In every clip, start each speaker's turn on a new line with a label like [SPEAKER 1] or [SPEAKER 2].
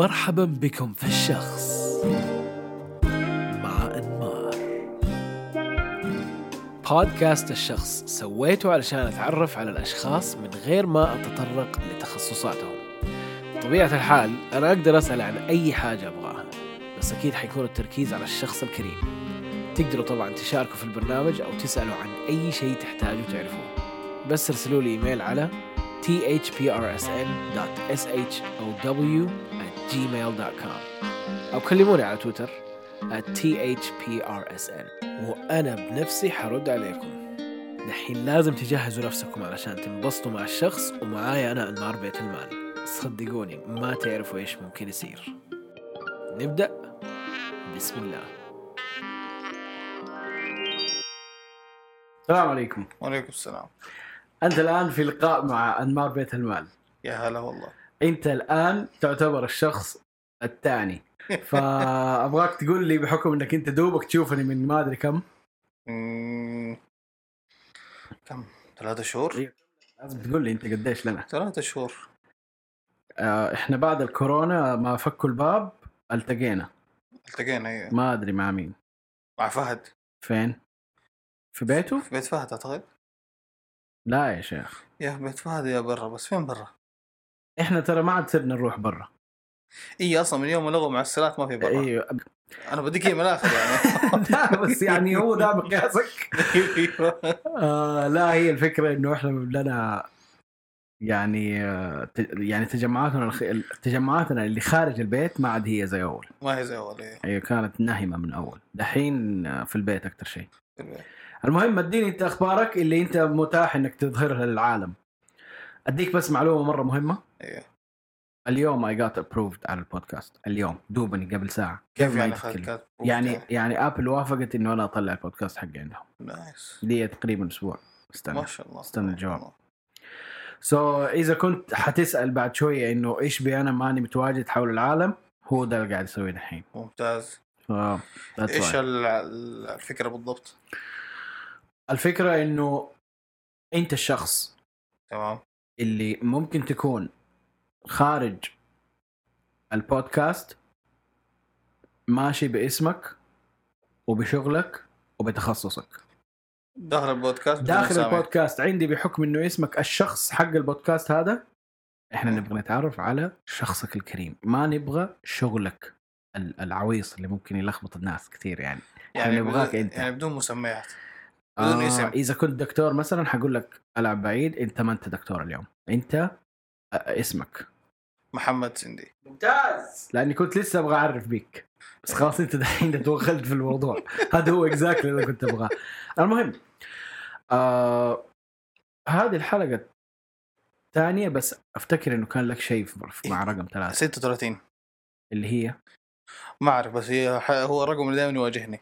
[SPEAKER 1] مرحبا بكم في الشخص. مع أنمار. بودكاست الشخص سويته علشان أتعرف على الأشخاص من غير ما أتطرق لتخصصاتهم. بطبيعة الحال أنا أقدر أسأل عن أي حاجة أبغاها بس أكيد حيكون التركيز على الشخص الكريم. تقدروا طبعا تشاركوا في البرنامج أو تسألوا عن أي شيء تحتاجوا تعرفوه. بس ارسلوا لي إيميل على thprsn.show@gmail.com أو كلموني على تويتر thprsn وأنا بنفسي حرد عليكم. دحين لازم تجهزوا نفسكم علشان تنبسطوا مع الشخص ومعايا أنا أنمار بيت المال. صدقوني ما تعرفوا إيش ممكن يصير. نبدأ. بسم الله.
[SPEAKER 2] السلام عليكم.
[SPEAKER 3] وعليكم السلام.
[SPEAKER 2] أنت الآن في لقاء مع أنمار بيت المال.
[SPEAKER 3] يا هلا والله.
[SPEAKER 2] انت الان تعتبر الشخص الثاني. فأبغاك تقول لي بحكم إنك أنت دوبك تشوفني من ما أدري كم.
[SPEAKER 3] كم؟ ثلاثة شهور؟
[SPEAKER 2] إيه. لازم تقول لي أنت قديش لنا.
[SPEAKER 3] ثلاثة شهور.
[SPEAKER 2] آه إحنا بعد الكورونا ما فكوا الباب التقينا.
[SPEAKER 3] التقينا إيه.
[SPEAKER 2] ما أدري مع مين.
[SPEAKER 3] مع فهد.
[SPEAKER 2] فين؟ في بيته؟
[SPEAKER 3] في بيت فهد أعتقد.
[SPEAKER 2] لا يا شيخ.
[SPEAKER 3] يا بيت فهد يا برا بس فين برا؟
[SPEAKER 2] إحنا ترى ما عاد صرنا نروح برا.
[SPEAKER 3] اي أصلا من يوم ما لغوا معسلات ما في برا.
[SPEAKER 2] أيوه
[SPEAKER 3] أنا بديك إياه من الآخر يعني.
[SPEAKER 2] لا بس يعني هو ده مقياسك
[SPEAKER 3] أيوة.
[SPEAKER 2] آه لا هي الفكرة إنه إحنا لنا يعني آه يعني تجمعاتنا الخ- تجمعاتنا اللي خارج البيت ما عاد هي زي أول.
[SPEAKER 3] ما هي زي أول إيه.
[SPEAKER 2] هي كانت ناهمه من أول. دحين آه، في البيت أكثر شيء. المهم أديني أنت أخبارك اللي أنت متاح إنك تظهرها للعالم. أديك بس معلومة مرة مهمة.
[SPEAKER 3] إيه
[SPEAKER 2] اليوم I got approved على البودكاست اليوم دوبني قبل ساعة
[SPEAKER 3] كيف يعني. خلت
[SPEAKER 2] يعني يعني؟ Apple وافقت إنه أنا أطلع البودكاست حقي عندهم.
[SPEAKER 3] nice
[SPEAKER 2] دي تقريبا أسبوع. استنى.
[SPEAKER 3] ما شاء الله
[SPEAKER 2] استنى
[SPEAKER 3] شاء
[SPEAKER 2] الجواب. so so, إذا كنت حتسأل بعد شوية إنه إيش بي أنا ماني متواجد حول العالم هو ده اللي قاعد اسويه الحين.
[SPEAKER 3] ممتاز.
[SPEAKER 2] that's
[SPEAKER 3] إيش
[SPEAKER 2] why.
[SPEAKER 3] ال- الفكرة بالضبط؟
[SPEAKER 2] الفكرة إنه أنت الشخص
[SPEAKER 3] تمام.
[SPEAKER 2] اللي ممكن تكون خارج البودكاست ماشي باسمك وبشغلك وبتخصصك
[SPEAKER 3] داخل البودكاست
[SPEAKER 2] داخل
[SPEAKER 3] أسامي.
[SPEAKER 2] البودكاست عندي بحكم إنه اسمك الشخص حق البودكاست هذا إحنا نبغى نتعرف على شخصك الكريم ما نبغى شغلك ال- العويص اللي ممكن يلخبط الناس كثير يعني
[SPEAKER 3] يعني
[SPEAKER 2] نبغاك
[SPEAKER 3] بدون-
[SPEAKER 2] أنت.
[SPEAKER 3] يعني بدون مسميات بدون
[SPEAKER 2] آه
[SPEAKER 3] اسم.
[SPEAKER 2] إذا كنت دكتور مثلا حقول لك ألعب بعيد أنت ما أنت دكتور اليوم أنت اسمك.
[SPEAKER 3] محمد سندي.
[SPEAKER 2] ممتاز. لأني كنت لسه أبغى أعرف بيك. بس خلاص أنت دحين توغلت في الموضوع. هذا هو اكزاكتلي اللي كنت أبغاه. المهم آه هذه الحلقة الثانية بس أفتكر إنه كان لك شيء في- مع رقم ثلاثة.
[SPEAKER 3] 36
[SPEAKER 2] اللي هي؟
[SPEAKER 3] ما أعرف بس هي هو الرقم اللي دائما يواجهني.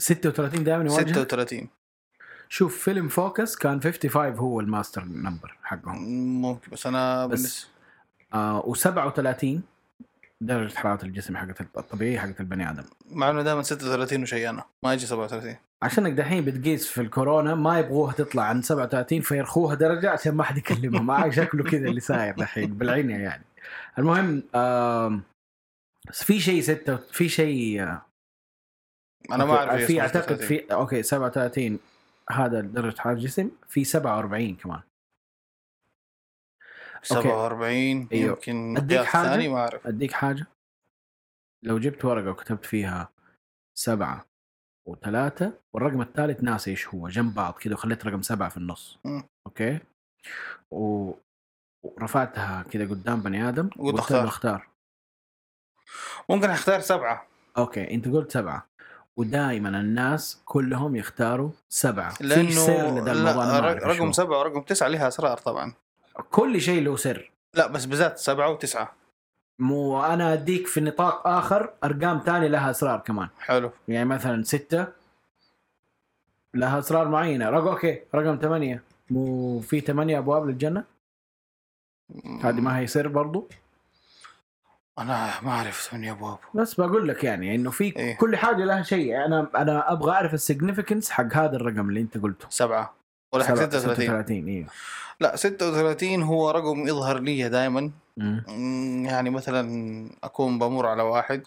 [SPEAKER 2] 36 دائما يواجهك؟
[SPEAKER 3] 36
[SPEAKER 2] شوف فيلم فوكس كان 55 هو ال master number حقهم.
[SPEAKER 3] ممكن بس أنا
[SPEAKER 2] بس-
[SPEAKER 3] بالنسبة-
[SPEAKER 2] آه و37 درجة حرارة الجسم حقت الطبيعيه حقت البني آدم.
[SPEAKER 3] مع إنه دائما 36 وشيء أنا. ما يجي 37
[SPEAKER 2] عشانك دحين بتقيس في الكورونا ما يبغوها تطلع عن 37 فيرخوها درجة عشان ما حد يكلمها ما شكله كذا اللي صاير دحين بالعنية يعني. المهم بس في شيء ستة في شيء آه،
[SPEAKER 3] أنا ما أعرف
[SPEAKER 2] في أعتقد في أوكي 37 هذا درجة حرارة الجسم في 47 كمان.
[SPEAKER 3] 47
[SPEAKER 2] أيوه.
[SPEAKER 3] يمكن
[SPEAKER 2] حاجة؟
[SPEAKER 3] ثاني ما أعرف.
[SPEAKER 2] أديك حاجة؟ لو جبت ورقة وكتبت فيها سبعة وثلاثة والرقم الثالث ناسي إيش هو جنب بعض كذا وخليت رقم سبعة في النص.
[SPEAKER 3] مم.
[SPEAKER 2] أوكي؟ و... ورفعتها كذا قدام بني آدم
[SPEAKER 3] قلت
[SPEAKER 2] وقلت
[SPEAKER 3] اختار.
[SPEAKER 2] أختار.
[SPEAKER 3] ممكن أختار سبعة.
[SPEAKER 2] أوكي أنت قلت سبعة. ودائما الناس كلهم يختاروا سبعة. في
[SPEAKER 3] لأنه
[SPEAKER 2] سر لدى الموضوع
[SPEAKER 3] لا رقم. سبعة ورقم تسعة لها أسرار طبعا.
[SPEAKER 2] كل شيء له سر.
[SPEAKER 3] لا بس بالذات سبعة وتسعة.
[SPEAKER 2] مو أنا أديك في نطاق آخر أرقام ثانية لها أسرار كمان.
[SPEAKER 3] حلو.
[SPEAKER 2] يعني مثلا ستة لها أسرار معينة. رقم أوكي رقم ثمانية. مو في ثمانية أبواب للجنة؟ هذه ما هي سر برضو؟
[SPEAKER 3] أنا ما اعرف ثمانية ابواب
[SPEAKER 2] بس بقول لك يعني إنه في
[SPEAKER 3] إيه.
[SPEAKER 2] كل حاجة لها شيء. أنا أنا أبغى أعرف ال significance حق هذا الرقم اللي أنت قلته.
[SPEAKER 3] سبعة. ولا حق
[SPEAKER 2] سبعة-
[SPEAKER 3] 36
[SPEAKER 2] 36 أيوه
[SPEAKER 3] لا 36 هو رقم يظهر لي دائما. يعني مثلا أكون بمر على واحد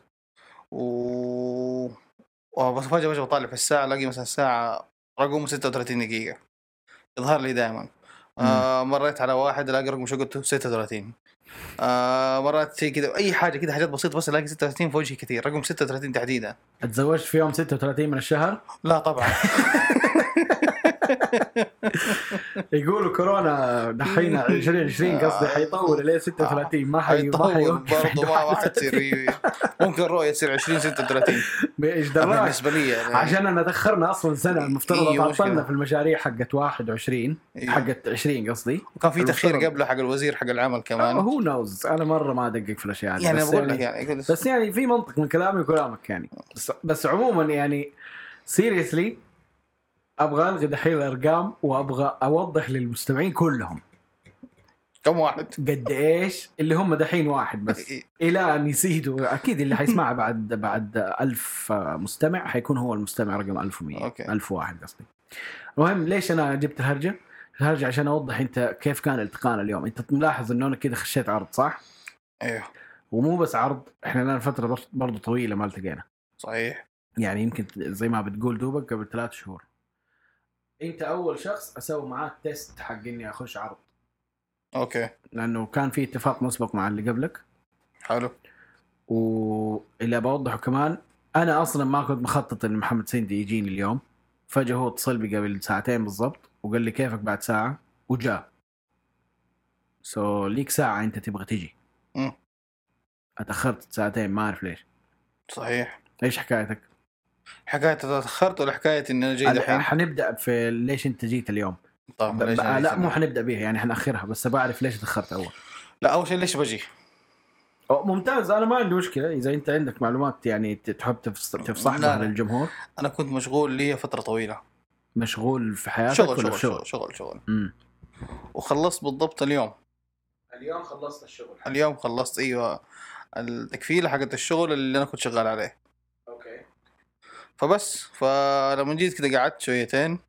[SPEAKER 3] و وبس فجأة فجأة بطالع في الساعة ألاقي مثلا الساعة رقم 36 دقيقة. يظهر لي دائما آه مريت على واحد ألاقي رقم شقته 36 آه مرات شيء كذا أي حاجة كذا حاجات بسيطة بس الاقي 36 في وجهي كثير. رقم 36 تحديدا.
[SPEAKER 2] تزوجت في يوم 36 من الشهر؟
[SPEAKER 3] لا طبعا.
[SPEAKER 2] يقولوا كورونا دحين 2020 قصدي حيطول لين 36 ما حي ما
[SPEAKER 3] حيطول
[SPEAKER 2] حيوقف.
[SPEAKER 3] برضه ما حتصير ممكن رؤية تصير 20 36
[SPEAKER 2] إيش دراك
[SPEAKER 3] بالنسبة لي يعني.
[SPEAKER 2] عشان أنا تأخرنا أصلا سنة المفترض
[SPEAKER 3] إيه، مشكلة.
[SPEAKER 2] في المشاريع حقت 21
[SPEAKER 3] إيه.
[SPEAKER 2] حقت 20 قصدي.
[SPEAKER 3] وكان في
[SPEAKER 2] تأخير.
[SPEAKER 3] قبله حق الوزير حق العمل كمان.
[SPEAKER 2] هو نوز أنا مرة ما أدقق في الأشياء هذه
[SPEAKER 3] يعني
[SPEAKER 2] بس
[SPEAKER 3] بقول لك يعني بس
[SPEAKER 2] بس يعني في منطق من كلامي وكلامك يعني. بس, بس عموما يعني سيريسلي أبغى ألغي دحين الأرقام وأبغى أوضح للمستمعين كلهم.
[SPEAKER 3] كم واحد؟
[SPEAKER 2] قد إيش؟ اللي هم دحين واحد بس. إلى أن يزيدوا. أكيد اللي حيسمعها بعد بعد ألف مستمع حيكون هو المستمع رقم 1100
[SPEAKER 3] أوكي.
[SPEAKER 2] 1001 قصدي. المهم ليش أنا جبت الهرجة؟ الهرجة عشان أوضح أنت كيف كان التقانا اليوم. أنت ملاحظ إنه أنا كذا خشيت عرض صح؟
[SPEAKER 3] أيوه
[SPEAKER 2] ومو بس عرض إحنا لنا فترة بر- برضو طويلة ما التقينا.
[SPEAKER 3] صحيح.
[SPEAKER 2] يعني يمكن زي ما بتقول دوبك قبل ثلاث شهور. انت اول شخص أسوي معاه test حق اني اخش عرض.
[SPEAKER 3] أوكي.
[SPEAKER 2] لأنه كان في اتفاق مسبق مع اللي قبلك.
[SPEAKER 3] حلو.
[SPEAKER 2] واللي بوضحه كمان أنا أصلا ما كنت مخطط إن محمد سندي يجيني اليوم. فجأة هو اتصل بي قبل ساعتين بالضبط وقال لي كيفك بعد ساعة؟ وجاء. سو ليك ساعة أنت تبغى تجي. أتأخرت ساعتين ما أعرف ليش.
[SPEAKER 3] صحيح.
[SPEAKER 2] إيش حكايتك؟
[SPEAKER 3] حكاية تأخرت ولا حكاية إن أنا جاي دحين؟
[SPEAKER 2] حنبدأ في ليش أنت جيت اليوم.
[SPEAKER 3] طب ليش
[SPEAKER 2] لا
[SPEAKER 3] جيت
[SPEAKER 2] مو؟ حنبدأ بيها يعني حنأخرها بس بعرف ليش تأخرت أول.
[SPEAKER 3] لا أول شيء ليش بجي؟
[SPEAKER 2] أو ممتاز أنا ما عندي مشكلة. إذا أنت عندك معلومات يعني تحب تفص- تفصحها
[SPEAKER 3] لا، لا.
[SPEAKER 2] للجمهور
[SPEAKER 3] أنا كنت مشغول لي فترة طويلة.
[SPEAKER 2] مشغول في حياتك
[SPEAKER 3] شغل
[SPEAKER 2] ولا
[SPEAKER 3] شغل؟ شغل شغل شغل.
[SPEAKER 2] مم.
[SPEAKER 3] وخلصت بالضبط اليوم.
[SPEAKER 2] اليوم خلصت الشغل.
[SPEAKER 3] اليوم خلصت أيوه. التكفيلة حقت الشغل اللي أنا كنت شغال عليه. فبس فلما جيت كده قعدت شويتين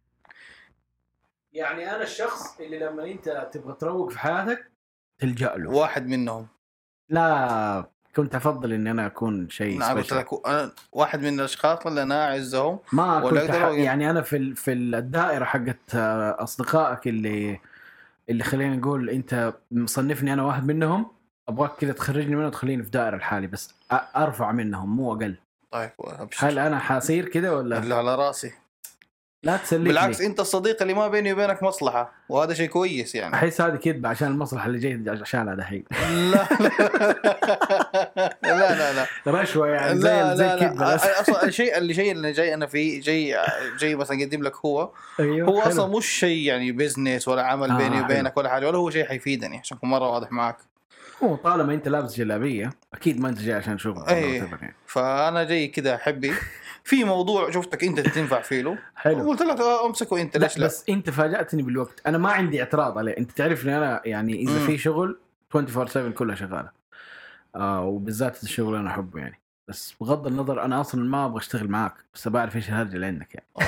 [SPEAKER 2] يعني أنا الشخص اللي لما أنت تبغى تروق في حياتك تلجأ له
[SPEAKER 3] واحد منهم
[SPEAKER 2] لا كنت أفضل إني أنا أكون شيء
[SPEAKER 3] أنا قلت. لك أنا واحد من الأشخاص اللي أنا أعزهم
[SPEAKER 2] ما كنت ح... يعني أنا في ال... في الدائرة حقت آه، أصدقائك اللي اللي خلينا نقول أنت مصنفني أنا واحد منهم أبغاك كذا تخرجني منه وتخليني في دائرة لحالي بس. أرفع منهم مو أقل
[SPEAKER 3] طيب ابشر
[SPEAKER 2] هل أنا حاصير كذا ولا؟
[SPEAKER 3] اللي على رأسي.
[SPEAKER 2] لا تسلك
[SPEAKER 3] بالعكس أنت الصديق اللي ما بيني وبينك مصلحة وهذا شيء كويس يعني.
[SPEAKER 2] أحس هذه كذبة عشان المصلحة اللي جاي عشانها دحين.
[SPEAKER 3] لا لا لا لا
[SPEAKER 2] رشوه يعني
[SPEAKER 3] لا
[SPEAKER 2] زي زي
[SPEAKER 3] لا.
[SPEAKER 2] كذبه
[SPEAKER 3] لا
[SPEAKER 2] بس.
[SPEAKER 3] أصلا الشيء اللي شيء اللي جاي أنا فيه جاي جاي مثلا اقدم لك هو
[SPEAKER 2] أيوه
[SPEAKER 3] هو
[SPEAKER 2] حلو.
[SPEAKER 3] أصلا مش شيء يعني بزنس ولا عمل
[SPEAKER 2] آه،
[SPEAKER 3] بيني. وبينك ولا حاجة ولا هو شيء حيفيدني عشان أكون مرة واضح معك
[SPEAKER 2] هو طالما انت لابس جلابية أكيد ما أنت جاي عشان شغل
[SPEAKER 3] أي.
[SPEAKER 2] يعني.
[SPEAKER 3] فأنا جاي كذا حبي. في موضوع شفتك أنت تنفع فيه له؟
[SPEAKER 2] حلو.
[SPEAKER 3] قلت لك آه، أمسكه
[SPEAKER 2] أنت
[SPEAKER 3] ليش لا؟
[SPEAKER 2] بس أنت فاجأتني بالوقت. أنا ما عندي اعتراض عليه. أنت تعرفني أنا يعني إذا
[SPEAKER 3] مم.
[SPEAKER 2] في شغل 24 7 كلها شغالة. آه وبالذات الشغل أنا أحبه يعني. بس بغض النظر أنا أصلا ما أبغى أشتغل معاك بس بعرف إيش الهرجة اللي عندك يعني. آه،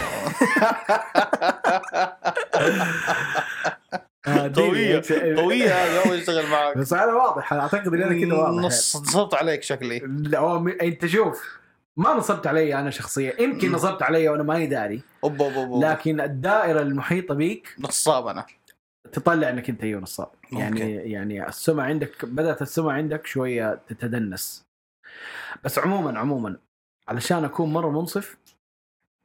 [SPEAKER 3] قوية قوية هذا هو يشتغل معك.
[SPEAKER 2] بس أنا واضح أنا أعتقد إن أنا كذا واضح.
[SPEAKER 3] نص نصبت عليك شكلي.
[SPEAKER 2] لا أنت شوف ما نصبت علي أنا شخصيا. يمكن. نصبت علي وأنا ماني داري.
[SPEAKER 3] أوب أوب أوب
[SPEAKER 2] لكن الدائرة المحيطة بيك
[SPEAKER 3] نصاب أنا.
[SPEAKER 2] تطلع إنك أنت أيوه نصاب. يعني. يعني السمعة عندك بدأت السمعة عندك شوية تتدنس. بس عموما عموما علشان أكون مرة منصف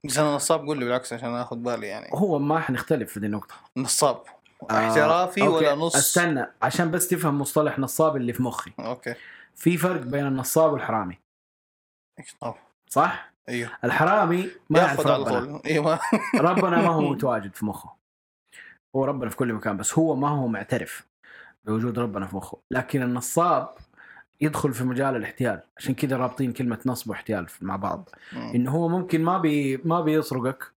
[SPEAKER 3] بس أنا نصاب قول لي بالعكس عشان أخذ بالي يعني.
[SPEAKER 2] هو ما حنختلف في دي النقطة.
[SPEAKER 3] نصاب. احترافي
[SPEAKER 2] أوكي،
[SPEAKER 3] ولا نص؟
[SPEAKER 2] استنى عشان بس تفهم مصطلح نصاب اللي في مخي.
[SPEAKER 3] أوكي.
[SPEAKER 2] في فرق بين النصاب والحرامي. صح؟
[SPEAKER 3] أيوه.
[SPEAKER 2] الحرامي ما يعرف ربنا.
[SPEAKER 3] أيوه
[SPEAKER 2] ربنا ما هو متواجد في مخه. هو ربنا في كل مكان بس هو ما هو معترف بوجود ربنا في مخه. لكن النصاب يدخل في مجال الاحتيال. عشان كذا رابطين كلمة نصب واحتيال مع بعض. انه هو ممكن ما بي ما بيسرقك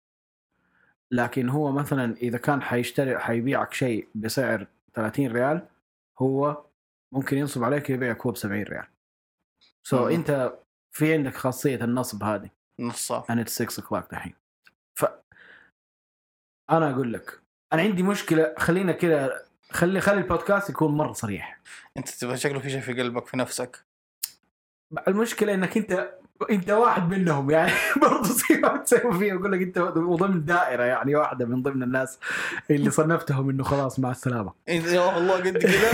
[SPEAKER 2] لكن هو مثلا إذا كان حيشتري حيبيعك شيء بسعر 30 ريال هو ممكن ينصب عليك يبيعك هو ب 70 ريال. سو so
[SPEAKER 3] مم.
[SPEAKER 2] أنت في عندك خاصية النصب هذه.
[SPEAKER 3] نصاب
[SPEAKER 2] it's 6 o'clock دحين ف أنا أقول لك أنا عندي مشكلة خلينا كذا خلي خلي البودكاست يكون مرة صريح.
[SPEAKER 3] أنت تبغى شكله في شيء في قلبك في نفسك؟
[SPEAKER 2] المشكلة إنك أنت انت واحد منهم يعني برضه زي ما بتسوي فيه أقول لك انت ضمن دائرة يعني واحدة من ضمن الناس اللي صنفتهم إنه خلاص مع السلامة
[SPEAKER 3] انت يا الله قد كذا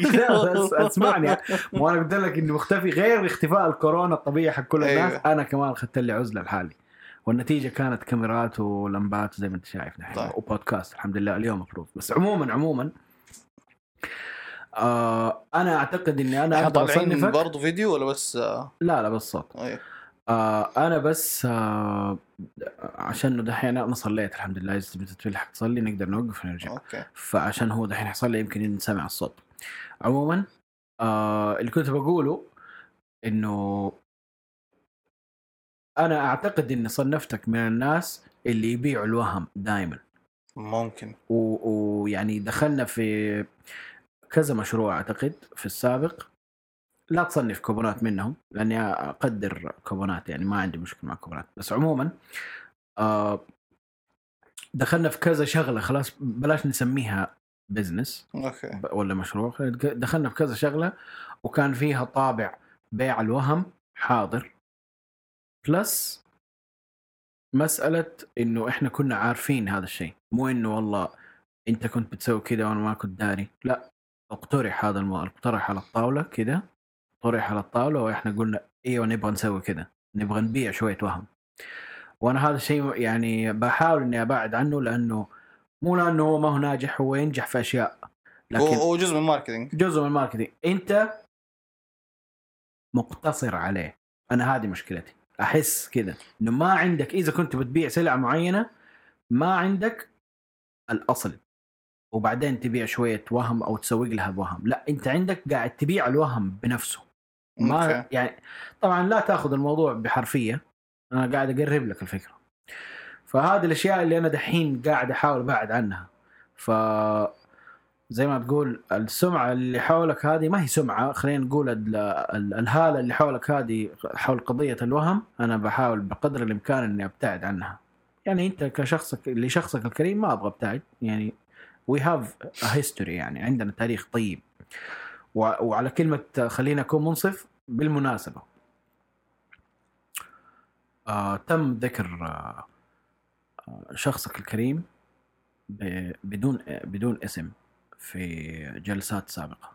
[SPEAKER 2] لا اسمعني مو أنا قلت لك اني مختفي غير اختفاء الكورونا الطبيعي حق كل الناس
[SPEAKER 3] أيوة.
[SPEAKER 2] أنا كمان أخذت لي عزلة لحالي والنتيجة كانت كاميرات ولمبات زي ما أنت شايف نحن
[SPEAKER 3] طيب.
[SPEAKER 2] وبودكاست الحمد لله اليوم مفروض بس عموما عموما آه أنا أعتقد
[SPEAKER 3] إني
[SPEAKER 2] أنا
[SPEAKER 3] أقدر
[SPEAKER 2] اصنفك
[SPEAKER 3] برضه فيديو ولا بس؟ آه،
[SPEAKER 2] لا لا بس صوت.
[SPEAKER 3] أيوه.
[SPEAKER 2] آه أنا بس آه عشان دحين أنا صليت الحمد لله. إذا تبي تتفلح تصلي نقدر نوقف ونرجع.
[SPEAKER 3] أوكي.
[SPEAKER 2] فعشان هو دحين حيصلي يمكن نسمع الصوت. عموما آه اللي كنت بقوله إنه أنا أعتقد إني صنفتك من الناس اللي يبيعوا الوهم دائما
[SPEAKER 3] ممكن.
[SPEAKER 2] ويعني دخلنا في كذا مشروع أعتقد في السابق. لا تصنف كوبونات منهم لأني أقدر كوبونات يعني ما عندي مشكلة مع كوبونات. بس عموما آه دخلنا في كذا شغلة خلاص بلاش نسميها business
[SPEAKER 3] أوكي.
[SPEAKER 2] ولا مشروع. دخلنا في كذا شغلة وكان فيها طابع بيع الوهم حاضر. plus مسألة إنه إحنا كنا عارفين هذا الشيء. مو إنه والله أنت كنت بتسوي كذا وأنا ما كنت داري. لا. اقترح هذا المو... اقترح على الطاولة كذا طرح على الطاولة وإحنا قلنا أيوه نبغى نسوي كذا نبغى نبيع شوية وهم. وأنا هذا الشيء يعني بحاول إني أبعد عنه لأنه مو لأنه هو ما هو ناجح هو ينجح في أشياء لكن
[SPEAKER 3] هو جزء من ال marketing.
[SPEAKER 2] جزء من ال marketing. أنت مقتصر عليه. أنا هذه مشكلتي. أحس كذا إنه ما عندك إذا كنت بتبيع سلعه معينة ما عندك الأصل. وبعدين تبيع شوية وهم أو تسوق لها بوهم. لا أنت عندك قاعد تبيع الوهم بنفسه. ما. يعني طبعا لا تأخذ الموضوع بحرفية. أنا قاعد أقرب لك الفكرة. فهذه الأشياء اللي أنا دحين قاعد أحاول أبعد عنها. ف زي ما تقول السمعة اللي حولك هذه ما هي سمعة. خلينا نقول ال- ال- الهالة اللي حولك هذه حول قضية الوهم. أنا بحاول بقدر الإمكان إني أبتعد عنها. يعني أنت كشخصك لشخصك الكريم ما أبغى أبتعد. يعني we have history يعني عندنا تاريخ طيب. وعلى كلمة خلينا أكون منصف بالمناسبة. آه تم ذكر آه شخصك الكريم ب- بدون بدون اسم في جلسات سابقة.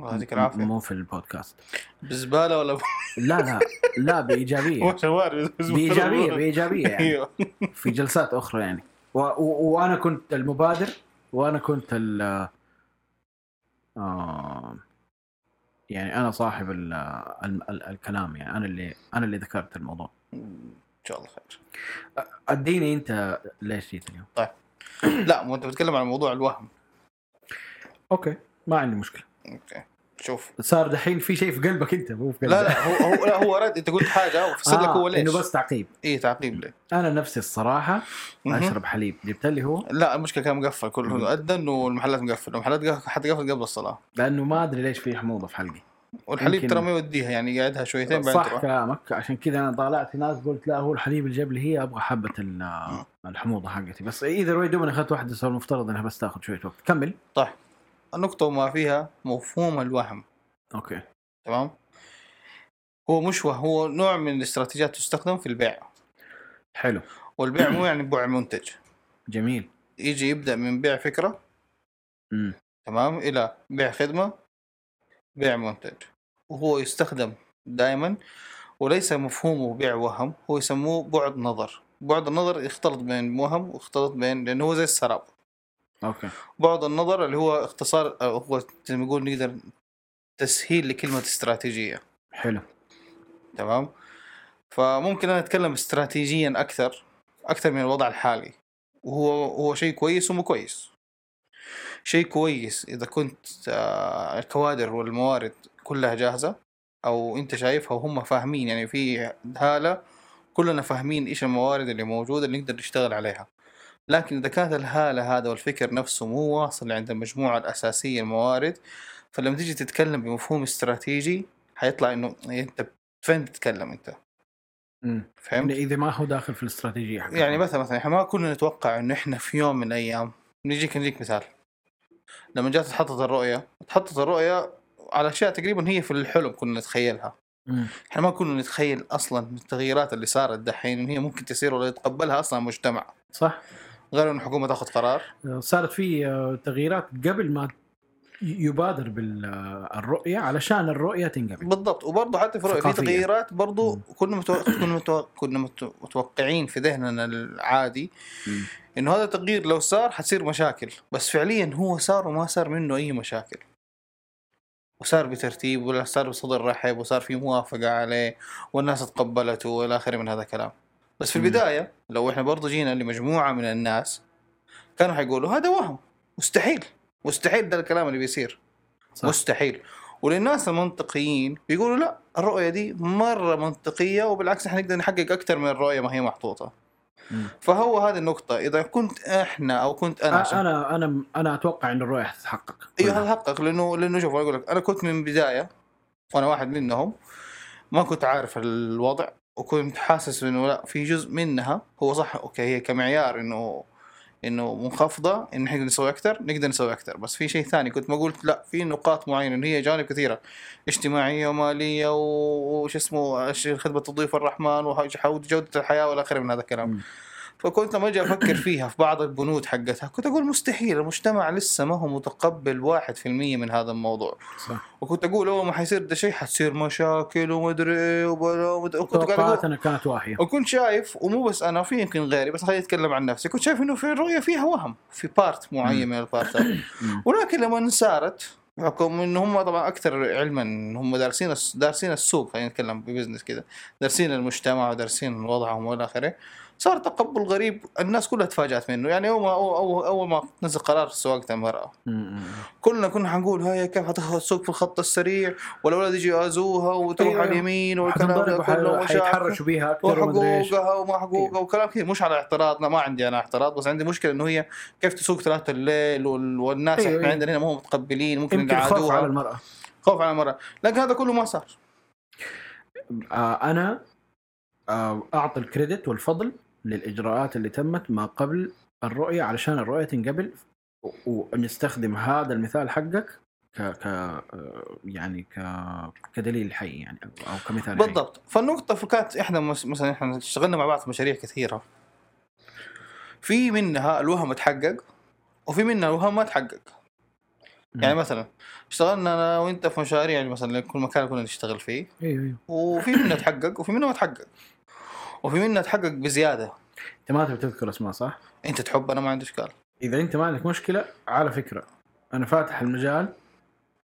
[SPEAKER 3] يعطيك العافية.
[SPEAKER 2] مو في البودكاست.
[SPEAKER 3] بزبالة ولا
[SPEAKER 2] لا لا لا
[SPEAKER 3] بإيجابية.
[SPEAKER 2] بإيجابية بإيجابية يعني.
[SPEAKER 3] أيوه.
[SPEAKER 2] في جلسات أخرى يعني. و و وأنا كنت المبادر وأنا كنت ال آه يعني أنا صاحب ال ال ال الكلام يعني أنا اللي أنا اللي ذكرت الموضوع.
[SPEAKER 3] إن شاء الله خير.
[SPEAKER 2] أديني أنت ليش جيت اليوم.
[SPEAKER 3] لا مو أنت بتتكلم عن موضوع الوهم.
[SPEAKER 2] أوكي ما عندي مشكلة.
[SPEAKER 3] أوكي. شوف.
[SPEAKER 2] صار دحين في شيء في قلبك انت مو في قلبي
[SPEAKER 3] لا لا هو هو لا هو رد. انت قلت حاجة وفسر لك هو ليش؟
[SPEAKER 2] إنه بس تعقيب.
[SPEAKER 3] إيه تعقيب ليه؟
[SPEAKER 2] أنا نفسي
[SPEAKER 3] الصراحة.
[SPEAKER 2] أشرب حليب. جبت لي هو؟
[SPEAKER 3] لا المشكلة كان مقفل كله أذن والمحلات مقفله المحلات قف- حتى قفلت قبل الصلاة.
[SPEAKER 2] لأنه ما أدري ليش في حموضة في حلقي.
[SPEAKER 3] والحليب ترى ما يوديها يعني قاعدها شويتين بعدين
[SPEAKER 2] صح كلامك. عشان كذا أنا طالعت في ناس قلت لا هو الحليب اللي جاب لي هي أبغى حبة ال- الحموضة حقتي. بس إذا واي دوبني أخذت واحدة صار المفترض إنها بس تاخذ شوية وقت. كمل.
[SPEAKER 3] طيب. النقطة وما فيها مفهوم الوهم.
[SPEAKER 2] أوكي.
[SPEAKER 3] تمام؟ هو مش وهم هو نوع من الاستراتيجيات تستخدم في البيع.
[SPEAKER 2] حلو.
[SPEAKER 3] والبيع مو يعني بيع منتج.
[SPEAKER 2] جميل.
[SPEAKER 3] يجي يبدأ من بيع فكرة.
[SPEAKER 2] امم
[SPEAKER 3] تمام؟ إلى بيع خدمة بيع منتج. وهو يستخدم دائما وليس مفهومه بيع وهم هو يسموه بعد نظر. بعد النظر يختلط بين وهم واختلط بين لأنه هو زي السراب.
[SPEAKER 2] أوكي.
[SPEAKER 3] بعد النظر اللي هو اختصار أو هو زي ما نقول نقدر تسهيل لكلمة استراتيجية.
[SPEAKER 2] حلو.
[SPEAKER 3] تمام؟ فممكن أنا أتكلم استراتيجيا أكثر أكثر من الوضع الحالي. وهو هو شيء كويس ومو كويس. شيء كويس إذا كنت آه، الكوادر والموارد كلها جاهزة أو أنت شايفها وهم فاهمين. يعني في هالة كلنا فاهمين إيش الموارد اللي موجودة اللي نقدر نشتغل عليها. لكن إذا كانت الهالة هذا والفكر نفسه مو واصل عند المجموعة الأساسية الموارد فلما تيجي تتكلم بمفهوم استراتيجي حيطلع إنه أنت فين تتكلم
[SPEAKER 2] أنت.
[SPEAKER 3] فهمت؟
[SPEAKER 2] إذا ما هو داخل في الاستراتيجية حقتك.
[SPEAKER 3] يعني مثلا مثلا إحنا ما كنا نتوقع إنه إحنا في يوم من الأيام نجيك نديك مثال لما جات تحطت الرؤية تحطت الرؤية على أشياء تقريبا هي في الحلم كنا نتخيلها
[SPEAKER 2] مم.
[SPEAKER 3] إحنا ما كنا نتخيل أصلا التغييرات اللي صارت دحين هي ممكن تصير ولا يتقبلها أصلا المجتمع
[SPEAKER 2] صح
[SPEAKER 3] غير إن الحكومة تاخذ قرار
[SPEAKER 2] صارت في آه، تغييرات قبل ما يبادر بالرؤية علشان الرؤية تنقبل
[SPEAKER 3] بالضبط وبرضه حتى في الرؤية في. تغييرات برضه. كنا. كنا. كنا متو... متوقعين في ذهننا العادي إنه هذا التغيير لو صار حتصير مشاكل بس فعليا هو صار وما صار منه أي مشاكل وصار بترتيب ولا صار بصدر رحب وصار في موافقة عليه والناس تقبلته والى آخره من هذا الكلام بس في
[SPEAKER 2] مم.
[SPEAKER 3] البداية لو إحنا برضو جينا لمجموعة من الناس كانوا حيقولوا هذا وهم مستحيل مستحيل ده الكلام اللي بيصير
[SPEAKER 2] صح.
[SPEAKER 3] مستحيل وللناس المنطقيين بيقولوا لا الرؤية دي مرة منطقية وبالعكس إحنا نقدر نحقق أكثر من الرؤية ما هي محطوطة
[SPEAKER 2] مم.
[SPEAKER 3] فهو هذه النقطة إذا كنت إحنا أو كنت أنا عشان
[SPEAKER 2] أنا أنا أنا أتوقع إن الرؤية حتتحقق
[SPEAKER 3] إيوه هذا حقق لأنه لأنه شوف أنا أقول لك أنا كنت من بدايه وأنا واحد منهم ما كنت عارف الوضع وكنت حاسس إنه لا في جزء منها هو صح أوكي هي كمعيار إنه إنه منخفضة إن إحنا نقدر نسوي أكثر نقدر نسوي أكثر بس في شيء ثاني كنت ما قلت لا في نقاط معينة انه هي جوانب كثيرة اجتماعية ومالية وش اسمه خدمة ضيوف الرحمن وجوده الحياة والى اخره من هذا الكلام. فكنت لما أجي أفكر فيها في بعض البنود حقتها كنت أقول مستحيل المجتمع لسه ما هو متقبل واحد في المية من هذا الموضوع.
[SPEAKER 2] صح.
[SPEAKER 3] وكنت أقول أول ما حيصير ده شيء حتصير مشاكل ومدري إيه وكنت
[SPEAKER 2] توقعاتنا كانت واهية.
[SPEAKER 3] وكنت شايف ومو بس أنا في يمكن غيري بس خليني أتكلم عن نفسي. كنت شايف إنه في الرؤيه فيها وهم في part معين من البارتات
[SPEAKER 2] مم.
[SPEAKER 3] ولكن لما صارت بحكم إنه هم طبعا أكثر علما هم دارسين دارسين السوق خلينا نتكلم ببزنس كذا دارسين المجتمع ودارسين وضعهم والى آخره. صار تقبل غريب الناس كلها تفاجأت منه. يعني أول ما اول, أول, أول ما نزل قرار سواقة المرأة
[SPEAKER 2] مم.
[SPEAKER 3] كلنا كنا حنقول هاي كيف حتاخذ السوق في الخط السريع؟ والأولاد يجي يازوها وتروح
[SPEAKER 2] أيوة.
[SPEAKER 3] على اليمين والكلام ده كله
[SPEAKER 2] حيتحرشوا بيها أكثر
[SPEAKER 3] وحقوقها وما حقوقها وكلام كذا مش على اعتراض لا ما عندي أنا اعتراض بس عندي مشكلة إنه هي كيف تسوق ثلاثة الليل وال- والناس
[SPEAKER 2] أيوة،
[SPEAKER 3] إحنا
[SPEAKER 2] أيوة.
[SPEAKER 3] عندنا هنا هم متقبلين ممكن
[SPEAKER 2] يمكن خوف على
[SPEAKER 3] يقعدوها
[SPEAKER 2] المرأة.
[SPEAKER 3] خوف على المرأة. لكن هذا كله ما صار.
[SPEAKER 2] آه أنا آه أعطي الكريدت والفضل للإجراءات اللي تمت ما قبل الرؤية علشان الرؤية تنقبل ونستخدم هذا المثال حقك ك ك آه، يعني ك كدليل حي يعني أو كمثال حي.
[SPEAKER 3] بالضبط. فالنقطة في كانت إحنا مثلا إحنا اشتغلنا مع بعض في مشاريع كثيرة. في منها الوهم تحقق وفي منها الوهم ما تحقق يعني. مثلا اشتغلنا أنا وأنت في مشاريع يعني مثلا كل مكان كنا نشتغل فيه.
[SPEAKER 2] أيوه أيوه.
[SPEAKER 3] وفي منها تحقق وفي منها ما تحقق وفي منها تحقق بزيادة.
[SPEAKER 2] أنت ما تبي تذكر أسماء صح؟
[SPEAKER 3] أنت تحب أنا ما عندي إشكال.
[SPEAKER 2] إذا أنت ما عندك مشكلة على فكرة أنا فاتح المجال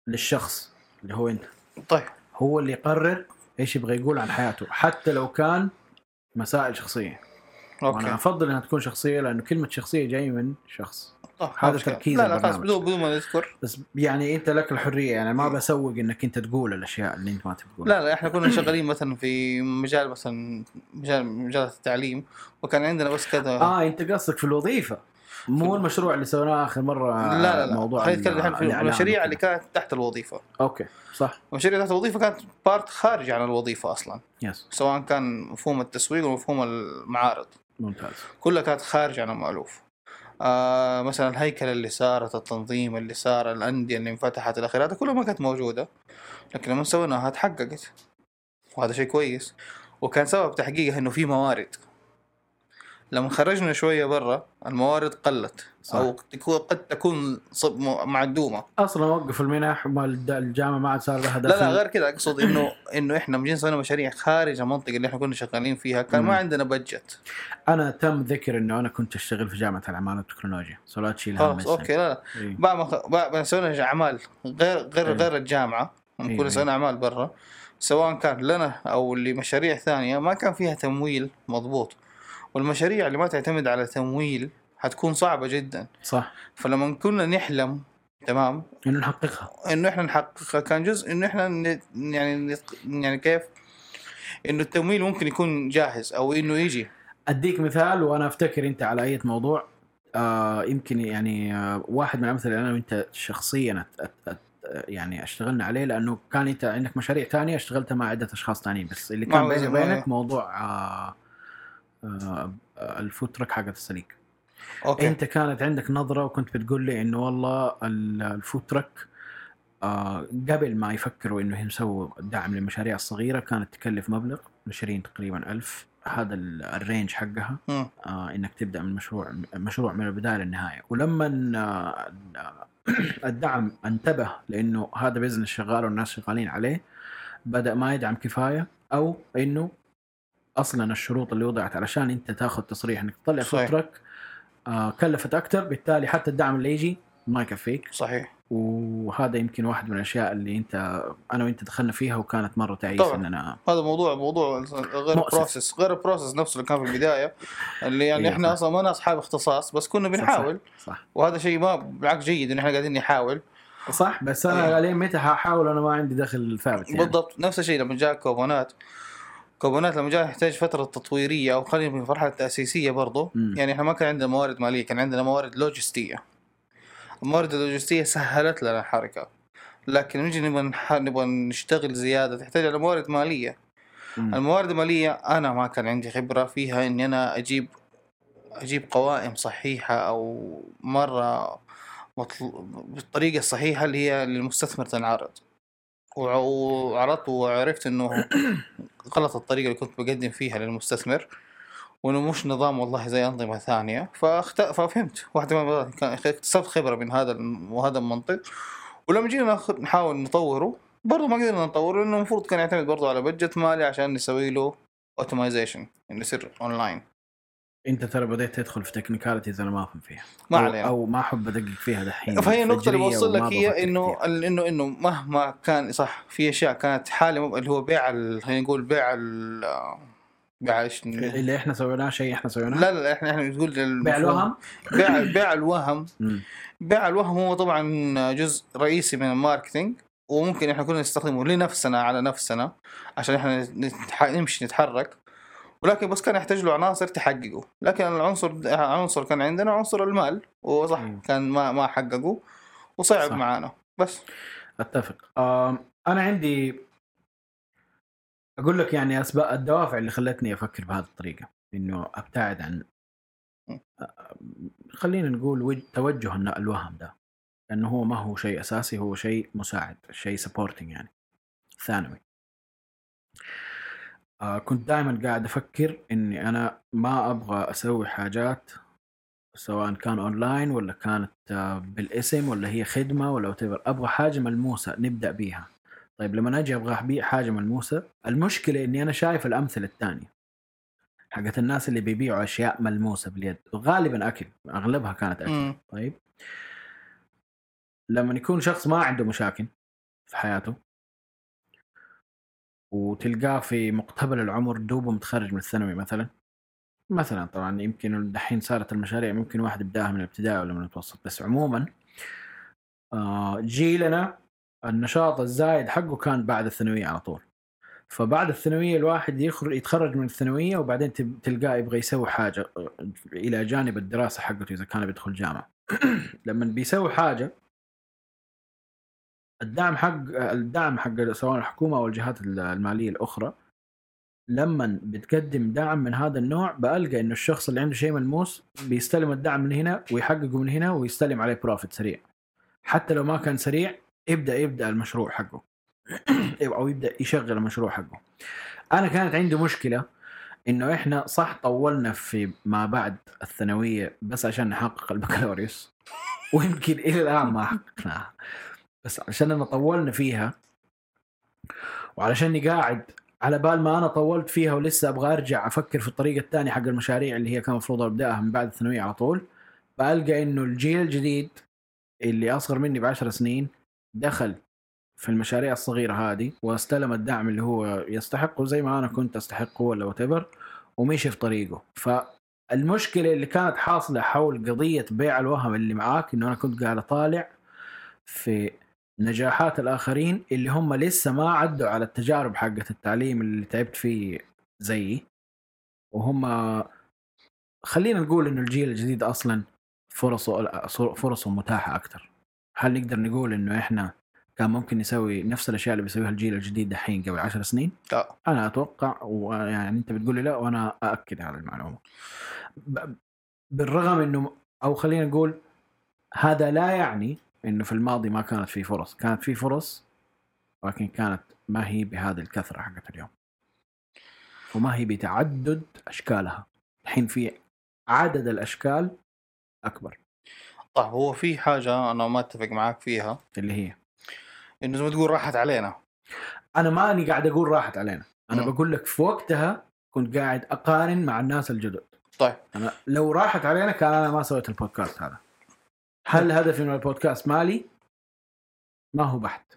[SPEAKER 2] للشخص اللي هو أنت.
[SPEAKER 3] طيب.
[SPEAKER 2] هو اللي يقرر إيش يبغى يقول عن حياته حتى لو كان مسائل شخصية.
[SPEAKER 3] okay.
[SPEAKER 2] أفضل إنها تكون شخصية لأنه كلمة شخصية جاي من شخص. هذا. تركيز
[SPEAKER 3] لا لا خلاص. بدون بدون ما نذكر.
[SPEAKER 2] بس يعني أنت لك الحرية يعني ما بسوق إنك أنت تقول الأشياء اللي أنت ما تقولها.
[SPEAKER 3] لا لا إحنا كنا شغالين مثلا في مجال مثلا مجال مجال التعليم وكان عندنا بس كذا.
[SPEAKER 2] آه أنت قصدك في الوظيفة مو المشروع اللي سويناه آخر مرة
[SPEAKER 3] لا لا لا.
[SPEAKER 2] موضوع
[SPEAKER 3] خلينا نتكلم الحين في المشاريع اللي. كانت تحت الوظيفة.
[SPEAKER 2] okay صح.
[SPEAKER 3] المشاريع تحت الوظيفة كانت part خارج عن الوظيفة أصلا.
[SPEAKER 2] yes
[SPEAKER 3] سواء كان مفهوم التسويق ومفهوم المعارض.
[SPEAKER 2] ممتاز.
[SPEAKER 3] كلها كانت خارج عن المألوف. آه مثلا الهيكله اللي صارت التنظيم اللي صار الأندية اللي انفتحت إلى آخره هذا كلها ما كانت موجودة. لكن لما سويناها تحققت وهذا شيء كويس. وكان سبب تحقيقها إنه في موارد. لما خرجنا شوية برا الموارد قلت
[SPEAKER 2] صح.
[SPEAKER 3] أو تكون- قد تكون صب- معدومة
[SPEAKER 2] أصلا وقف المنح الجامعة ما عاد صار لها
[SPEAKER 3] لا
[SPEAKER 2] دخل
[SPEAKER 3] لا غير كذا أقصد انه إنه إحنا جينا سوينا مشاريع خارج المنطقة اللي إحنا كنا شغالين فيها كان ما. عندنا budget
[SPEAKER 2] أنا تم ذكر إنه أنا كنت أشتغل في جامعة الاعمال والتكنولوجيا so لا تشيل
[SPEAKER 3] خلاص okay لا لا
[SPEAKER 2] إيه.
[SPEAKER 3] بعد ما خ- بعد ما سوينا أعمال غير غير
[SPEAKER 2] أيوة.
[SPEAKER 3] غير
[SPEAKER 2] الجامعة
[SPEAKER 3] كنا
[SPEAKER 2] أيوة.
[SPEAKER 3] سوينا أعمال برا سواء كان لنا أو لمشاريع ثانية ما كان فيها تمويل مضبوط والمشاريع اللي ما تعتمد على تمويل حتكون صعبة جدا.
[SPEAKER 2] صح.
[SPEAKER 3] فلما كنا نحلم تمام؟
[SPEAKER 2] إنه نحققها.
[SPEAKER 3] إنه إحنا نحققها كان جزء إنه إحنا ن- يعني نت- يعني كيف؟ إنه التمويل ممكن يكون جاهز أو إنه يجي.
[SPEAKER 2] أديك مثال وأنا أفتكر أنت على أي موضوع. آه يمكن يعني آه واحد من الأمثلة اللي أنا وأنت شخصيا أت- أت- أت- يعني اشتغلنا عليه لأنه كان أنت عندك مشاريع تانية اشتغلتها مع عدة أشخاص تانيين بس. اللي كان بيني وبينك موضوع آه ال food truck حقت السليك
[SPEAKER 3] okay.
[SPEAKER 2] أنت كانت عندك نظرة وكنت بتقول لي إنه والله ال- ال food truck آه قبل ما يفكروا إنه يسووا دعم للمشاريع الصغيرة كانت تكلف مبلغ 20 تقريبا ألف. هذا ال- ال range
[SPEAKER 3] حقها.
[SPEAKER 2] آه إنك تبدأ من مشروع مشروع من البداية للنهاية. ولما آه الدعم انتبه لإنه هذا business شغال والناس شغالين عليه بدأ ما يدعم كفاية أو إنه أصلا الشروط اللي وضعت علشان أنت تاخذ تصريح إنك تطلع. truck آه كلفت أكثر بالتالي حتى الدعم اللي يجي ما يكفيك
[SPEAKER 3] صحيح
[SPEAKER 2] وهذا يمكن واحد من الأشياء اللي أنت أنا وأنت دخلنا فيها وكانت مرة تعيس
[SPEAKER 3] طبعاً.
[SPEAKER 2] إننا
[SPEAKER 3] هذا موضوع موضوع غير
[SPEAKER 2] مؤسف.
[SPEAKER 3] غير ال process نفسه اللي كان في البداية اللي يعني
[SPEAKER 2] إيه،
[SPEAKER 3] إحنا
[SPEAKER 2] صح.
[SPEAKER 3] أصلا ما اصحاب اختصاص بس كنا
[SPEAKER 2] صح، صح.
[SPEAKER 3] بنحاول
[SPEAKER 2] صح
[SPEAKER 3] وهذا شيء ما بالعكس جيد انه إحنا قاعدين نحاول
[SPEAKER 2] صح بس أنا لين متى حاحاول وأنا ما عندي دخل ثابت يعني
[SPEAKER 3] بالضبط نفس الشيء لما جاء كوبونات كوبونات لما جاء يحتاج فترة تطويرية أو خلينا في مرحلة تأسيسية برضه
[SPEAKER 2] مم.
[SPEAKER 3] يعني إحنا ما كان عندنا موارد مالية كان عندنا موارد لوجستية الموارد اللوجستية سهلت لنا الحركة لكن نجي نبغى نح- نبغى نشتغل زيادة تحتاج على موارد مالية
[SPEAKER 2] مم.
[SPEAKER 3] الموارد المالية أنا ما كان عندي خبرة فيها إني أنا أجيب أجيب قوائم صحيحة أو مرة مطل... بالطريقة الصحيحة اللي هي للمستثمر تنعرض وعرضت وعرفت إنه غلط الطريقة اللي كنت بقدم فيها للمستثمر وإنه مش نظام والله زي أنظمة ثانية. فاخت... ففهمت. واحدة من اكتسبت خبرة من هذا وهذا المنطق. ولما جينا نحاول نطوره برضه ما قدرنا نطوره لأنه المفروض كان يعتمد برضه على budget مالي عشان نسوي له automization انه يصير اونلاين
[SPEAKER 2] انت ترى بديت تدخل في technicalities أنا ما أفهم فيها.
[SPEAKER 3] ما علينا
[SPEAKER 2] أو ما أحب أدقق فيها دحين.
[SPEAKER 3] فهي النقطة اللي بوصل لك هي
[SPEAKER 2] إنه
[SPEAKER 3] انه إنه مهما كان صح في أشياء كانت حالة مب- اللي هو بيع ال- خلينا نقول بيع ال بيع إيش؟
[SPEAKER 2] اللي إحنا سويناه شيء إحنا سويناه؟
[SPEAKER 3] لا لا إحنا إحنا نقول
[SPEAKER 2] بيع الوهم؟
[SPEAKER 3] بيع بيع الوهم. بيع الوهم هو طبعا جزء رئيسي من ال marketing وممكن إحنا كنا نستخدمه لنفسنا على نفسنا عشان إحنا. نمشي نتحرك. ولكن بس كان يحتاج له عناصر تحققه. لكن العنصر عنصر كان عندنا عنصر المال. وصح
[SPEAKER 2] أيوه.
[SPEAKER 3] كان ما ما حققه. وصعب
[SPEAKER 2] صح.
[SPEAKER 3] معانا. بس.
[SPEAKER 2] أتفق. أنا عندي أقول لك يعني أسباب الدوافع اللي خلتني أفكر بهذه الطريقة. إنه أبتعد عن خلينا نقول وج- توجه الوهم ده. لأنه هو ما هو شيء أساسي هو شيء مساعد شيء سبورتنج يعني. ثانوي. آه كنت دائما قاعد أفكر إني أنا ما أبغى أسوي حاجات سواء كان اونلاين ولا كانت آه، بالاسم ولا هي خدمة ولا whatever. أبغى حاجة ملموسة نبدأ بيها. طيب لما أجي أبغى أبيع حاجة ملموسة المشكلة إني أنا شايف الأمثلة الثانية حقت الناس اللي بيبيعوا أشياء ملموسة باليد. غالبا أكل أغلبها كانت
[SPEAKER 3] أكل.
[SPEAKER 2] طيب لما يكون شخص ما عنده مشاكل في حياته وتلقاه في مقتبل العمر دوبه متخرج من الثانوي مثلا؟ مثلا طبعا يمكن دحين صارت المشاريع ممكن واحد يبداها من الابتدائي ولا من المتوسط بس عموما آه، جيلنا النشاط الزايد حقه كان بعد الثانوية على طول. فبعد الثانوية الواحد يخرج يتخرج من الثانوية وبعدين تلقاه يبغى يسوي حاجة آه، إلى جانب الدراسة حقته إذا كان بيدخل جامعة. لما بيسوي حاجة الدعم حق الدعم حق سواء الحكومة أو الجهات المالية الأخرى لما بتقدم دعم من هذا النوع بلقى إنه الشخص اللي عنده شيء ملموس بيستلم الدعم من هنا ويحققه من هنا ويستلم عليه بروفيت سريع. حتى لو ما كان سريع يبدأ يبدأ المشروع حقه. أو يبدأ يشغل المشروع حقه. أنا كانت عندي مشكلة إنه إحنا صح طولنا في ما بعد الثانوية بس عشان نحقق البكالوريوس. ويمكن إلى الآن ما حققناها. بس عشان أنا طولنا فيها وعلشاني قاعد على بال ما أنا طولت فيها ولسه أبغى أرجع أفكر في الطريقة الثانية حق المشاريع اللي هي كان المفروض أبدأها من بعد الثانوية على طول بلقى إنه الجيل الجديد اللي أصغر مني بعشر سنين دخل في المشاريع الصغيرة هذه واستلم الدعم اللي هو يستحقه زي ما أنا كنت أستحقه ولا وات ومشي في طريقه. فالمشكلة اللي كانت حاصلة حول قضية بيع الوهم اللي معاك إنه أنا كنت قاعد أطالع في نجاحات الآخرين اللي هم لسه ما عدوا على التجارب حقت التعليم اللي تعبت فيه زيي. وهم خلينا نقول إنه الجيل الجديد أصلا فرصه فرصه متاحة أكثر هل نقدر نقول إنه إحنا كان ممكن يسوي نفس الأشياء اللي بيسويها الجيل الجديد دحين قبل عشر سنين؟
[SPEAKER 3] لا
[SPEAKER 2] أنا أتوقع ويعني أنت بتقول لي لا وأنا أأكد على المعلومة. بالرغم إنه أو خلينا نقول هذا لا يعني إنه في الماضي ما كانت في فرص. كانت في فرص ولكن كانت ما هي بهذه الكثرة حقت اليوم. وما هي بتعدد أشكالها. الحين في عدد الأشكال أكبر.
[SPEAKER 3] طيب هو في حاجة أنا ما أتفق معاك فيها.
[SPEAKER 2] اللي هي؟
[SPEAKER 3] إنه زي ما تقول راحت علينا.
[SPEAKER 2] أنا ماني قاعد أقول راحت علينا. أنا
[SPEAKER 3] مم.
[SPEAKER 2] بقول لك في وقتها كنت قاعد أقارن مع الناس الجدد.
[SPEAKER 3] طيب.
[SPEAKER 2] أنا لو راحت علينا كان أنا ما سويت البودكاست هذا. هل هدفي من البودكاست مالي؟ ما هو بحت.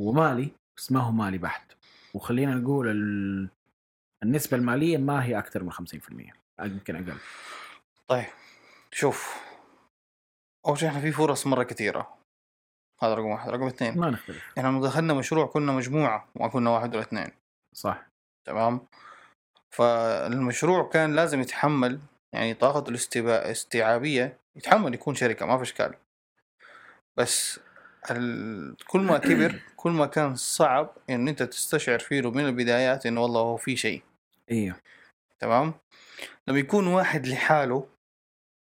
[SPEAKER 2] هو مالي بس ما هو مالي بحت. وخلينا نقول ال... النسبة المالية ما هي أكثر من 50% يمكن أقل.
[SPEAKER 3] طيب شوف. أول شيء إحنا في فرص مرة كثيرة. هذا رقم واحد. رقم اثنين
[SPEAKER 2] ما نختلف.
[SPEAKER 3] إحنا لما دخلنا مشروع كنا مجموعة ما كنا واحد ولا اثنين.
[SPEAKER 2] صح.
[SPEAKER 3] تمام؟ فالمشروع كان لازم يتحمل يعني طاقته الاستيعابية استيعابية يتحمل يكون شركة ما في إشكال. بس ال... كل ما كبر كل ما كان صعب إن أنت تستشعر فيه من البدايات إنه والله هو في شيء.
[SPEAKER 2] أيوه
[SPEAKER 3] تمام؟ لما يكون واحد لحاله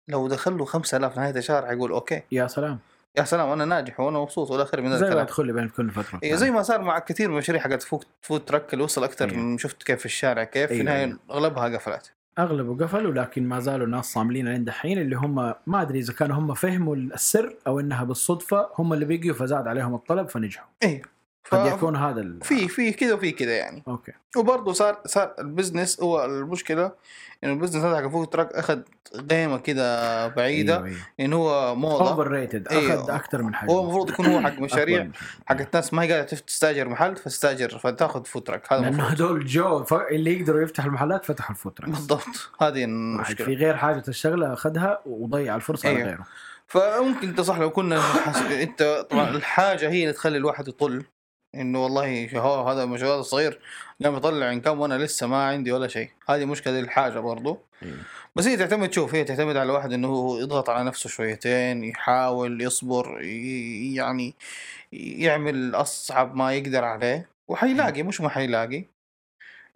[SPEAKER 3] لو دخل له 5000 نهاية الشهر حيقول okay.
[SPEAKER 2] يا سلام.
[SPEAKER 3] يا سلام أنا ناجح وأنا مبسوط ولا خير من ذا
[SPEAKER 2] زي ما
[SPEAKER 3] الكلام
[SPEAKER 2] لي بين كل فترة.
[SPEAKER 3] إيه زي ما صار مع كثير من المشاريع حقت food, truck اللي وصل أكثر
[SPEAKER 2] أيوة.
[SPEAKER 3] من شفت كيف في الشارع كيف في
[SPEAKER 2] أيوة،
[SPEAKER 3] النهايه. اغلبها قفلت.
[SPEAKER 2] أغلبه قفل ولكن ما زالوا ناس صاملين لين دحين اللي هم ما أدري إذا كانوا هم فهموا السر أو إنها بالصدفة هم اللي بقيوا فزاد عليهم الطلب فنجحوا.
[SPEAKER 3] إيه.
[SPEAKER 2] قد يكون هذا ال...
[SPEAKER 3] في في كذا وفي كذا يعني.
[SPEAKER 2] okay.
[SPEAKER 3] وبرضه صار صار ال business هو المشكلة إنه ال business هذا حق food truck أخذ قيمه كذا بعيدة
[SPEAKER 2] أيوه أيوه.
[SPEAKER 3] انه هو
[SPEAKER 2] موضة. overrated
[SPEAKER 3] أيوه.
[SPEAKER 2] أخذ أكثر من حجمه.
[SPEAKER 3] هو المفروض يكون هو حق مشاريع
[SPEAKER 2] أكبر من حجمه.
[SPEAKER 3] حقت ناس ما هي قاعدة تستاجر محل فتستاجر فتاخذ food truck هذا لأنه
[SPEAKER 2] هذول جو ف... اللي يقدروا يفتحوا المحلات فتحوا ال food truck
[SPEAKER 3] بالضبط. هذه المشكلة.
[SPEAKER 2] في غير حاجة الشغله أخذها وضيع الفرصة على
[SPEAKER 3] أيوه.
[SPEAKER 2] غيره.
[SPEAKER 3] فممكن انت صح لو كنا. إنت طبعا الحاجة هي اللي تخلي الواحد يطل. إنه والله هو هذا المشروع الصغير قام يطلع انكم وأنا لسه ما عندي ولا شيء. هذه مشكلة الحاجة برضو.
[SPEAKER 2] أيوه.
[SPEAKER 3] بس هي تعتمد شوف هي تعتمد على الواحد إنه هو يضغط على نفسه شويتين يحاول يصبر. يعني يعمل أصعب ما يقدر عليه. وحيلاقي مش ما حيلاقي.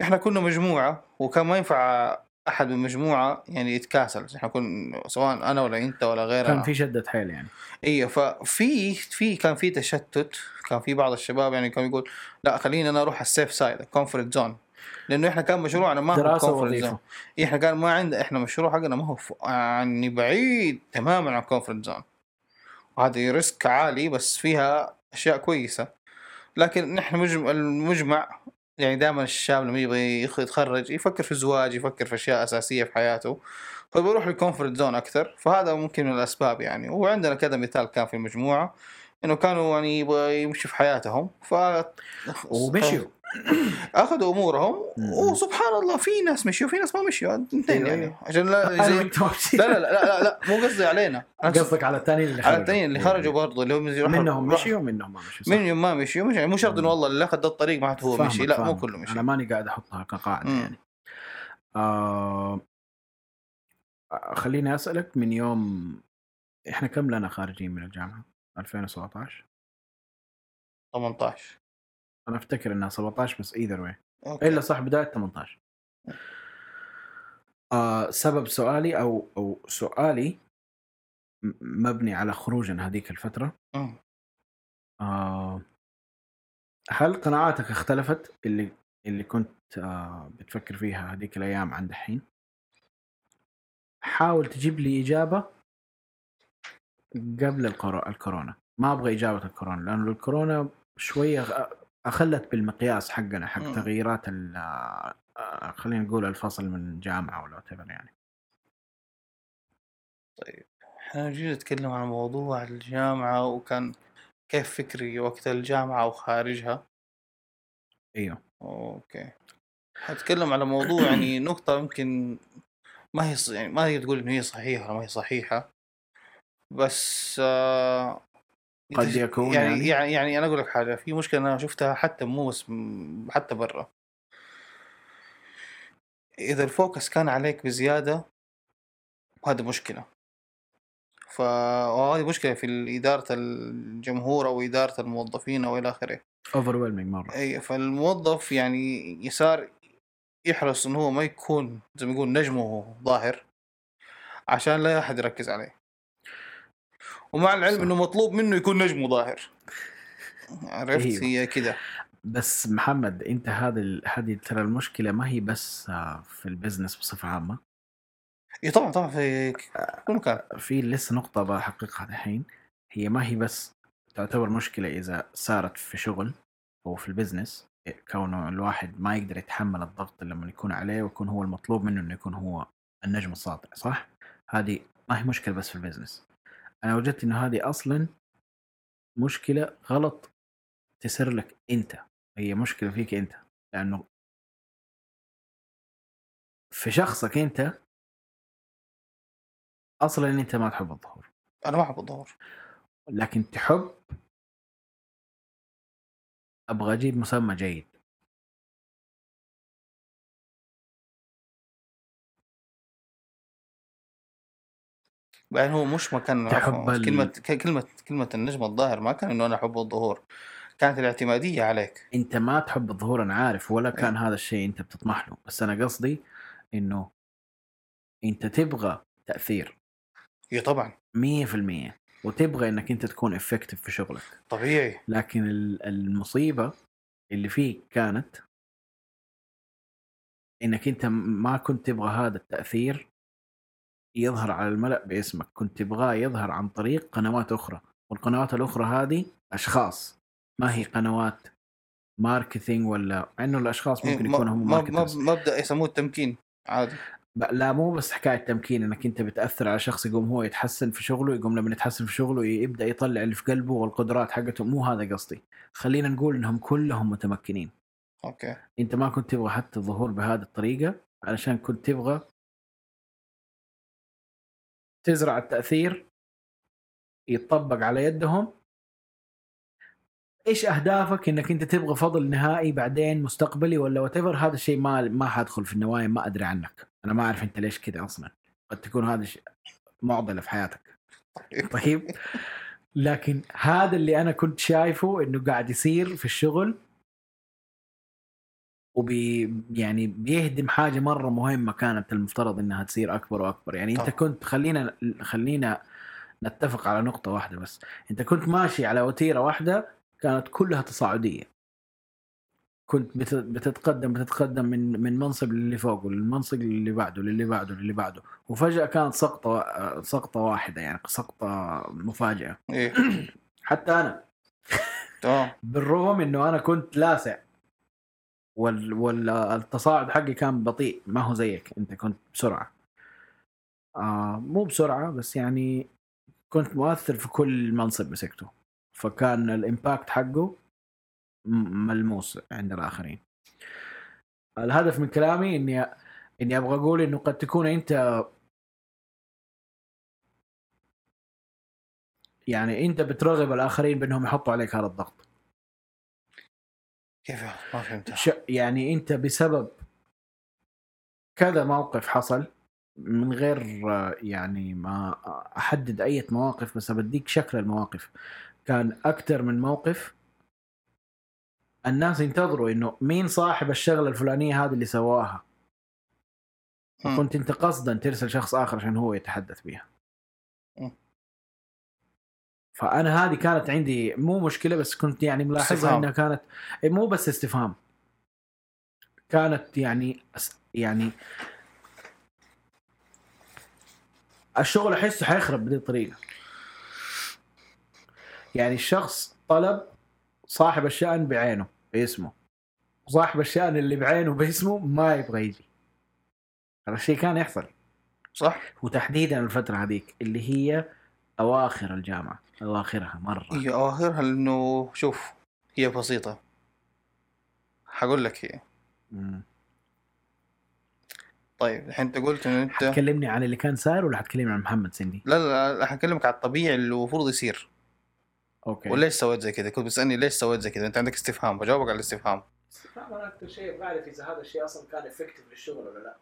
[SPEAKER 3] إحنا كنا مجموعة وكان ما ينفع أحد من المجموعه يعني يتكاسل. إحنا كنا سواء أنا ولا أنت ولا غيرنا.
[SPEAKER 2] كان في شدة حيل يعني.
[SPEAKER 3] أيوه ففي في كان في تشتت. كان في بعض الشباب يعني كان يقول لا خليني أنا أروح ال safe side ال comfort zone لأنه إحنا كان مشروعنا ما هو
[SPEAKER 2] ووظيفه
[SPEAKER 3] zone إحنا كان ما عندنا إحنا مشروع حقنا ما هو يعني بعيد تماما عن ال comfort zone وهذه risk عالي بس فيها أشياء كويسة. لكن نحن مجمع المجمع يعني دائما الشاب لما يبغى يتخرج يفكر في الزواج يفكر في أشياء أساسية في حياته. فبيروح للكونفرت زون أكثر. فهذا ممكن من الأسباب يعني. وعندنا كذا مثال كان في المجموعة. إنه كانوا يعني يبغى يمشي في حياتهم ف
[SPEAKER 2] ومشيوا
[SPEAKER 3] أخذوا
[SPEAKER 2] أمورهم.
[SPEAKER 3] وسبحان الله في ناس مشيوا وفي ناس ما مشيوا اثنين
[SPEAKER 2] أيوة،
[SPEAKER 3] يعني
[SPEAKER 2] أيوة.
[SPEAKER 3] عشان لا زي. لا لا لا لا, لا مو قصدي علينا
[SPEAKER 2] قصدك على الثانيين اللي
[SPEAKER 3] على
[SPEAKER 2] خرجوا
[SPEAKER 3] الثانيين اللي خرجوا برضه اللي هم
[SPEAKER 2] منهم مشيوا ومنهم ما مشيوا.
[SPEAKER 3] منهم ما مشيوا مش يعني مو شرط
[SPEAKER 2] إنه.
[SPEAKER 3] والله اللي أخذ الطريق ما هو مشي لا مو. كله مشي
[SPEAKER 2] أنا ماني قاعد أحطها
[SPEAKER 3] كقاعدة.
[SPEAKER 2] يعني آه... خليني أسألك من يوم إحنا كم لنا خارجين من الجامعة 2017
[SPEAKER 3] 18
[SPEAKER 2] أنا أفتكر إنها 17 بس إيذر واي. إلا صح بداية 18 آه سبب سؤالي أو أو سؤالي مبني على خروجنا هذيك
[SPEAKER 3] الفترة.
[SPEAKER 2] آه هل قناعاتك اختلفت؟ اللي اللي كنت آه بتفكر فيها هذيك الأيام عن دحين؟ حاول تجيب لي إجابة قبل الكورو- الكورونا. ما أبغى إجابة الكورونا لأنه الكورونا شوية أخلت بالمقياس حقنا حق
[SPEAKER 3] مم.
[SPEAKER 2] تغييرات ال- آه، خلينا نقول الفصل من جامعة ولا whatever يعني.
[SPEAKER 3] إحنا جينا نتكلم عن موضوع الجامعة وكان كيف فكري وقت الجامعة وخارجها.
[SPEAKER 2] أيوه.
[SPEAKER 3] أوكي. حتكلم على موضوع يعني نقطة يمكن ما هي يعني ما هي تقول إنه هي صحيحة ولا ما هي صحيحة. بس آه
[SPEAKER 2] قد يكون
[SPEAKER 3] يعني
[SPEAKER 2] يعني.
[SPEAKER 3] يعني يعني أنا أقول لك حاجة في مشكلة أنا شفتها حتى مو بس حتى برا. إذا ال focus كان عليك بزيادة هذا مشكلة. فهذه مشكلة في إدارة الجمهور أو إدارة الموظفين أو إلى آخره.
[SPEAKER 2] over مرة.
[SPEAKER 3] إي فالموظف يعني يصار يحرص انه هو ما يكون زي ما يقول نجمه ظاهر عشان لا أحد يركز عليه. ومع العلم
[SPEAKER 2] صح.
[SPEAKER 3] إنه مطلوب منه يكون نجمه ظاهر عرفت؟
[SPEAKER 2] أيوه.
[SPEAKER 3] هي كده.
[SPEAKER 2] بس محمد أنت هذا ال- هذه ترى المشكلة ما هي بس آه، في ال business بصفة
[SPEAKER 3] عامة. إي طبعا طبعا في كل مكان.
[SPEAKER 2] في لسه نقطة بحققها الحين هي ما هي بس تعتبر مشكلة إذا صارت في شغل أو في ال business كونه الواحد ما يقدر يتحمل الضغط لما يكون عليه ويكون هو المطلوب منه إنه يكون هو النجم الساطع صح؟ هذه ما هي مشكلة بس في ال business. أنا وجدت انه هذه أصلا مشكلة غلط تسر لك أنت. هي مشكلة فيك أنت لأنه في شخصك أنت أصلا أنت ما تحب الظهور.
[SPEAKER 3] أنا ما أحب الظهور.
[SPEAKER 2] لكن تحب أبغى أجيب مسمى جيد.
[SPEAKER 3] بعدين هو مش مكان عفواً،
[SPEAKER 2] ال-
[SPEAKER 3] كلمة كلمة كلمة النجم الظاهر ما كان إنه أنا أحب الظهور. كانت الاعتمادية عليك.
[SPEAKER 2] أنت ما تحب الظهور أنا عارف ولا كان هذا الشيء أنت بتطمح له. بس أنا قصدي إنه أنت تبغى تأثير.
[SPEAKER 3] اي طبعا.
[SPEAKER 2] 100% وتبغى إنك أنت تكون افكتيف في شغلك.
[SPEAKER 3] طبيعي.
[SPEAKER 2] لكن ال- المصيبة اللي فيك كانت إنك أنت ما كنت تبغى هذا التأثير يظهر على الملأ باسمك كنت تبغاه يظهر عن طريق قنوات أخرى والقنوات الأخرى هذه أشخاص. ما هي قنوات marketing ولا؟ مع إنه الأشخاص
[SPEAKER 3] إيه،
[SPEAKER 2] ممكن يكونوا هم
[SPEAKER 3] ما- ما-
[SPEAKER 2] marketers
[SPEAKER 3] مبدا يسموه التمكين عادي.
[SPEAKER 2] لا مو بس حكاية تمكين إنك أنت بتأثر على شخص يقوم هو يتحسن في شغله يقوم لما يتحسن في شغله يبدأ يطلع اللي في قلبه والقدرات حقته. مو هذا قصدي. خلينا نقول إنهم كلهم متمكنين.
[SPEAKER 3] okay.
[SPEAKER 2] أنت ما كنت تبغى حتى الظهور بهذه الطريقة علشان كنت تبغى تزرع التأثير يتطبق على يدهم. إيش أهدافك؟ إنك أنت تبغى فضل نهائي بعدين مستقبلي ولا what هذا الشيء ما ما حادخل في النوايا ما أدري عنك. أنا ما أعرف أنت ليش كذا أصلا. قد تكون هذا الشيء معضلة في حياتك. طيب. لكن هذا اللي أنا كنت شايفه إنه قاعد يصير في الشغل. وبي يعني بيهدم حاجة مرة مهمة كانت المفترض إنها تصير أكبر وأكبر. يعني أنت
[SPEAKER 3] طبعا.
[SPEAKER 2] كنت خلينا خلينا نتفق على نقطة واحدة بس. أنت كنت ماشي على وتيرة واحدة كانت كلها تصاعدية. كنت بت- بتتقدم بتتقدم من من منصب للي فوقه للمنصب اللي بعده للي بعده للي بعده. وفجأة كانت سقطة سقطة واحدة يعني سقطة مفاجئه
[SPEAKER 3] إيه.
[SPEAKER 2] حتى أنا.
[SPEAKER 3] تمام.
[SPEAKER 2] بالرغم إنه أنا كنت لاسع. وال والتصاعد حقي كان بطيء ما هو زيك انت كنت بسرعة. آه مو بسرعة بس يعني كنت مؤثر في كل منصب مسكته. فكان الإمباكت حقه ملموس عند الآخرين. الهدف من كلامي إني إني أبغى أقول إنه قد تكون أنت يعني أنت بترغب الآخرين بأنهم يحطوا عليك هذا الضغط.
[SPEAKER 3] كيف ما فهمت
[SPEAKER 2] ش... يعني أنت بسبب كذا موقف حصل من غير يعني ما أحدد أي مواقف بس بديك شكل المواقف كان أكثر من موقف الناس ينتظروا إنه مين صاحب الشغلة الفلانية هذه اللي سواها. كنت أنت قصدا ترسل شخص آخر عشان هو يتحدث بيها
[SPEAKER 3] مم.
[SPEAKER 2] فأنا هذه كانت عندي مو مشكلة بس كنت يعني ملاحظها
[SPEAKER 3] استفهام.
[SPEAKER 2] إنها كانت مو بس استفهام. كانت يعني يعني الشغل أحسه حيخرب بهذه الطريقة يعني الشخص طلب صاحب الشأن بعينه باسمه. وصاحب الشأن اللي بعينه باسمه ما يبغى يجي. هذا الشيء كان يحصل.
[SPEAKER 3] صح؟
[SPEAKER 2] وتحديدا الفترة هذيك اللي هي أواخر الجامعة. أواخرها مرة.
[SPEAKER 3] هي اواخرها انه شوف هي بسيطة. حقول لك هي.
[SPEAKER 2] مم.
[SPEAKER 3] طيب الحين أنت قلت إن أنت لا
[SPEAKER 2] حتكلمني عن اللي كان صاير ولا حتكلمني عن محمد سندي؟
[SPEAKER 3] لا لا حكلمك على الطبيعي اللي المفروض يصير.
[SPEAKER 2] okay.
[SPEAKER 3] وليش سويت زي كذا؟ كنت بتسألني ليش سويت زي كذا؟ أنت عندك استفهام بجاوبك على الاستفهام.
[SPEAKER 2] أنا أكثر شيء أبغى اعرف إذا هذا الشيء أصلا كان effective للشغل ولا لا.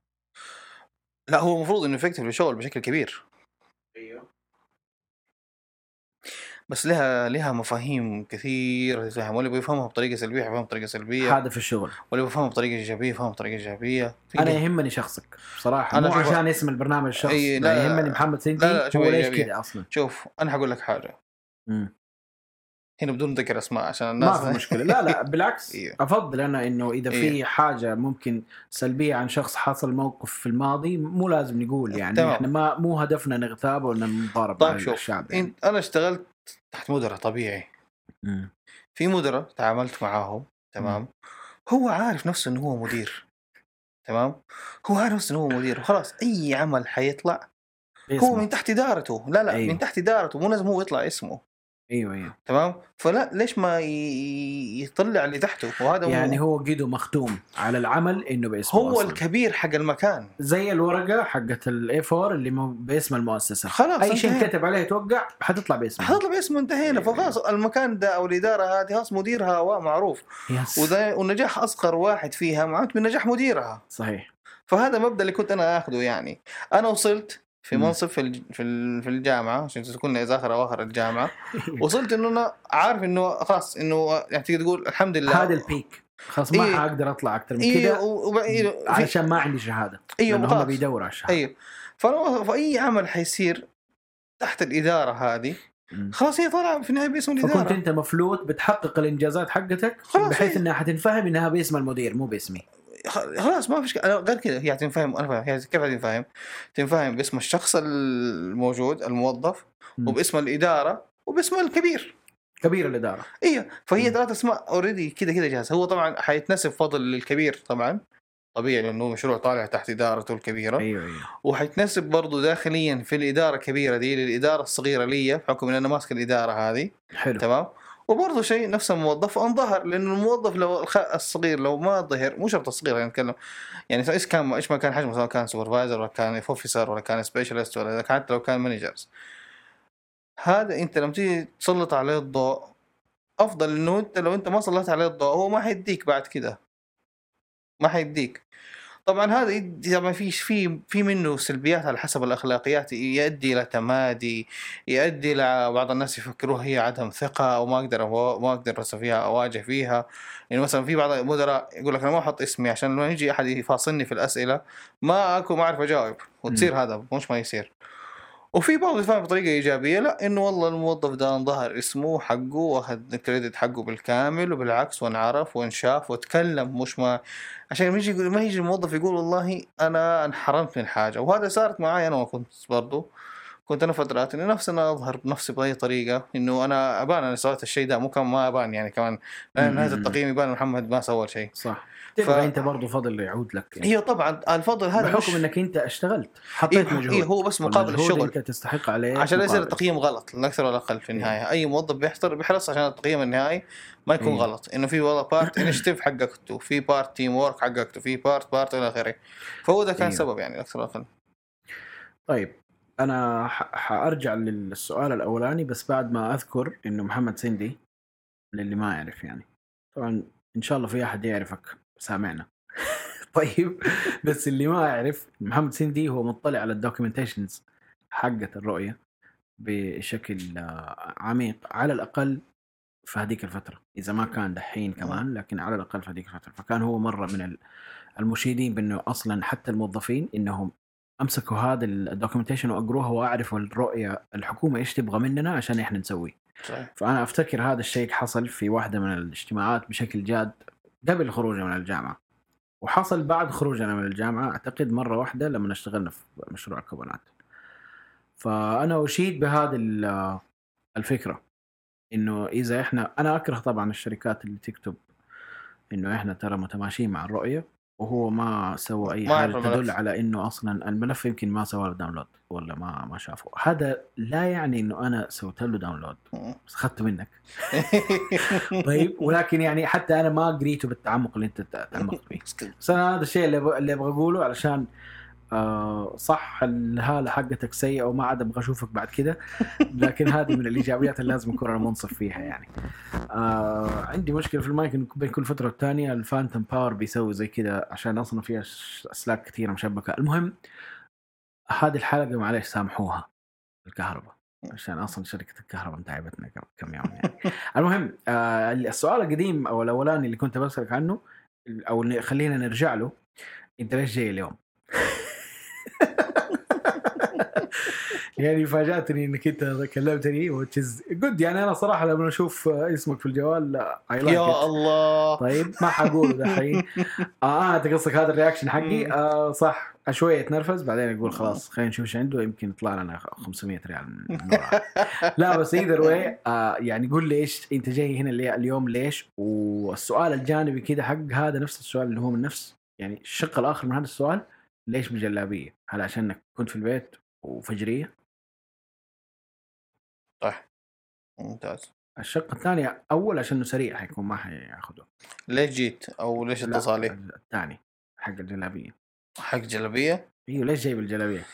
[SPEAKER 3] لا هو المفروض إنه effective للشغل بشكل كبير.
[SPEAKER 2] أيوه.
[SPEAKER 3] بس لها لها مفاهيم كثير تفهم واللي بيفهمها بطريقة سلبية يفهمها بطريقة سلبية
[SPEAKER 2] هذا في الشغل
[SPEAKER 3] واللي بيفهمها بطريقة إيجابية يفهمها بطريقة
[SPEAKER 2] إيجابية
[SPEAKER 3] أنا
[SPEAKER 2] يهمني شخصك بصراحة
[SPEAKER 3] أنا
[SPEAKER 2] مو عشان اسم البرنامج الشخص
[SPEAKER 3] أي،
[SPEAKER 2] لا,
[SPEAKER 3] لا،
[SPEAKER 2] يهمني محمد سندي
[SPEAKER 3] لا، لا،
[SPEAKER 2] هو ليش. كذا أصلا
[SPEAKER 3] شوف أنا حقول لك حاجة
[SPEAKER 2] مم.
[SPEAKER 3] هنا بدون ذكر أسماء عشان الناس
[SPEAKER 2] ما في مشكلة لا لا بالعكس
[SPEAKER 3] إيه.
[SPEAKER 2] أفضل أنا إنه إذا في
[SPEAKER 3] إيه.
[SPEAKER 2] حاجة ممكن سلبية عن شخص حصل موقف في الماضي مو لازم نقول يعني
[SPEAKER 3] تمام.
[SPEAKER 2] إحنا ما مو هدفنا نغتاب ولا نضارب
[SPEAKER 3] طيب شوف
[SPEAKER 2] الشعب يعني.
[SPEAKER 3] أنا اشتغلت تحت مدراء طبيعي
[SPEAKER 2] مم.
[SPEAKER 3] في مدراء تعاملت معاهم تمام هو عارف نفسه انه هو مدير تمام هو عارف نفسه انه هو مدير وخلاص أي عمل حيطلع هو. من تحت إدارته لا لا
[SPEAKER 2] أيوه.
[SPEAKER 3] من تحت إدارته مو لازم هو يطلع اسمه
[SPEAKER 2] أيوه أيوه.
[SPEAKER 3] تمام؟ فلا ليش ما يطلع اللي تحته؟ وهذا
[SPEAKER 2] يعني
[SPEAKER 3] هو
[SPEAKER 2] قيده مختوم على العمل إنه باسمه
[SPEAKER 3] هو
[SPEAKER 2] أصلاً.
[SPEAKER 3] الكبير حق المكان.
[SPEAKER 2] زي الورقة حقت الاي 4 اللي باسم المؤسسة.
[SPEAKER 3] خلاص
[SPEAKER 2] أي شيء. كتب عليه توقع حتطلع باسمه.
[SPEAKER 3] حتطلع باسمه انتهينا.
[SPEAKER 2] أيوه.
[SPEAKER 3] فخلاص المكان ده أو الإدارة هذه خلاص مديرها هو معروف.
[SPEAKER 2] يس
[SPEAKER 3] وده والنجاح أصغر واحد فيها معناته بنجاح مديرها.
[SPEAKER 2] صحيح.
[SPEAKER 3] فهذا المبدا اللي كنت أنا آخذه يعني. أنا وصلت في. منصب في في ال- في الجامعة عشان تكون اخر اواخر الجامعة. وصلت إنه أنا عارف إنه خلاص إنه يعني تقدر تقول الحمد لله.
[SPEAKER 2] هذا البيك خلاص ما
[SPEAKER 3] إيه.
[SPEAKER 2] حاقدر أطلع أكثر من
[SPEAKER 3] أيوه
[SPEAKER 2] كذا
[SPEAKER 3] وب- إيه
[SPEAKER 2] علشان ما عندي شهادة
[SPEAKER 3] أيوه
[SPEAKER 2] لأنه هم بيدوروا على الشهادة.
[SPEAKER 3] أيوه فأنا- فأي عمل حيصير تحت الإدارة هذه. خلاص هي طالعة في النهايه باسم
[SPEAKER 2] فكنت
[SPEAKER 3] الاداره
[SPEAKER 2] أنت مفلوت بتحقق الإنجازات حقتك
[SPEAKER 3] خلاص
[SPEAKER 2] بحيث
[SPEAKER 3] إيه.
[SPEAKER 2] إنها حتنفهم إنها باسم المدير مو باسمي.
[SPEAKER 3] خلاص ما فيش أنا غير كذا هي تنفهم أنا فاهم هي كيف تنفهم؟ تنفهم باسم الشخص الموجود الموظف. وباسم الإدارة وباسم الكبير.
[SPEAKER 2] كبير الإدارة.
[SPEAKER 3] أيوه فهي. ثلاث أسماء اوريدي كذا كذا جاهزة. هو طبعا حيتنسب فضل للكبير طبعا. طبيعي لأنه مشروع طالع تحت إدارته الكبيرة.
[SPEAKER 2] أيوه أيوه.
[SPEAKER 3] وحيتنسب برضه داخليا في الإدارة الكبيرة دي للإدارة الصغيرة لي بحكم إن أنا ماسك الإدارة هذه.
[SPEAKER 2] حلو.
[SPEAKER 3] تمام؟ وبرضه شيء نفس الموظف انظهر لأنه الموظف لو. الصغير لو ما ظهر مو شرط الصغير يعني نتكلم. يعني إيش كان إيش ما كان حجمه سواء كان supervisor ولا كان officer ولا كان specialist ولا حتى لو كان managers هذا أنت لما تيجي تسلط عليه الضوء أفضل إنه أنت لو أنت ما سلطت عليه الضوء هو ما حيديك بعد كده. ما حيديك. طبعا هذا يدي طبعا في في في منه سلبيات على حسب الأخلاقيات يؤدي إلى تمادي يؤدي إلى بعض الناس يفكروها هي عدم ثقة أو ما أقدر ما أقدر فيها أواجه فيها. يعني مثلا في بعض المدراء يقول لك أنا ما أحط اسمي عشان لما يجي أحد يفاصلني في الأسئلة ما أكون ما أعرف أجاوب وتصير هذا مش ما يصير. وفي بعض يفهم بطريقة إيجابية لا إنه والله الموظف ده انظهر اسمه وحقه واخذ الكريدت حقه بالكامل وبالعكس وانعرف وانشاف وتكلم مش ما عشان ما يجي يقول ما يجي الموظف يقول والله أنا انحرمت من حاجة. وهذا صارت معي أنا وكنت برضو. كنت أنا فترات إني نفسي أنا أظهر بنفسي بأي طريقة إنه أنا أبان أنا سويت الشيء ده مو كان ما أبان يعني كمان. نهايه. التقييم يبان محمد ما سوى شيء.
[SPEAKER 2] صح.
[SPEAKER 3] ف-
[SPEAKER 2] انت برضه فضل يعود لك يعني.
[SPEAKER 3] هي طبعا الفضل هذا
[SPEAKER 2] بحكم
[SPEAKER 3] مش
[SPEAKER 2] انك انت اشتغلت حطيت
[SPEAKER 3] إيه
[SPEAKER 2] مجهود.
[SPEAKER 3] إيه هو بس مقابل الشغل.
[SPEAKER 2] انت تستحق عليه
[SPEAKER 3] عشان لا يصير. التقييم غلط لا أكثر ولا أقل في النهاية. أي موظف بيحضر بيحرص عشان التقييم النهائي ما يكون
[SPEAKER 2] إيه.
[SPEAKER 3] غلط. إنه في والله part initiative حققته في part teamwork حققته في part part إلى آخره. فهو ده كان
[SPEAKER 2] أيوه.
[SPEAKER 3] سبب يعني أكثر ولا أقل.
[SPEAKER 2] طيب أنا حأرجع للسؤال الأولاني بس بعد ما أذكر إنه محمد سندي للي ما يعرف يعني. طبعا إن شاء الله في أحد يعرفك. سامعنا. طيب بس اللي ما يعرف محمد سندي هو مطلع على ال documentations حقت الرؤية بشكل آه، عميق على الأقل في هذيك الفترة. إذا ما كان دحين كمان لكن على الأقل في هذيك الفترة. فكان هو مرة من ال- المشيدين بأنه أصلا حتى الموظفين إنهم أمسكوا هذا الدوكيومنتيشن وأقروها وأعرفوا الرؤية الحكومة إيش تبغى مننا عشان إحنا نسوي
[SPEAKER 3] صحيح.
[SPEAKER 2] فأنا أفتكر هذا الشيء حصل في واحدة من الاجتماعات بشكل جاد قبل خروجنا من الجامعة. وحصل بعد خروجنا من الجامعة أعتقد مرة واحدة لما اشتغلنا في مشروع الكوبونات فأنا أشيد بهذه ال- الفكرة إنه إذا إحنا أنا أكره طبعا الشركات اللي تكتب إنه إحنا ترى متماشيين مع الرؤية. وهو ما سوى أي
[SPEAKER 3] ما حاجة.
[SPEAKER 2] تدل على إنه أصلا الملف يمكن ما سوى له download ولا ما ما شافه. هذا لا يعني إنه أنا سويت له download بس أخذته منك. طيب ولكن يعني حتى أنا ما قريته بالتعمق اللي أنت تعمقت فيه. بس أنا هذا الشيء اللي أبغى أقوله علشان آه صح الهالة حقتك سيئة وما عاد أبغى أشوفك بعد كده لكن هذه من الإيجابيات اللي لازم أكون أنا منصف فيها يعني. آه عندي مشكلة في المايك بين كل فترة والثانيه ال phantom power بيسوي زي كده عشان أصلا فيها اسلاك كثيره مشبكة. المهم هذه الحلقة معلش سامحوها الكهرباء عشان أصلا شركة الكهرباء متعبتنا كم- يوم يعني. المهم آه السؤال القديم أو الأولاني اللي كنت بسألك عنه أو خلينا نرجع له أنت ليش جاي اليوم؟ يعني فاجأتني إنك أنت كلمتني وتشز جود يعني أنا صراحة لما أشوف اسمك في الجوال I'm like
[SPEAKER 3] يا
[SPEAKER 2] it.
[SPEAKER 3] الله.
[SPEAKER 2] طيب ما حقوله دحين. آه أنت قصدك هذا ال reaction حقي؟ آه صح. شوية يتنرفز بعدين يقول خلاص خلينا نشوف إيش عنده. يمكن يطلع لنا 500 ريال من. لا بس ايذر واي آه يعني قول لي إيش أنت جاي هنا اليوم ليش؟ والسؤال الجانبي كده حق هذا نفس السؤال اللي هو من نفس يعني الشق الآخر من هذا السؤال. ليش بجلابيه؟ هل عشانك كنت في البيت وفجريه؟
[SPEAKER 3] صح. ممتاز.
[SPEAKER 2] الشق الثاني أول عشانه سريع حيكون ما حياخذه
[SPEAKER 3] ليش جيت؟ أو ليش
[SPEAKER 2] لا،
[SPEAKER 3] اتصالي
[SPEAKER 2] الثاني حق الجلابية.
[SPEAKER 3] حق جلابيه
[SPEAKER 2] إيوه ليش جايب الجلابية؟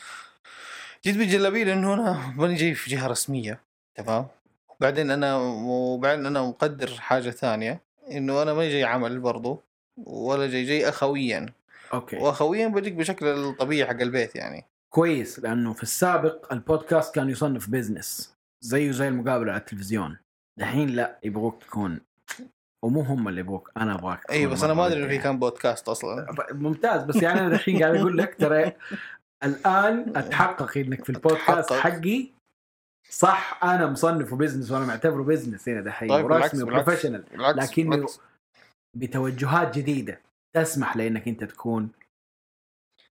[SPEAKER 3] جيت بالجلابية لأنه أنا ماني جاي في جهة رسمية تمام؟ بعدين أنا وبعدين أنا مقدر حاجة ثانية إنه أنا ما جاي عمل برضو ولا جاي جاي اخويا.
[SPEAKER 2] okay
[SPEAKER 3] وأخويا بجيك بشكل الطبيعي حق البيت يعني
[SPEAKER 2] كويس لأنه في السابق البودكاست كان يصنف business زيه زي المقابلة على التلفزيون دحين لا يبغوك تكون ومو هم اللي يبغوك أنا أبغاك
[SPEAKER 3] اي بس أنا ما أدري إنه في. كان بودكاست أصلا
[SPEAKER 2] ممتاز بس يعني أنا دحين قاعد أقول لك ترى الآن أتحقق إنك في البودكاست. حقي صح أنا مصنفه business وأنا معتبره business هنا دحين
[SPEAKER 3] طيب
[SPEAKER 2] ورسمي و
[SPEAKER 3] professional
[SPEAKER 2] لكنه. بتوجهات جديدة تسمح لإنك أنت تكون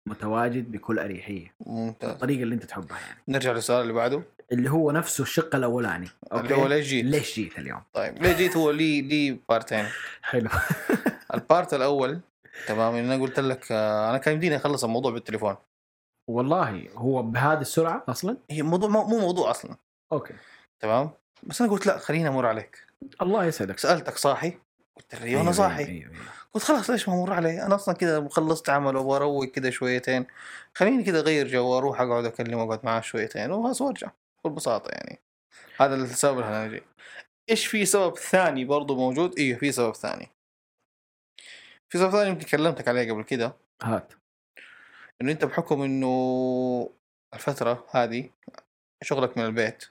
[SPEAKER 2] متواجد بكل أريحية.
[SPEAKER 3] ممتاز.
[SPEAKER 2] الطريقة اللي أنت تحبها يعني.
[SPEAKER 3] نرجع للسؤال اللي بعده.
[SPEAKER 2] اللي هو نفسه الشق الأولاني.
[SPEAKER 3] اللي هو ليش جيت؟
[SPEAKER 2] ليش جيت اليوم؟
[SPEAKER 3] طيب ليه جيت هو لي لي بارتين.
[SPEAKER 2] حلو.
[SPEAKER 3] ال part الأول تمام أنا قلت لك آه، أنا كان يمديني أخلص الموضوع بالتليفون.
[SPEAKER 2] والله هو بهذه السرعة أصلا؟
[SPEAKER 3] هي موضوع مو مو موضوع أصلا.
[SPEAKER 2] okay.
[SPEAKER 3] تمام؟ بس أنا قلت لا خليني أمر عليك.
[SPEAKER 2] الله يسعدك.
[SPEAKER 3] سألتك صاحي؟ قلت لي
[SPEAKER 2] أيوة،
[SPEAKER 3] أنا صاحي.
[SPEAKER 2] أيوة، أيوة.
[SPEAKER 3] قلت خلاص ليش ما أمر عليه أنا أصلا كذا خلصت عمل وابغى اروق كذا شويتين. خليني كذا أغير جو وأروح أقعد اكلمه اقعد معاه شويتين وخلاص وأرجع بكل بساطه يعني. هذا السبب اللي أنا جاي إيش في سبب ثاني برضو موجود؟ أيوه في سبب ثاني. في سبب ثاني يمكن كلمتك عليه قبل كده.
[SPEAKER 2] هات.
[SPEAKER 3] إنه أنت بحكم إنه الفترة هذه شغلك من البيت.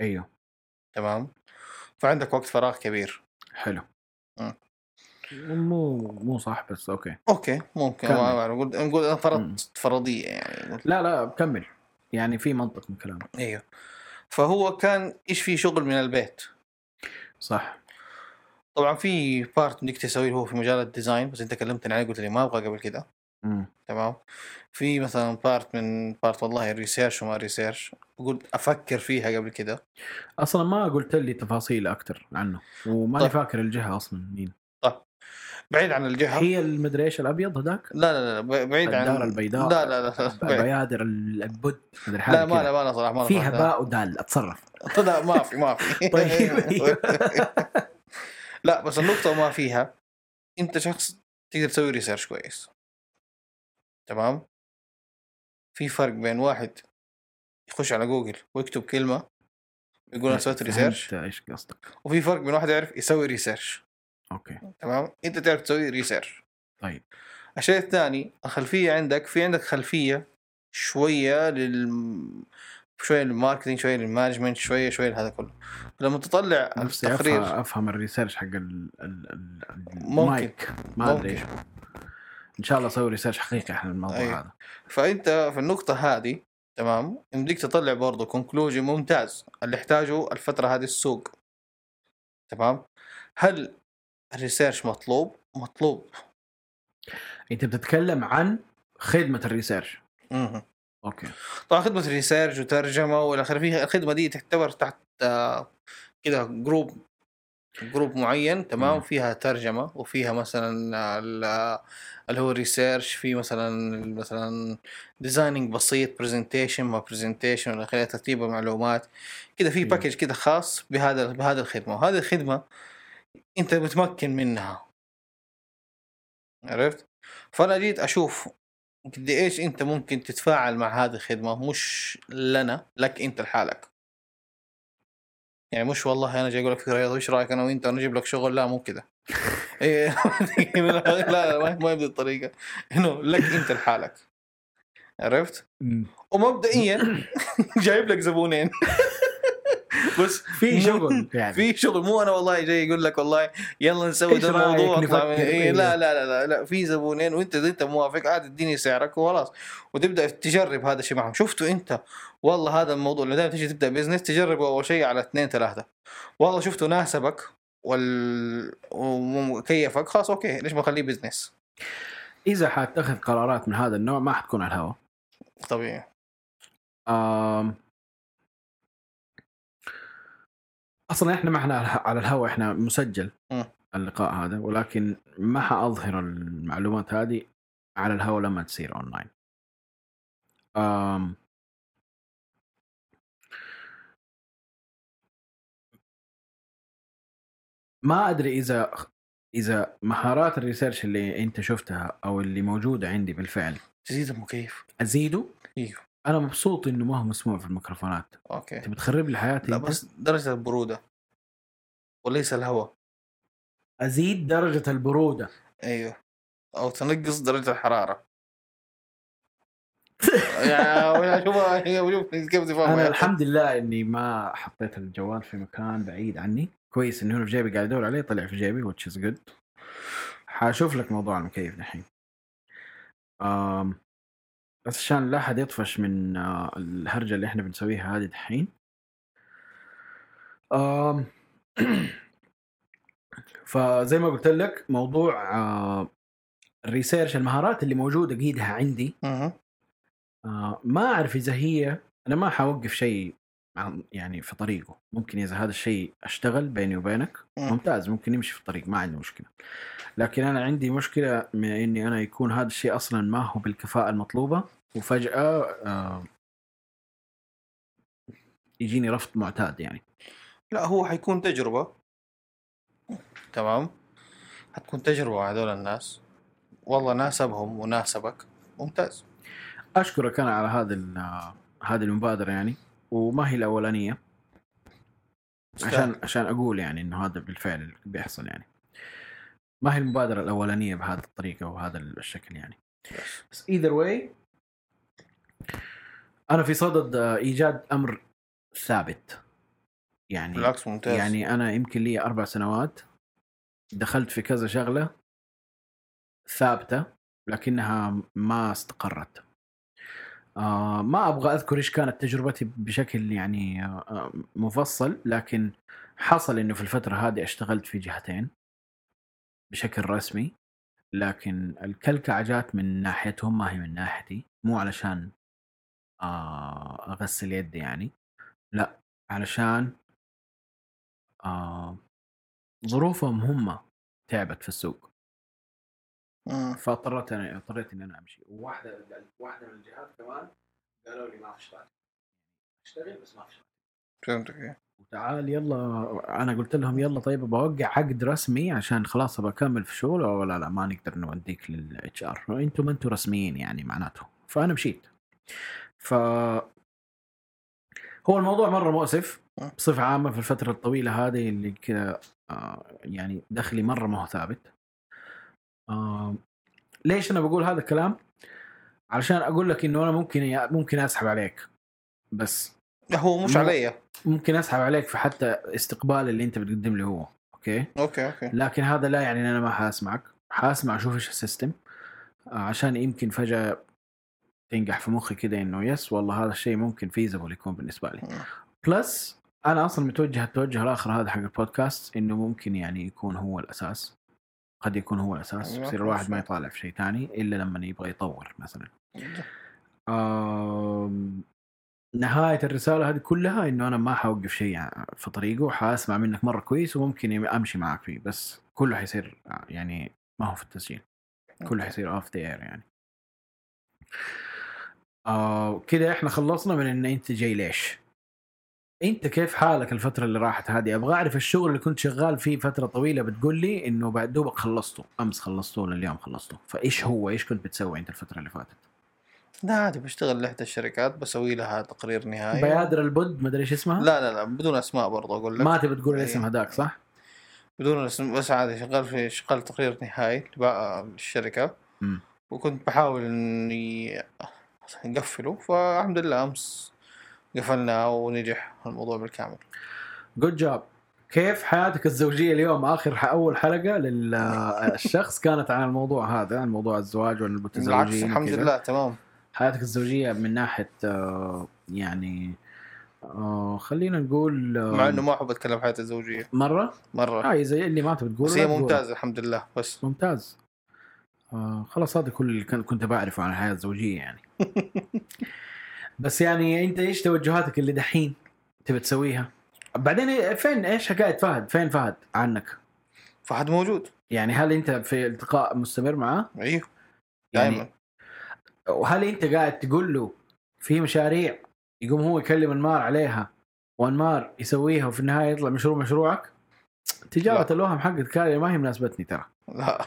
[SPEAKER 2] أيوه.
[SPEAKER 3] تمام؟ فعندك وقت فراغ كبير.
[SPEAKER 2] حلو.
[SPEAKER 3] مم.
[SPEAKER 2] مو مو صح بس okay.
[SPEAKER 3] Okay ممكن. نقول نقول
[SPEAKER 2] مم.
[SPEAKER 3] فرضت فرضية يعني.
[SPEAKER 2] لا لا كمل. يعني في منطق من كلامك.
[SPEAKER 3] أيوه. فهو كان إيش في شغل من البيت؟
[SPEAKER 2] صح.
[SPEAKER 3] طبعا في part بدك تسويه هو في مجال ال design بس أنت كلمتني عليه قلت لي ما أبغى قبل كده. تمام. في مثلا part من part والله ال research وما research قلت أفكر فيها قبل كده.
[SPEAKER 2] أصلا ما قلت لي تفاصيل أكثر عنه وماني
[SPEAKER 3] طيب.
[SPEAKER 2] فاكر الجهة أصلا مين.
[SPEAKER 3] بعيد عن الجهة.
[SPEAKER 2] هي المدري إيش الأبيض هذاك
[SPEAKER 3] لا لا لا بعيد عن
[SPEAKER 2] الدار البيضاء.
[SPEAKER 3] لا لا لا بعيد.
[SPEAKER 2] بيادر البد مدري حاجة
[SPEAKER 3] لا ما. لا ما لا صراحة ما لا
[SPEAKER 2] فيها. باء ودال أتصرف.
[SPEAKER 3] لا ما في ما في.
[SPEAKER 2] طيب.
[SPEAKER 3] لا بس النقطة ما فيها. أنت شخص تقدر تسوي research كويس. تمام؟ في فرق بين واحد يخش على جوجل ويكتب كلمة يقول أنا سويت
[SPEAKER 2] research إيش قصدك؟
[SPEAKER 3] وفي فرق بين واحد يعرف يسوي research
[SPEAKER 2] أوكي.
[SPEAKER 3] تمام؟ أنت تعرف تسوي research
[SPEAKER 2] طيب.
[SPEAKER 3] الشيء الثاني الخلفية عندك في عندك خلفية شوية لل شوية لل marketing شوية لل management شوية شوية لهذا كله. لما تطلع
[SPEAKER 2] نفسي
[SPEAKER 3] التقرير
[SPEAKER 2] أفهم أفهم ال research حق ال ال ال. المايك. ما أدري. إيش. إن شاء الله أسوي research حقيقي عن الموضوع
[SPEAKER 3] أيوة.
[SPEAKER 2] هذا.
[SPEAKER 3] فأنت في النقطة هذه تمام؟ يمديك تطلع برضه conclusion ممتاز اللي يحتاجه الفترة هذه السوق. تمام؟ هل ال research مطلوب؟ مطلوب
[SPEAKER 2] انت بتتكلم عن خدمة ال research
[SPEAKER 3] مهم.
[SPEAKER 2] okay
[SPEAKER 3] طبعا خدمة research وترجمة والى آخره في الخدمة دي تعتبر تحت آه، كده group group معين تمام
[SPEAKER 2] مم.
[SPEAKER 3] فيها ترجمة وفيها مثلا ال- اللي هو ال research في مثلا مثلا designing بسيط presentation ما presentation ولا خلال ترتيب المعلومات كده في. باكج كده خاص بهذا بهذه الخدمة وهذه الخدمة أنت متمكن منها. عرفت؟ فأنا جيت أشوف قد إيش أنت ممكن تتفاعل مع هذه الخدمة مش لنا لك أنت لحالك. يعني مش والله أنا جاي أقول لك رياض إيش رأيك أنا وأنت وأنا أجيب لك شغل؟ لا مو كذا إيه، لا لا ما ما يبدو الطريقة. إنه لك أنت لحالك. عرفت؟ ومبدئيا جايب لك زبونين. بس
[SPEAKER 2] في شغل يعني.
[SPEAKER 3] في شغل مو أنا والله جاي يقول لك والله يلا نسوي ده
[SPEAKER 2] رأيك
[SPEAKER 3] الموضوع؟ إيه
[SPEAKER 2] إيه.
[SPEAKER 3] لا لا لا لا, لا في زبونين وأنت إذا أنت موافق عاد اديني سعرك وخلاص. وتبدأ تجرب هذا الشيء معهم. شفتوا أنت؟ والله هذا الموضوع اللي دائما تيجي تبدأ business تجربه أول شيء على اثنين ثلاثة. والله شفته ناسبك وال وكيفك خلاص okay ليش ما أخليه business
[SPEAKER 2] إذا حاتخذ قرارات من هذا النوع ما حتكون على الهواء
[SPEAKER 3] طبيعي.
[SPEAKER 2] آم، أصلا إحنا ما إحنا على الهواء إحنا مسجل. اللقاء هذا ولكن ما حأظهر المعلومات هذه على الهواء لما تصير أونلاين. ما أدري إذا إذا مهارات ال research اللي أنت شفتها أو اللي موجودة عندي بالفعل
[SPEAKER 3] تزيد المكيف
[SPEAKER 2] ازيده
[SPEAKER 3] إيوه.
[SPEAKER 2] أنا مبسوط إنه ما هو مسموع في الميكروفونات.
[SPEAKER 3] okay.
[SPEAKER 2] انت بتخرب لي حياتي
[SPEAKER 3] لا. بس درجة البرودة. وليس الهواء.
[SPEAKER 2] أزيد درجة البرودة.
[SPEAKER 3] أيوه. أو تنقص درجة الحرارة. يعني شوف شوف كيف تفهم
[SPEAKER 2] أنا الحمد لله إني ما حطيت الجوال في مكان بعيد عني. كويس إنه هنا في جيبي قاعد ادور عليه طلع في جيبي which is good. حاشوف لك موضوع المكيف دحين. بس عشان لا أحد يطفش من آه، الهرجة اللي إحنا بنسويها هذه دحين فزي ما قلت لك موضوع آه، الريسيرش المهارات اللي موجودة قيدها عندي. آه، ما أعرف إذا هي أنا ما حوقف شيء عن- يعني في طريقه. ممكن إذا هذا الشيء أشتغل بيني وبينك
[SPEAKER 3] مم.
[SPEAKER 2] ممتاز ممكن يمشي في الطريق ما عندي مشكلة. لكن أنا عندي مشكلة من إني أنا يكون هذا الشيء أصلا ما هو بالكفاءة المطلوبة وفجأة آه يجيني رفض معتاد يعني.
[SPEAKER 3] لا هو حيكون تجربة. تمام؟ حتكون تجربة مع هذول الناس. والله ناسبهم وناسبك. ممتاز.
[SPEAKER 2] أشكرك أنا على هذا آه، هذه المبادرة يعني. وما هي الأولانية. عشان عشان أقول يعني إنه هذا بالفعل اللي بيحصل يعني. ما هي المبادرة الأولانية بهذه الطريقة وهذا الشكل يعني. بس ايذر واي أنا في صدد آه، إيجاد أمر ثابت. يعني
[SPEAKER 3] بالعكس ممتاز.
[SPEAKER 2] يعني أنا يمكن لي أربع سنوات. دخلت في كذا شغلة ثابتة لكنها ما استقرت. آه ما أبغى أذكر إيش كانت تجربتي بشكل يعني آه آه، مفصل لكن حصل إنه في الفترة هذه اشتغلت في جهتين بشكل رسمي لكن الكلكعة جات من ناحيتهم ما هي من ناحيتي مو علشان أغسل يدي يعني لا علشان ظروفهم هم تعبت في السوق. فاضطريت أنا اضطريت إني أنا أمشي. وواحدة واحدة من الجهات كمان قالوا لي ما في اشتغل أشتغل بس ما في شغل.
[SPEAKER 3] فهمتك إيه.
[SPEAKER 2] وتعال يلا أنا قلت لهم يلا طيب بوقع عقد رسمي عشان خلاص ابى أكمل في شغل. أو لا ما نقدر نوديك للاتش ار أنتم ما أنتم رسميين يعني معناته فأنا مشيت. ف هو الموضوع مرة مؤسف بصفة عامة في الفترة الطويلة هذه اللي كذا آه، يعني دخلي مرة ما هو ثابت. آه، ليش أنا بقول هذا الكلام؟ علشان أقول لك إنه أنا ممكن ممكن أسحب عليك. بس.
[SPEAKER 3] هو مش علي.
[SPEAKER 2] ممكن أسحب عليك في حتى استقبال اللي أنت بتقدم لي هو okay؟
[SPEAKER 3] okay okay.
[SPEAKER 2] لكن هذا لا يعني إن أنا ما حاسمعك. حاسمع أشوف إيش ال system. آه، عشان يمكن فجأة تنقح في مخي كده إنه yes والله هذا الشيء ممكن feasible يكون بالنسبة لي. plus أنا أصلا متوجه التوجه الآخر هذا حق البودكاست إنه ممكن يعني يكون هو الأساس. قد يكون هو الاساس
[SPEAKER 3] أيوة،
[SPEAKER 2] يصير الواحد ما. يطالع في شيء ثاني إلا لما يبغى يطور مثلا. آم، نهاية الرسالة هذه كلها إنه أنا ما حوقف شيء في طريقه حاسمع منك مرة كويس وممكن أمشي معك فيه بس كله حيصير يعني ما هو في التسجيل. كله حيصير off the air يعني. آه كده إحنا خلصنا من إن أنت جاي ليش؟ انت كيف حالك الفترة اللي راحت هذه؟ أبغى أعرف الشغل اللي كنت شغال فيه فترة طويلة بتقول لي إنه بعد دوبك خلصته أمس خلصته ولا اليوم خلصته فإيش هو؟ إيش كنت بتسوي أنت الفترة اللي فاتت؟
[SPEAKER 3] لا عادي بشتغل لإحدى الشركات بسوي لها تقرير نهائي.
[SPEAKER 2] بيادر البد ما أدري إيش اسمها؟
[SPEAKER 3] لا لا لا بدون أسماء برضه أقول لك.
[SPEAKER 2] ما تبي تقول الاسم
[SPEAKER 3] إيه.
[SPEAKER 2] هذاك صح؟
[SPEAKER 3] بدون اسم بس عادي شغال في شغال تقرير نهائي لبقى الشركة.
[SPEAKER 2] مم.
[SPEAKER 3] وكنت بحاول إني نقفله فالحمد لله أمس قفلناه ونجح الموضوع بالكامل.
[SPEAKER 2] جود جوب كيف حياتك الزوجية اليوم؟ آخر أول حلقة للشخص كانت عن الموضوع هذا عن موضوع الزواج والمتزوجين
[SPEAKER 3] بالعكس الحمد. لله تمام.
[SPEAKER 2] حياتك الزوجية من ناحية آه، يعني آه، خلينا نقول آه،
[SPEAKER 3] مع إنه ما أحب أتكلم حياتي الزوجية.
[SPEAKER 2] مرة؟
[SPEAKER 3] مرة.
[SPEAKER 2] هاي زي اللي ما تبي تقول
[SPEAKER 3] بس هي ممتازة الحمد لله بس.
[SPEAKER 2] ممتاز. آه خلاص هذا كل اللي كنت بعرفه عن الحياة الزوجية يعني. بس يعني انت إيش توجهاتك اللي دحين تبي تسويها؟ بعدين فين إيش حكاية فهد؟ فين فهد عنك؟
[SPEAKER 3] فهد موجود.
[SPEAKER 2] يعني هل انت في التقاء مستمر معاه؟
[SPEAKER 3] أيوه
[SPEAKER 2] يعني
[SPEAKER 3] دائما
[SPEAKER 2] وهل انت قاعد تقول له في مشاريع يقوم هو يكلم انمار عليها وانمار يسويها وفي النهاية يطلع مشروع مشروعك؟ تجارة
[SPEAKER 3] لا.
[SPEAKER 2] الوهم حقت كاري ما هي مناسبتني ترى.
[SPEAKER 3] لا.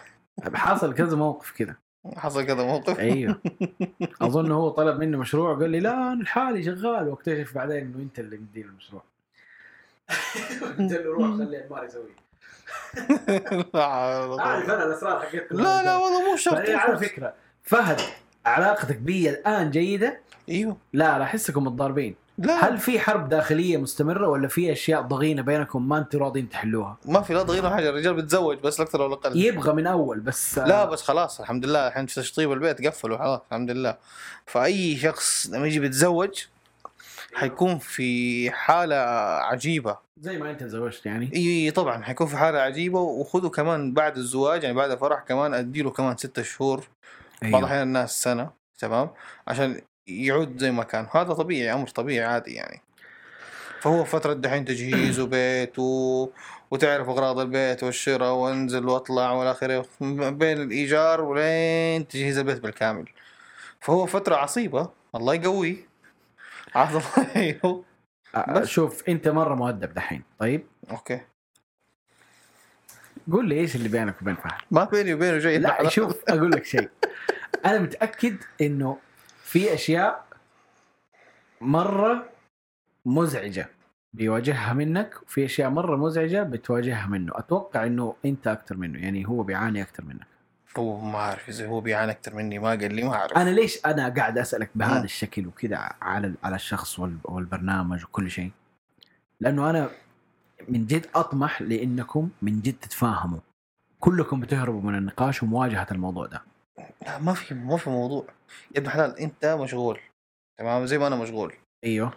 [SPEAKER 2] حصل كذا موقف كذا.
[SPEAKER 3] حصل كذا موقف.
[SPEAKER 2] أيوه. أظن هو طلب مني مشروع قال لي لا أنا لحالي شغال. واكتشف بعدين إنه انت اللي مدير المشروع. قلت له روح خلي انمار يسويه.
[SPEAKER 3] لا
[SPEAKER 2] أعرف أنا الأسرار حقتكم
[SPEAKER 3] لا لا والله مو شرط
[SPEAKER 2] على فكرة فهد علاقتك بي الآن جيدة؟
[SPEAKER 3] أيوه.
[SPEAKER 2] لا لا أحسكم متضاربين.
[SPEAKER 3] لا.
[SPEAKER 2] هل في حرب داخلية مستمرة ولا في أشياء ضغينة بينكم ما أنتم راضيين تحلوها؟
[SPEAKER 3] ما في لا تغيير حاجة الرجال بيتزوج بس لا أكثر ولا أقل.
[SPEAKER 2] يبغى من أول بس
[SPEAKER 3] لا بس خلاص الحمد لله الحين تشطيب البيت قفلوا خلاص الحمد لله. فأي شخص لما يجي بيتزوج حيكون في حالة عجيبة.
[SPEAKER 2] زي ما أنت تزوجت يعني.
[SPEAKER 3] إي طبعا حيكون في حالة عجيبة وخذوا كمان بعد الزواج يعني بعد الفرح كمان أديله كمان ستة شهور بعض
[SPEAKER 2] أيوه.
[SPEAKER 3] الأحيان الناس سنة تمام؟ عشان يعود زي ما كان. هذا طبيعي أمر طبيعي عادي يعني. فهو فترة دحين تجهيز وبيت و... وتعرف أغراض البيت والشراء وانزل واطلع والى آخره. بين الإيجار ولين تجهيز البيت بالكامل. فهو فترة عصيبة. الله يقويه عبد الله بس.
[SPEAKER 2] شوف أنت مرة مؤدب دحين. طيب؟
[SPEAKER 3] أوكي.
[SPEAKER 2] قول لي إيش اللي بينك وبين فهد؟
[SPEAKER 3] ما بيني وبينه شيء.
[SPEAKER 2] لا شوف أقول لك شيء. أنا متأكد إنه في أشياء مرة مزعجة بيواجهها منك وفي أشياء مرة مزعجة بتواجهها منه. أتوقع إنه أنت أكثر منه يعني هو بيعاني أكثر منك.
[SPEAKER 3] هو ما أعرف إذا هو بيعاني أكثر مني ما قال لي ما أعرف.
[SPEAKER 2] أنا ليش أنا قاعد أسألك بهذا
[SPEAKER 3] مم.
[SPEAKER 2] الشكل وكذا على على الشخص وال- والبرنامج وكل شيء؟ لأنه أنا من جد أطمح لأنكم من جد تتفاهموا. كلكم بتهربوا من النقاش ومواجهة الموضوع ده.
[SPEAKER 3] لا ما في ما في موضوع. يا ابن حلال انت مشغول. تمام؟ زي ما أنا مشغول.
[SPEAKER 2] أيوه.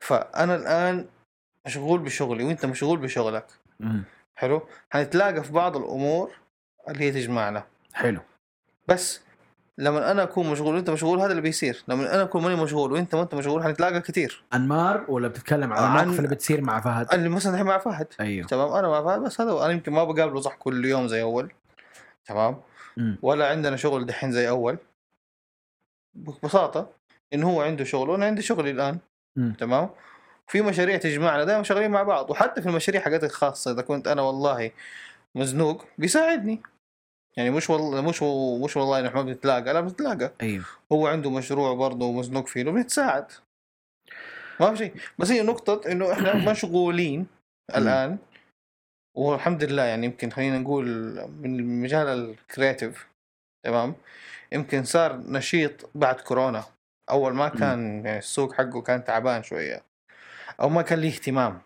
[SPEAKER 3] فأنا الآن مشغول بشغلي وانت مشغول بشغلك.
[SPEAKER 2] مم.
[SPEAKER 3] حلو؟ حنتلاقى في بعض الأمور اللي هي تجمعنا.
[SPEAKER 2] حلو.
[SPEAKER 3] بس لما أنا أكون مشغول وانت مشغول هذا اللي بيصير. لما أنا أكون ماني مشغول وانت ما انت مشغول حنتلاقى كثير
[SPEAKER 2] أنمار ولا بتتكلم عن
[SPEAKER 3] عن-
[SPEAKER 2] المواقف اللي بتصير مع فهد؟
[SPEAKER 3] اللي مثلا الحين مع فهد.
[SPEAKER 2] أيوه.
[SPEAKER 3] تمام؟ أنا مع فهد بس هذا. أنا يمكن ما بقابله صح كل يوم زي أول. تمام؟
[SPEAKER 2] مم.
[SPEAKER 3] ولا عندنا شغل دحين زي أول. ببساطة انه هو عنده شغل وأنا عندي شغلي الآن.
[SPEAKER 2] مم.
[SPEAKER 3] تمام؟ في مشاريع تجمعنا دائما شغالين مع بعض وحتى في المشاريع حقتي الخاصة إذا كنت أنا والله مزنوق بيساعدني. يعني مش والله مش مش والله نحن ما بنتلاقى لا بنتلاقى.
[SPEAKER 2] أيوه.
[SPEAKER 3] هو عنده مشروع برضه مزنوق فيه بنتساعد ما في شيء. بس هي نقطة إنه إحنا مشغولين الآن. والحمد لله يعني يمكن خلينا نقول من المجال ال creative تمام؟ يمكن صار نشيط بعد كورونا. أول ما كان يعني السوق حقه كان تعبان شوية. أو ما كان ليه اهتمام.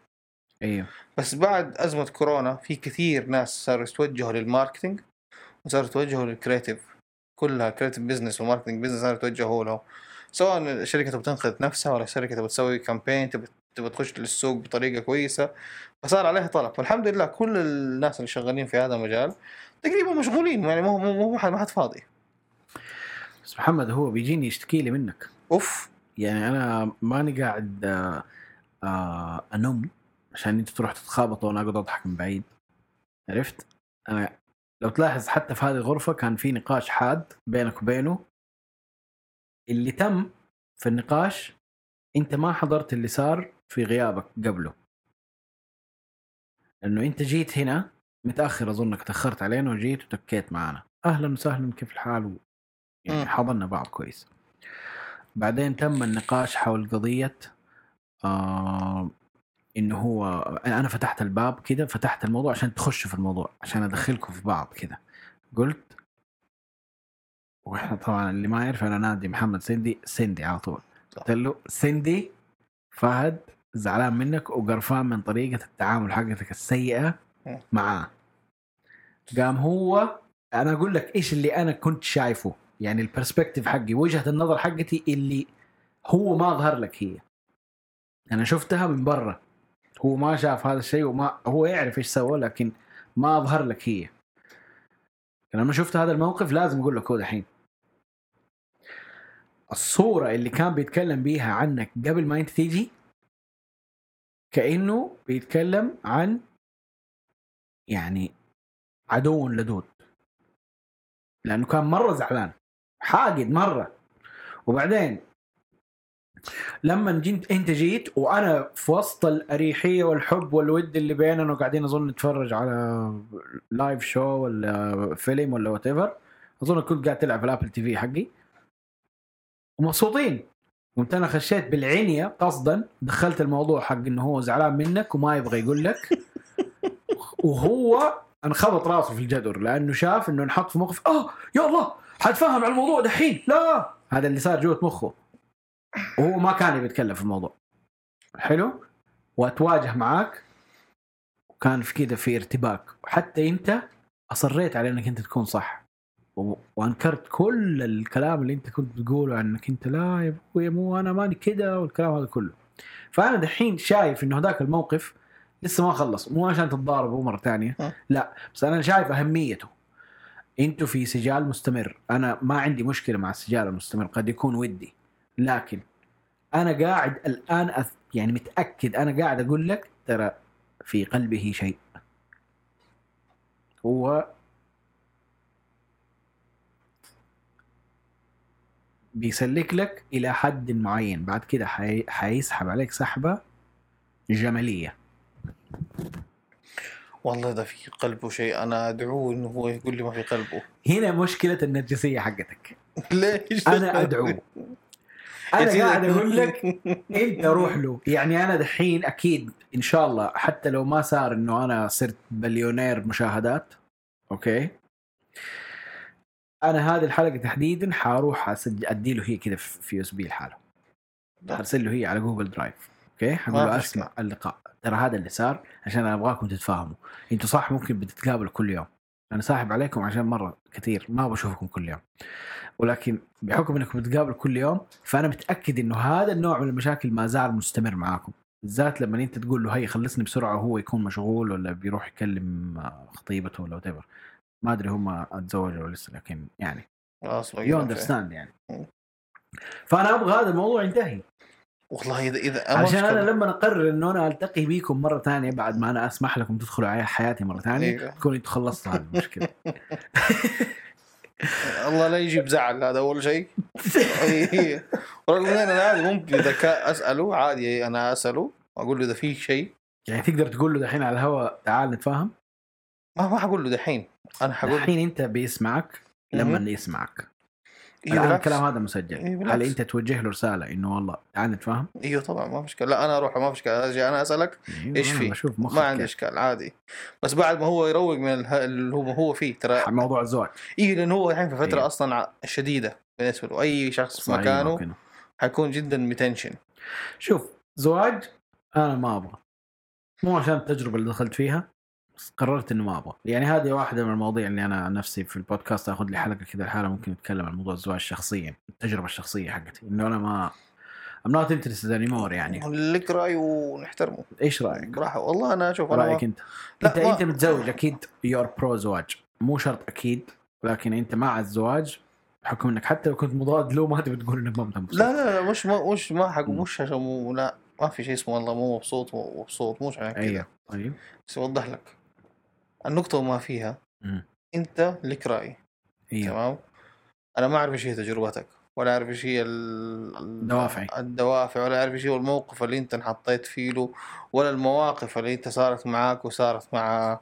[SPEAKER 2] أيوه.
[SPEAKER 3] بس بعد أزمة كورونا في كثير ناس صاروا يتوجهوا للماركتينج وصاروا يتوجهوا لل creative كلها creative business و marketing business صاروا يتوجهوا له سواء الشركة تبغى تنقذ نفسها ولا الشركة تبغى تسوي campaign تبغى تبغى تخش للسوق بطريقة كويسة فصار عليها طلب. فالحمد لله كل الناس اللي شغالين في هذا المجال تقريبا مشغولين يعني مو مو ما حد فاضي.
[SPEAKER 2] بس محمد هو بيجيني يشتكي لي منك.
[SPEAKER 3] أوف.
[SPEAKER 2] يعني أنا ماني قاعد آه، آه، انم عشان أنت تروح تتخابطوا وأنا أقعد أضحك من بعيد. عرفت؟ أنا لو تلاحظ حتى في هذه الغرفة كان في نقاش حاد بينك وبينه. اللي تم في النقاش أنت ما حضرت اللي صار في غيابك قبله. لأنه أنت جيت هنا متأخر أظنك تأخرت علينا وجيت وتكيت معنا. أهلا وسهلا كيف الحال. يعني
[SPEAKER 3] مم.
[SPEAKER 2] حضرنا بعض كويس. بعدين تم النقاش حول قضية آه إنه هو أنا فتحت الباب كده فتحت الموضوع عشان تخشوا في الموضوع عشان أدخلكم في بعض كده. قلت وإحنا طبعا اللي ما يعرف أنا نادي محمد سندي سندي على طول. قلت له سندي؟ فهد؟ زعلان منك وقرفان من طريقة التعامل حقتك السيئة
[SPEAKER 3] مم.
[SPEAKER 2] معاه. قام هو أنا أقول لك إيش اللي أنا كنت شايفه. يعني البرسبكتيف حقي وجهة النظر حقتي اللي هو ما ظهر لك هي. أنا شفتها من برا. هو ما شاف هذا الشيء وما هو يعرف إيش سوى لكن ما ظهر لك هي. لما شفت هذا الموقف لازم أقول لك هو دحين. الصورة اللي كان بيتكلم بيها عنك قبل ما أنت تيجي كأنه بيتكلم عن يعني عدو لدود. لأنه كان مرة زعلان. حاقد مرة. وبعدين لما جيت انت جيت وأنا في وسط الأريحية والحب والود اللي بيننا وقاعدين أظن نتفرج على live show ولا فيلم ولا whatever أظن كنت قاعد تلعب في ال Apple TV حقي. ومبسوطين. قمت أنا خشيت بالعنية قصدا دخلت الموضوع حق إنه هو زعلان منك وما يبغى يقول لك. وهو انخبط راسه في الجدر لأنه شاف إنه انحط في موقف آه يا الله حتفهم على الموضوع دحين لا. هذا اللي صار جوة مخه. وهو ما كان يتكلم في الموضوع. حلو؟ وأتواجه معاك. وكان في كذا في ارتباك. وحتى أنت أصريت على إنك أنت تكون صح. وأنكرت كل الكلام اللي أنت كنت بتقوله عنك. أنت لا يا أبوي مو أنا ماني كذا والكلام هذا كله. فأنا دحين شايف إنه هذاك الموقف لسه ما خلص. مو عشان تتضاربوا مرة
[SPEAKER 3] ثانية.
[SPEAKER 2] لا بس أنا شايف أهميته. أنتوا في سجال مستمر. أنا ما عندي مشكلة مع السجال المستمر قد يكون ودي. لكن أنا قاعد الآن أث... يعني متأكد أنا قاعد أقول لك ترى في قلبه شيء. هو بيسلك لك إلى حد معين. بعد كده حي... حيسحب عليك سحبة جمالية.
[SPEAKER 3] والله ده في قلبه شيء. أنا أدعوه إنه هو يقول لي ما في قلبه.
[SPEAKER 2] هنا مشكلة النرجسية حقتك.
[SPEAKER 3] ليش؟
[SPEAKER 2] أنا أدعوه. أنا قاعد أقول لك أنت روح له. يعني أنا دحين أكيد إن شاء الله حتى لو ما صار إنه أنا صرت بليونير مشاهدات okay؟ أنا هذه الحلقة تحديدا حاروح اسجل ادي له هي كذا في USB لحاله أرسل له هي على جوجل درايف okay؟ حقول له أسمع اللقاء. ترى هذا اللي صار عشان أنا أبغاكم تتفاهموا. أنتوا صح ممكن بتتقابلوا كل يوم. أنا ساحب عليكم عشان مرة كثير. ما بشوفكم كل يوم. ولكن بحكم إنكم بتقابلوا كل يوم فأنا متأكد إنه هذا النوع من المشاكل ما زال مستمر معاكم. بالذات لما أنت تقول له هي خلصني بسرعة وهو يكون مشغول ولا بيروح يكلم خطيبته ولا what ما أدري هم أتزوجوا ولا لسه لكن يعني you understand يعني. فأنا أبغى هذا الموضوع ينتهي.
[SPEAKER 3] والله اذا إذا
[SPEAKER 2] عشان
[SPEAKER 3] أنا.
[SPEAKER 2] لما أقرر إنه أنا ألتقي بيكم مرة ثانية بعد ما أنا أسمح لكم تدخلوا على حياتي مرة ثانية
[SPEAKER 3] أيوة.
[SPEAKER 2] تكون أنتوا خلصتوا هذه المشكلة.
[SPEAKER 3] الله لا يجيب زعل هذا أول شيء. رغم ان أنا عادي ممكن إذا أسأله عادي أنا أسأله أقول له إذا في شيء.
[SPEAKER 2] يعني تقدر تقول له دحين على الهواء تعال نتفاهم؟
[SPEAKER 3] ما ما حقول له دحين. أنا حقول
[SPEAKER 2] الحين أنت بيسمعك لما يسمعك
[SPEAKER 3] إيه الآن.
[SPEAKER 2] الكلام هذا مسجل
[SPEAKER 3] إيه
[SPEAKER 2] هل. أنت توجه له رسالة إنه والله تعال نتفاهم
[SPEAKER 3] إيوه طبعا ما في إشكال لا أنا أروح ما في إشكال أجي أنا
[SPEAKER 2] أسألك
[SPEAKER 3] إيش
[SPEAKER 2] أنا
[SPEAKER 3] في؟
[SPEAKER 2] بشوف مخك
[SPEAKER 3] ما عندي. إشكال عادي بس بعد ما هو يروق من اللي هو هو فيه ترى
[SPEAKER 2] موضوع الزواج
[SPEAKER 3] اي لأنه هو الحين في فترة
[SPEAKER 2] أيوة.
[SPEAKER 3] أصلا شديدة بالنسبة له أي شخص في مكانه
[SPEAKER 2] ممكن.
[SPEAKER 3] حيكون جدا متنشن
[SPEAKER 2] شوف زواج أنا ما أبغى مو عشان التجربة اللي دخلت فيها قررت إنه ما أبغى. يعني هذه واحدة من المواضيع اللي أنا نفسي في البودكاست آخذ لي حلقة كذا الحالة ممكن نتكلم عن موضوع الزواج شخصيا التجربة الشخصية حقتي. إنه أنا ما I'm not interested anymore يعني.
[SPEAKER 3] لك رأي ونحترمه.
[SPEAKER 2] إيش رأيك؟
[SPEAKER 3] براحة. والله أنا أشوف أنا
[SPEAKER 2] رأيك أنت؟
[SPEAKER 3] لا،
[SPEAKER 2] أنت
[SPEAKER 3] ما-
[SPEAKER 2] أنت متزوج أكيد you're pro زواج. مو شرط أكيد لكن أنت مع الزواج بحكم إنك حتى لو كنت مضاد له ما تبي تقول إنك ما مبسوط
[SPEAKER 3] لا لا لا مش ما مش ما حق. مش عشان مو لا ما في شيء اسمه والله مو مبسوط مو مبسوط مش عشان كذا.
[SPEAKER 2] أيوه طيب.
[SPEAKER 3] بس أوضح لك. النقطة ما فيها
[SPEAKER 2] مم.
[SPEAKER 3] انت لك رأي
[SPEAKER 2] إيوه
[SPEAKER 3] تمام أنا ما أعرف إيش هي تجربتك ولا أعرف إيش هي ال- ال-
[SPEAKER 2] دوافعي.
[SPEAKER 3] الدوافع ولا أعرف إيش هو الموقف اللي أنت انحطيت فيه له ولا المواقف اللي أنت صارت معاك وصارت مع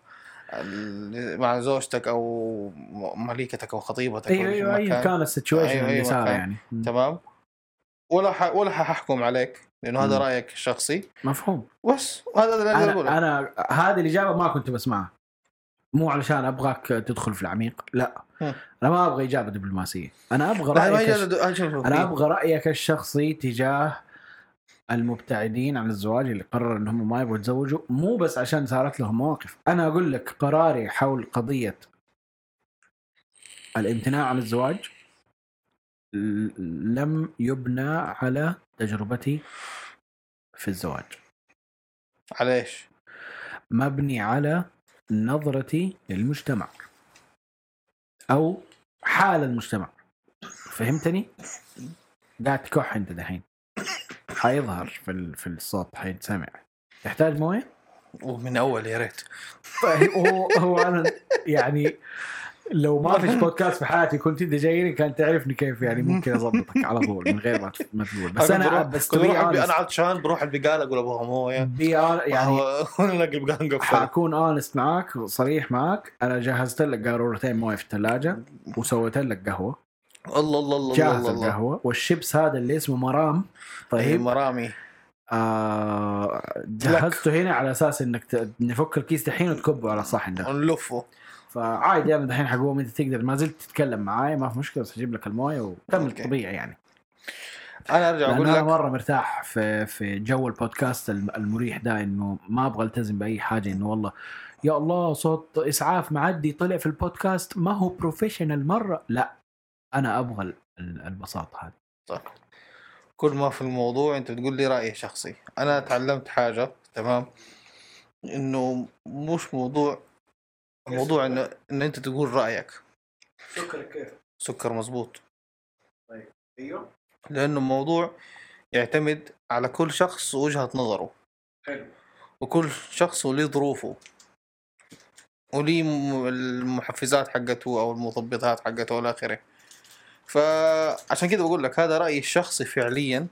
[SPEAKER 3] مع زوجتك أو مليكتك أو خطيبتك
[SPEAKER 2] أيوه
[SPEAKER 3] أيوه
[SPEAKER 2] أيا
[SPEAKER 3] كان.
[SPEAKER 2] كان السيتويشن
[SPEAKER 3] أيوة،
[SPEAKER 2] اللي
[SPEAKER 3] أيوة،
[SPEAKER 2] صار. يعني.
[SPEAKER 3] تمام ولا ح... ولا ححكم عليك لأنه هذا. رأيك الشخصي
[SPEAKER 2] مفهوم
[SPEAKER 3] بس هذا اللي اقوله
[SPEAKER 2] أنا أنا هذه الإجابة ما كنت بسمعها مو علشان أبغاك تدخل في العميق لا. أنا ما
[SPEAKER 3] أبغى
[SPEAKER 2] إجابة
[SPEAKER 3] دبلوماسية. أنا أبغى
[SPEAKER 2] رأيك
[SPEAKER 3] أنا
[SPEAKER 2] أبغى رأيك الشخصي تجاه المبتعدين عن الزواج اللي قرروا انهم ما يبغوا يتزوجوا مو بس عشان صارت لهم مواقف. أنا أقول لك قراري حول قضية الامتناع عن الزواج لم يبنى على تجربتي في الزواج.
[SPEAKER 3] على إيش؟
[SPEAKER 2] مبني على نظرتي للمجتمع أو حال المجتمع فهمتني؟ قاعد تكح أنت دحين حيظهر في ال- في الصوت حيتسمع تحتاج مويه؟
[SPEAKER 3] ومن أول يا ريت
[SPEAKER 2] طيب هو هو أنا يعني لو ما فيش بودكاست في حياتي كنت أنت جايني كان تعرفني كيف يعني؟ ممكن أضبطك على طول من غير ما ما تقول. بس
[SPEAKER 3] أنا
[SPEAKER 2] بس أنا
[SPEAKER 3] عطشان بروح البقاله أقول
[SPEAKER 2] be honest- يعني
[SPEAKER 3] نلاقي البقاله مقفله
[SPEAKER 2] حأكون اونست معاك وصريح معاك. أنا جهزت لك قارورتين موية في الثلاجه وسويت لك قهوة.
[SPEAKER 3] الله الله الله
[SPEAKER 2] جاهز
[SPEAKER 3] الله الله.
[SPEAKER 2] القهوة. والشيبس هذا اللي اسمه مرام.
[SPEAKER 3] طيب.
[SPEAKER 2] طيب
[SPEAKER 3] مرامي.
[SPEAKER 2] آه جهزته هنا على أساس إنك نفك الكيس دحين وتكبه على الصحن ده.
[SPEAKER 3] نلفه.
[SPEAKER 2] فعادي أنا دحين حقوم أنت تقدر ما زلت تتكلم معاي ما في مشكلة بس أجيب لك الموية وكمل. طبيعي يعني.
[SPEAKER 3] أنا
[SPEAKER 2] أرجع
[SPEAKER 3] أقول
[SPEAKER 2] أنا
[SPEAKER 3] لك
[SPEAKER 2] مرة مرتاح في في جو البودكاست الم- المريح ده إنه ما أبغى ألتزم بأي حاجة إنه والله يا الله صوت إسعاف معدي طلع في البودكاست ما هو professional مرة. لا أنا أبغى ال- ال- البساطة هذه.
[SPEAKER 3] صح كل ما في الموضوع أنت بتقول لي رأيي شخصي أنا تعلمت حاجة تمام؟ إنه مش موضوع الموضوع انه إن أنت تقول رأيك.
[SPEAKER 2] شكرا كيف؟
[SPEAKER 3] سكر مزبوط
[SPEAKER 2] أيوه.
[SPEAKER 3] لأنه الموضوع يعتمد على كل شخص وجهة نظره.
[SPEAKER 2] حلو.
[SPEAKER 3] وكل شخص وليه ظروفه. وليه المحفزات حقته أو المثبطات حقته والى آخره. فعشان كده بقول لك هذا رأيي الشخصي فعليا.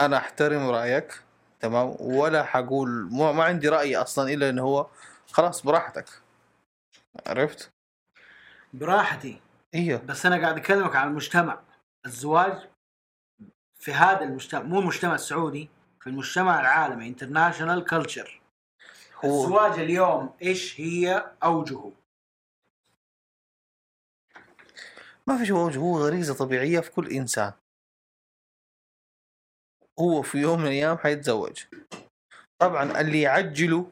[SPEAKER 3] أنا أحترم رأيك تمام؟ ولا حقول ما, عندي رأي أصلا إلا إنه هو خلاص براحتك. عرفت؟
[SPEAKER 2] براحتي.
[SPEAKER 3] أيوه
[SPEAKER 2] بس أنا قاعد أكلمك عن المجتمع. الزواج في هذا المجتمع مو المجتمع السعودي في المجتمع العالمي international culture
[SPEAKER 3] هو
[SPEAKER 2] الزواج اليوم إيش هي أوجهه؟
[SPEAKER 3] ما في شيء وجه هو غريزة طبيعية في كل إنسان. هو في يوم من الأيام حيتزوج. طبعا اللي يعجله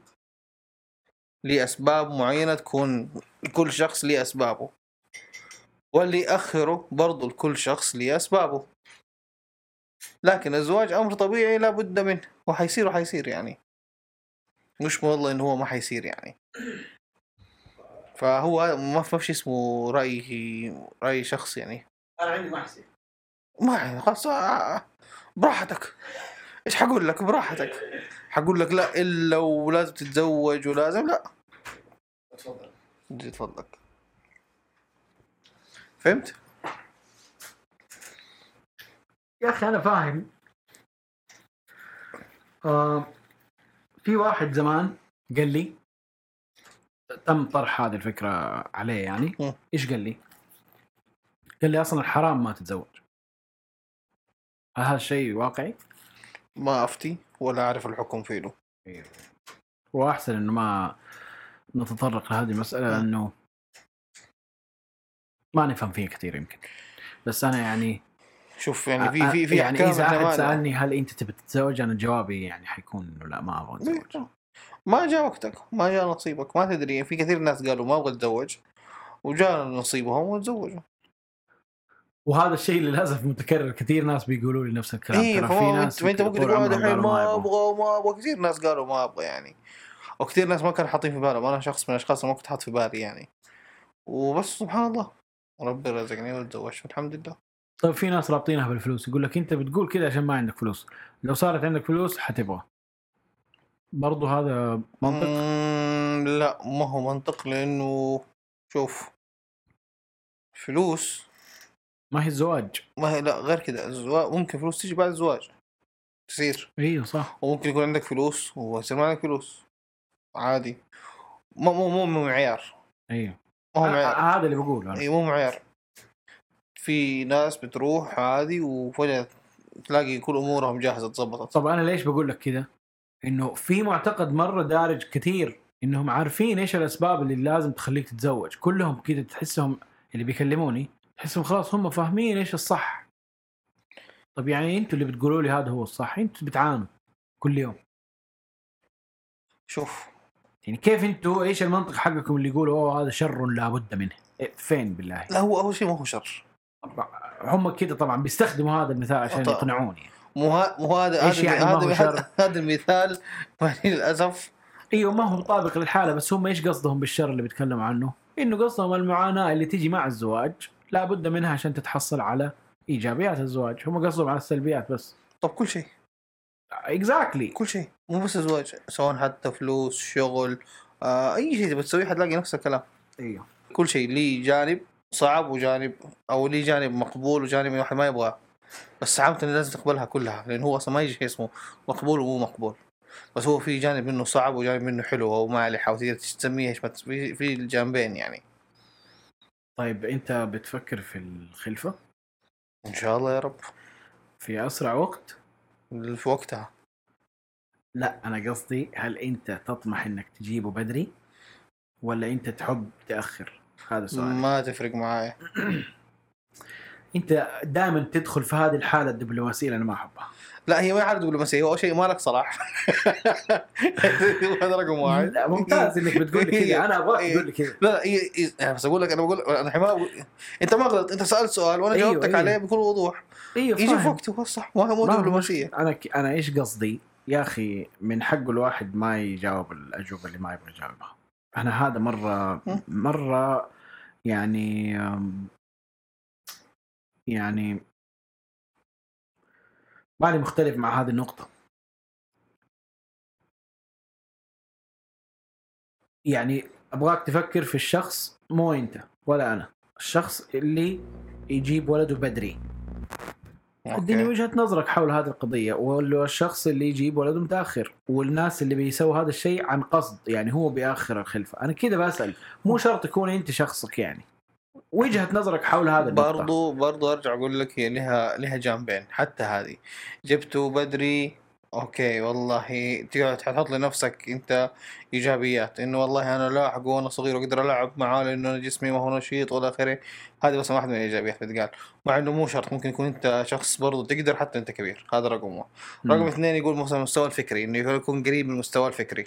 [SPEAKER 3] لأسباب معينة تكون كل شخص له أسبابه. واللي يأخره برضو لكل شخص له أسبابه. لكن الزواج أمر طبيعي لابد منه وحيصير وحيصير يعني. مش والله انه هو ما حيصير يعني. فهو ما في شيء اسمه رأي رأي شخص يعني.
[SPEAKER 2] أنا عندي
[SPEAKER 3] ما يعني خلاص آه، براحتك. إيش حقول لك؟ براحتك. حقول لك لا إلا ولازم تتزوج ولازم لا
[SPEAKER 2] تفضل
[SPEAKER 3] جي تفضلك فهمت؟
[SPEAKER 2] يا أخي أنا فاهم آه في واحد زمان قال لي تم طرح هذه الفكرة عليه يعني. إيش قال لي؟ قال لي أصلا حرام ما تتزوج هل هذا الشيء واقعي؟
[SPEAKER 3] ما افتي ولا أعرف الحكم فيه له
[SPEAKER 2] واحسن إنه ما نتطرق لهذه المساله
[SPEAKER 3] مم.
[SPEAKER 2] لأنه ما نفهم فيها كثير يمكن. بس أنا يعني
[SPEAKER 3] شوف يعني في في في
[SPEAKER 2] يعني إذا
[SPEAKER 3] أحد
[SPEAKER 2] سألني هل أنت تبي تتزوج أنا جوابي يعني حيكون انه لا ما أبغى أتزوج.
[SPEAKER 3] ما جاء وقتك ما جاء نصيبك ما تدري. في كثير ناس قالوا ما أبغى أتزوج وجاء نصيبهم وتزوجوا
[SPEAKER 2] وهذا الشيء للأسف متكرر. كثير ناس بيقولوا لي نفس الكلام.
[SPEAKER 3] اي
[SPEAKER 2] ترى في ناس
[SPEAKER 3] انت ممكن تقول الحين ما. أبغى ما أبغى. كثير ناس قالوا ما أبغى يعني. وكثير ناس ما كانوا حاطين في بالهم. أنا شخص من الأشخاص اللي ما كنت حاط في بالي يعني. وبس سبحان الله. ربي رزقني وتزوجت والحمد لله.
[SPEAKER 2] طيب في ناس رابطينها بالفلوس. يقول لك أنت بتقول كذا عشان ما عندك فلوس. لو صارت عندك فلوس حتبغى. برضو هذا منطق.
[SPEAKER 3] لا ما هو منطق لأنه شوف فلوس
[SPEAKER 2] ما هي الزواج.
[SPEAKER 3] ما هي لا غير كذا الزواج ممكن فلوس تيجي بعد الزواج. تصير.
[SPEAKER 2] أيوه صح.
[SPEAKER 3] وممكن يكون عندك فلوس ويصير ما عندك فلوس. عادي. مو مو مو مو معيار.
[SPEAKER 2] أيوه.
[SPEAKER 3] ما هو
[SPEAKER 2] آه،
[SPEAKER 3] معيار.
[SPEAKER 2] هذا اللي بقوله أنا.
[SPEAKER 3] إي مو معيار. في ناس بتروح عادي وفجأة تلاقي كل أمورهم جاهزة تظبطت
[SPEAKER 2] طب أنا ليش بقول لك كذا؟ إنه في معتقد مرة دارج كثير إنهم عارفين إيش الأسباب اللي لازم تخليك تتزوج، كلهم كذا تحسهم اللي بيكلموني تحسهم خلاص هم فاهمين إيش الصح. طب يعني أنتوا اللي بتقولوا لي هذا هو الصح أنتوا بتعانوا كل يوم.
[SPEAKER 3] شوف.
[SPEAKER 2] يعني كيف أنتوا إيش المنطق حقكم اللي يقولوا أوه هذا شر لابد منه؟ إيه، فين بالله؟
[SPEAKER 3] لا هو أول شيء ما هو شر.
[SPEAKER 2] هم كده طبعا بيستخدموا هذا المثال عشان
[SPEAKER 3] طبعاً.
[SPEAKER 2] يقنعوني.
[SPEAKER 3] مو ها- مو هذا هذا
[SPEAKER 2] يعني
[SPEAKER 3] هذا؟ هذا- المثال. يعني للأسف.
[SPEAKER 2] إيوه ما هو مطابق للحالة بس هم إيش قصدهم بالشر اللي بيتكلموا عنه؟ إنه قصدهم المعاناة اللي تيجي مع الزواج. لابد منها عشان تتحصل على إيجابيات الزواج، هم قصدهم على السلبيات بس.
[SPEAKER 3] طب كل شيء.
[SPEAKER 2] اكزاكتلي
[SPEAKER 3] كل شيء. مو بس الزواج. سواء حتى فلوس شغل آه أي شيء تبغى تسويه حتلاقي نفس الكلام.
[SPEAKER 2] إيوه.
[SPEAKER 3] كل شيء. ليه جانب صعب وجانب أو ليه جانب مقبول وجانب الواحد ما يبغاه. بس عامة لازم تقبلها كلها لأن هو أصلا ما يجي شيء اسمه مقبول ومو مقبول. بس هو في جانب منه صعب وجانب منه حلو أو مالح أو تقدر تسميه إيش ما في الجانبين يعني.
[SPEAKER 2] طيب أنت بتفكر في الخلفة؟
[SPEAKER 3] إن شاء الله يا رب.
[SPEAKER 2] في أسرع وقت؟
[SPEAKER 3] في وقتها.
[SPEAKER 2] لا أنا قصدي هل أنت تطمح إنك تجيبه بدري ولا أنت تحب تأخر؟ هذا سؤال.
[SPEAKER 3] ما تفرق معايا.
[SPEAKER 2] أنت دائما تدخل في هذه الحالة الدبلوماسية اللي أنا ما أحبها.
[SPEAKER 3] لا هي ما يعرف دبلوماسية هو شيء ما لك صلاح هذا رقم واحد
[SPEAKER 2] لا ممتاز إنك بتقول لي كذا أنا أبغاك
[SPEAKER 3] إيه.
[SPEAKER 2] تقول لي كذا
[SPEAKER 3] لا لا هي هي- يعني بس أقول لك أنا بقول أنا الحين ما. أنت ما غلط أنت سألت سؤال وأنا
[SPEAKER 2] أيوه،
[SPEAKER 3] جاوبتك
[SPEAKER 2] أيوه.
[SPEAKER 3] عليه بكل وضوح
[SPEAKER 2] أيوه
[SPEAKER 3] يجي في. وقته هو الصح ما
[SPEAKER 2] هو
[SPEAKER 3] دبلوماسية
[SPEAKER 2] أنا ك... أنا إيش قصدي؟ يا أخي من حقه الواحد ما يجاوب الأجوبة اللي ما يبغى يجاوبها. أنا هذا
[SPEAKER 3] مرة.
[SPEAKER 2] مرة يعني يعني ماني مختلف مع هذه النقطة. يعني أبغاك تفكر في الشخص مو أنت ولا أنا، الشخص اللي يجيب ولده بدري. اديني. وجهة نظرك حول هذه القضية والشخص اللي يجيب ولده متأخر والناس اللي بيسووا هذا الشيء عن قصد يعني هو بيأخر الخلفة أنا كذا بسأل مو شرط تكون أنت شخصك يعني وجهة نظرك حول هذا النقطة.
[SPEAKER 3] برضو برضو أرجع أقول لك هي لها لها جانبين حتى هذه. جبته بدري أوكي والله تقعد تحط لنفسك أنت إيجابيات إنه والله أنا لاحق وأنا صغير وأقدر ألعب معاه لأنه أنا جسمي ما هو نشيط وإلى آخره. هذه بس واحدة من الإيجابيات بتقال مع إنه مو شرط ممكن يكون أنت شخص برضو تقدر حتى أنت كبير. هذا رقم واحد رقم. اثنين يقول مثلا المستوى الفكري إنه يكون قريب من المستوى الفكري.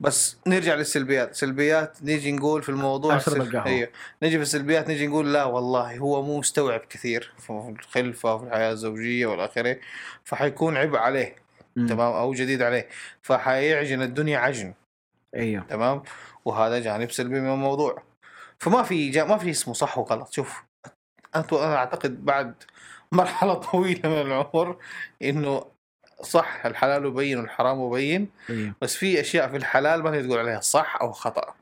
[SPEAKER 3] بس نرجع للسلبيات. سلبيات نيجي نقول في الموضوع السل-
[SPEAKER 2] القهوة.
[SPEAKER 3] نيجي في السلبيات نيجي نقول لا والله هو مو مستوعب كثير في الخلفة وفي الحياة الزوجية والى اخره فحيكون عبء عليه
[SPEAKER 2] مم.
[SPEAKER 3] تمام؟ أو جديد عليه. فحيعجن الدنيا عجن.
[SPEAKER 2] أيوه.
[SPEAKER 3] تمام؟ وهذا جانب سلبي من الموضوع. فما في جا ما في اسمه صح وغلط. شوف أنا أعتقد بعد مرحلة طويلة من العمر إنه صح الحلال مبين والحرام مبين
[SPEAKER 2] أيوه
[SPEAKER 3] بس في أشياء في الحلال ما تقدر تقول عليها صح أو خطأ.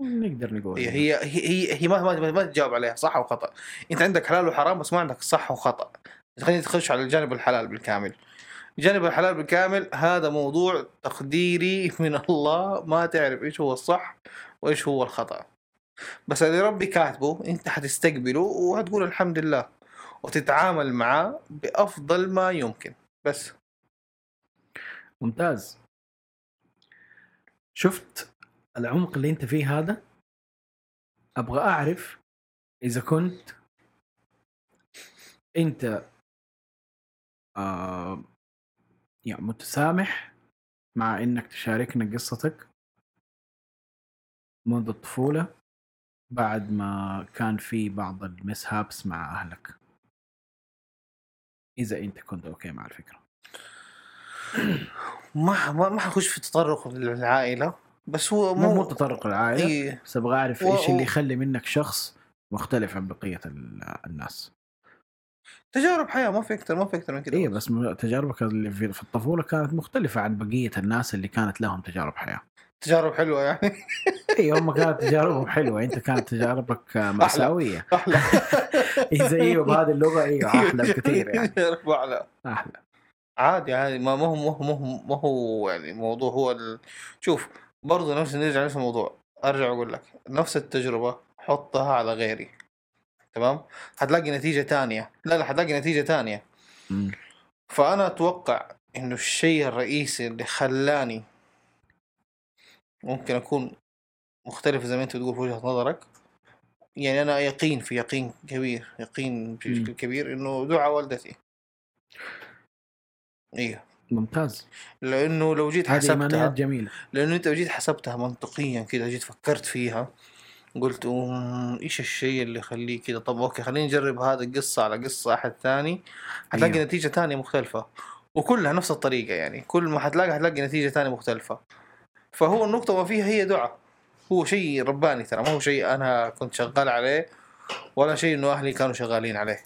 [SPEAKER 2] نقدر نقول
[SPEAKER 3] هي هي هي, هي, هي ما, ما, ما تجاوب عليها صح أو خطأ. أنت عندك حلال وحرام بس ما عندك صح وخطأ. خلينا نخش على الجانب الحلال بالكامل. جانب الحلال بالكامل هذا موضوع تقديري من الله ما تعرف إيش هو الصح وإيش هو الخطأ. بس اللي ربي كاتبه أنت حتستقبله وهتقول الحمد لله وتتعامل معاه بأفضل ما يمكن. بس.
[SPEAKER 2] ممتاز. شفت العمق اللي أنت فيه هذا؟ أبغى أعرف إذا كنت أنت آه يعني متسامح مع إنك تشاركنا قصتك منذ الطفولة بعد ما كان في بعض المسهابس مع أهلك. إذا أنت كنت أوكي مع الفكرة.
[SPEAKER 3] ما ما ما حخش في تطرق للعائلة بس هو
[SPEAKER 2] مو مو تطرق العائلة
[SPEAKER 3] إيه.
[SPEAKER 2] بس أبغى أعرف
[SPEAKER 3] و-
[SPEAKER 2] إيش اللي يخلي منك شخص مختلف عن بقية ال- الناس.
[SPEAKER 3] تجارب حياة ما في أكثر ما في أكثر من كذا
[SPEAKER 2] اي بس تجاربك اللي في في الطفولة كانت مختلفة عن بقية الناس اللي كانت لهم تجارب حياة.
[SPEAKER 3] تجارب حلوة يعني.
[SPEAKER 2] إي هم كانت تجاربهم حلوة. أنت كانت تجاربك
[SPEAKER 3] مأساوية.
[SPEAKER 2] أحلى. زيه بهذه اللغة. إيوه أحلى بكثير يعني.
[SPEAKER 3] اعلى
[SPEAKER 2] أحلى.
[SPEAKER 3] عادي عادي ما ما هو ما هو ما هو, يعني الموضوع هو ال... شوف برضه نفس نرجع نفس الموضوع. أرجع أقول لك نفس التجربة حطها على غيري. تمام؟ حتلاقي نتيجة تانية. لا لا حتلاقي نتيجة
[SPEAKER 2] مم.
[SPEAKER 3] فأنا أتوقع إنه الشيء الرئيسي اللي خلاني ممكن أكون مختلف زي ما أنت بتقول في وجهة نظرك. يعني أنا يقين في يقين كبير يقين بشكل. كبير إنه دعاء والدتي. أيوه
[SPEAKER 2] ممتاز.
[SPEAKER 3] لأنه لو جيت حسبتها
[SPEAKER 2] جميلة.
[SPEAKER 3] لأنه أنت لو جيت حسبتها منطقيا كده جيت فكرت فيها قلت إيش الشيء اللي يخليه كده؟ طب أوكي خلينا نجرب هذا القصة على قصة أحد ثاني حتلاقي
[SPEAKER 2] أيوه.
[SPEAKER 3] نتيجة ثانية مختلفة. وكلها نفس الطريقة يعني. كل ما حتلاقي حتلاقي نتيجة ثانية مختلفة. فهو النقطة ما فيها هي دعاء. هو شيء رباني ترى ما هو شيء أنا كنت شغال عليه ولا شيء إنه أهلي كانوا شغالين عليه.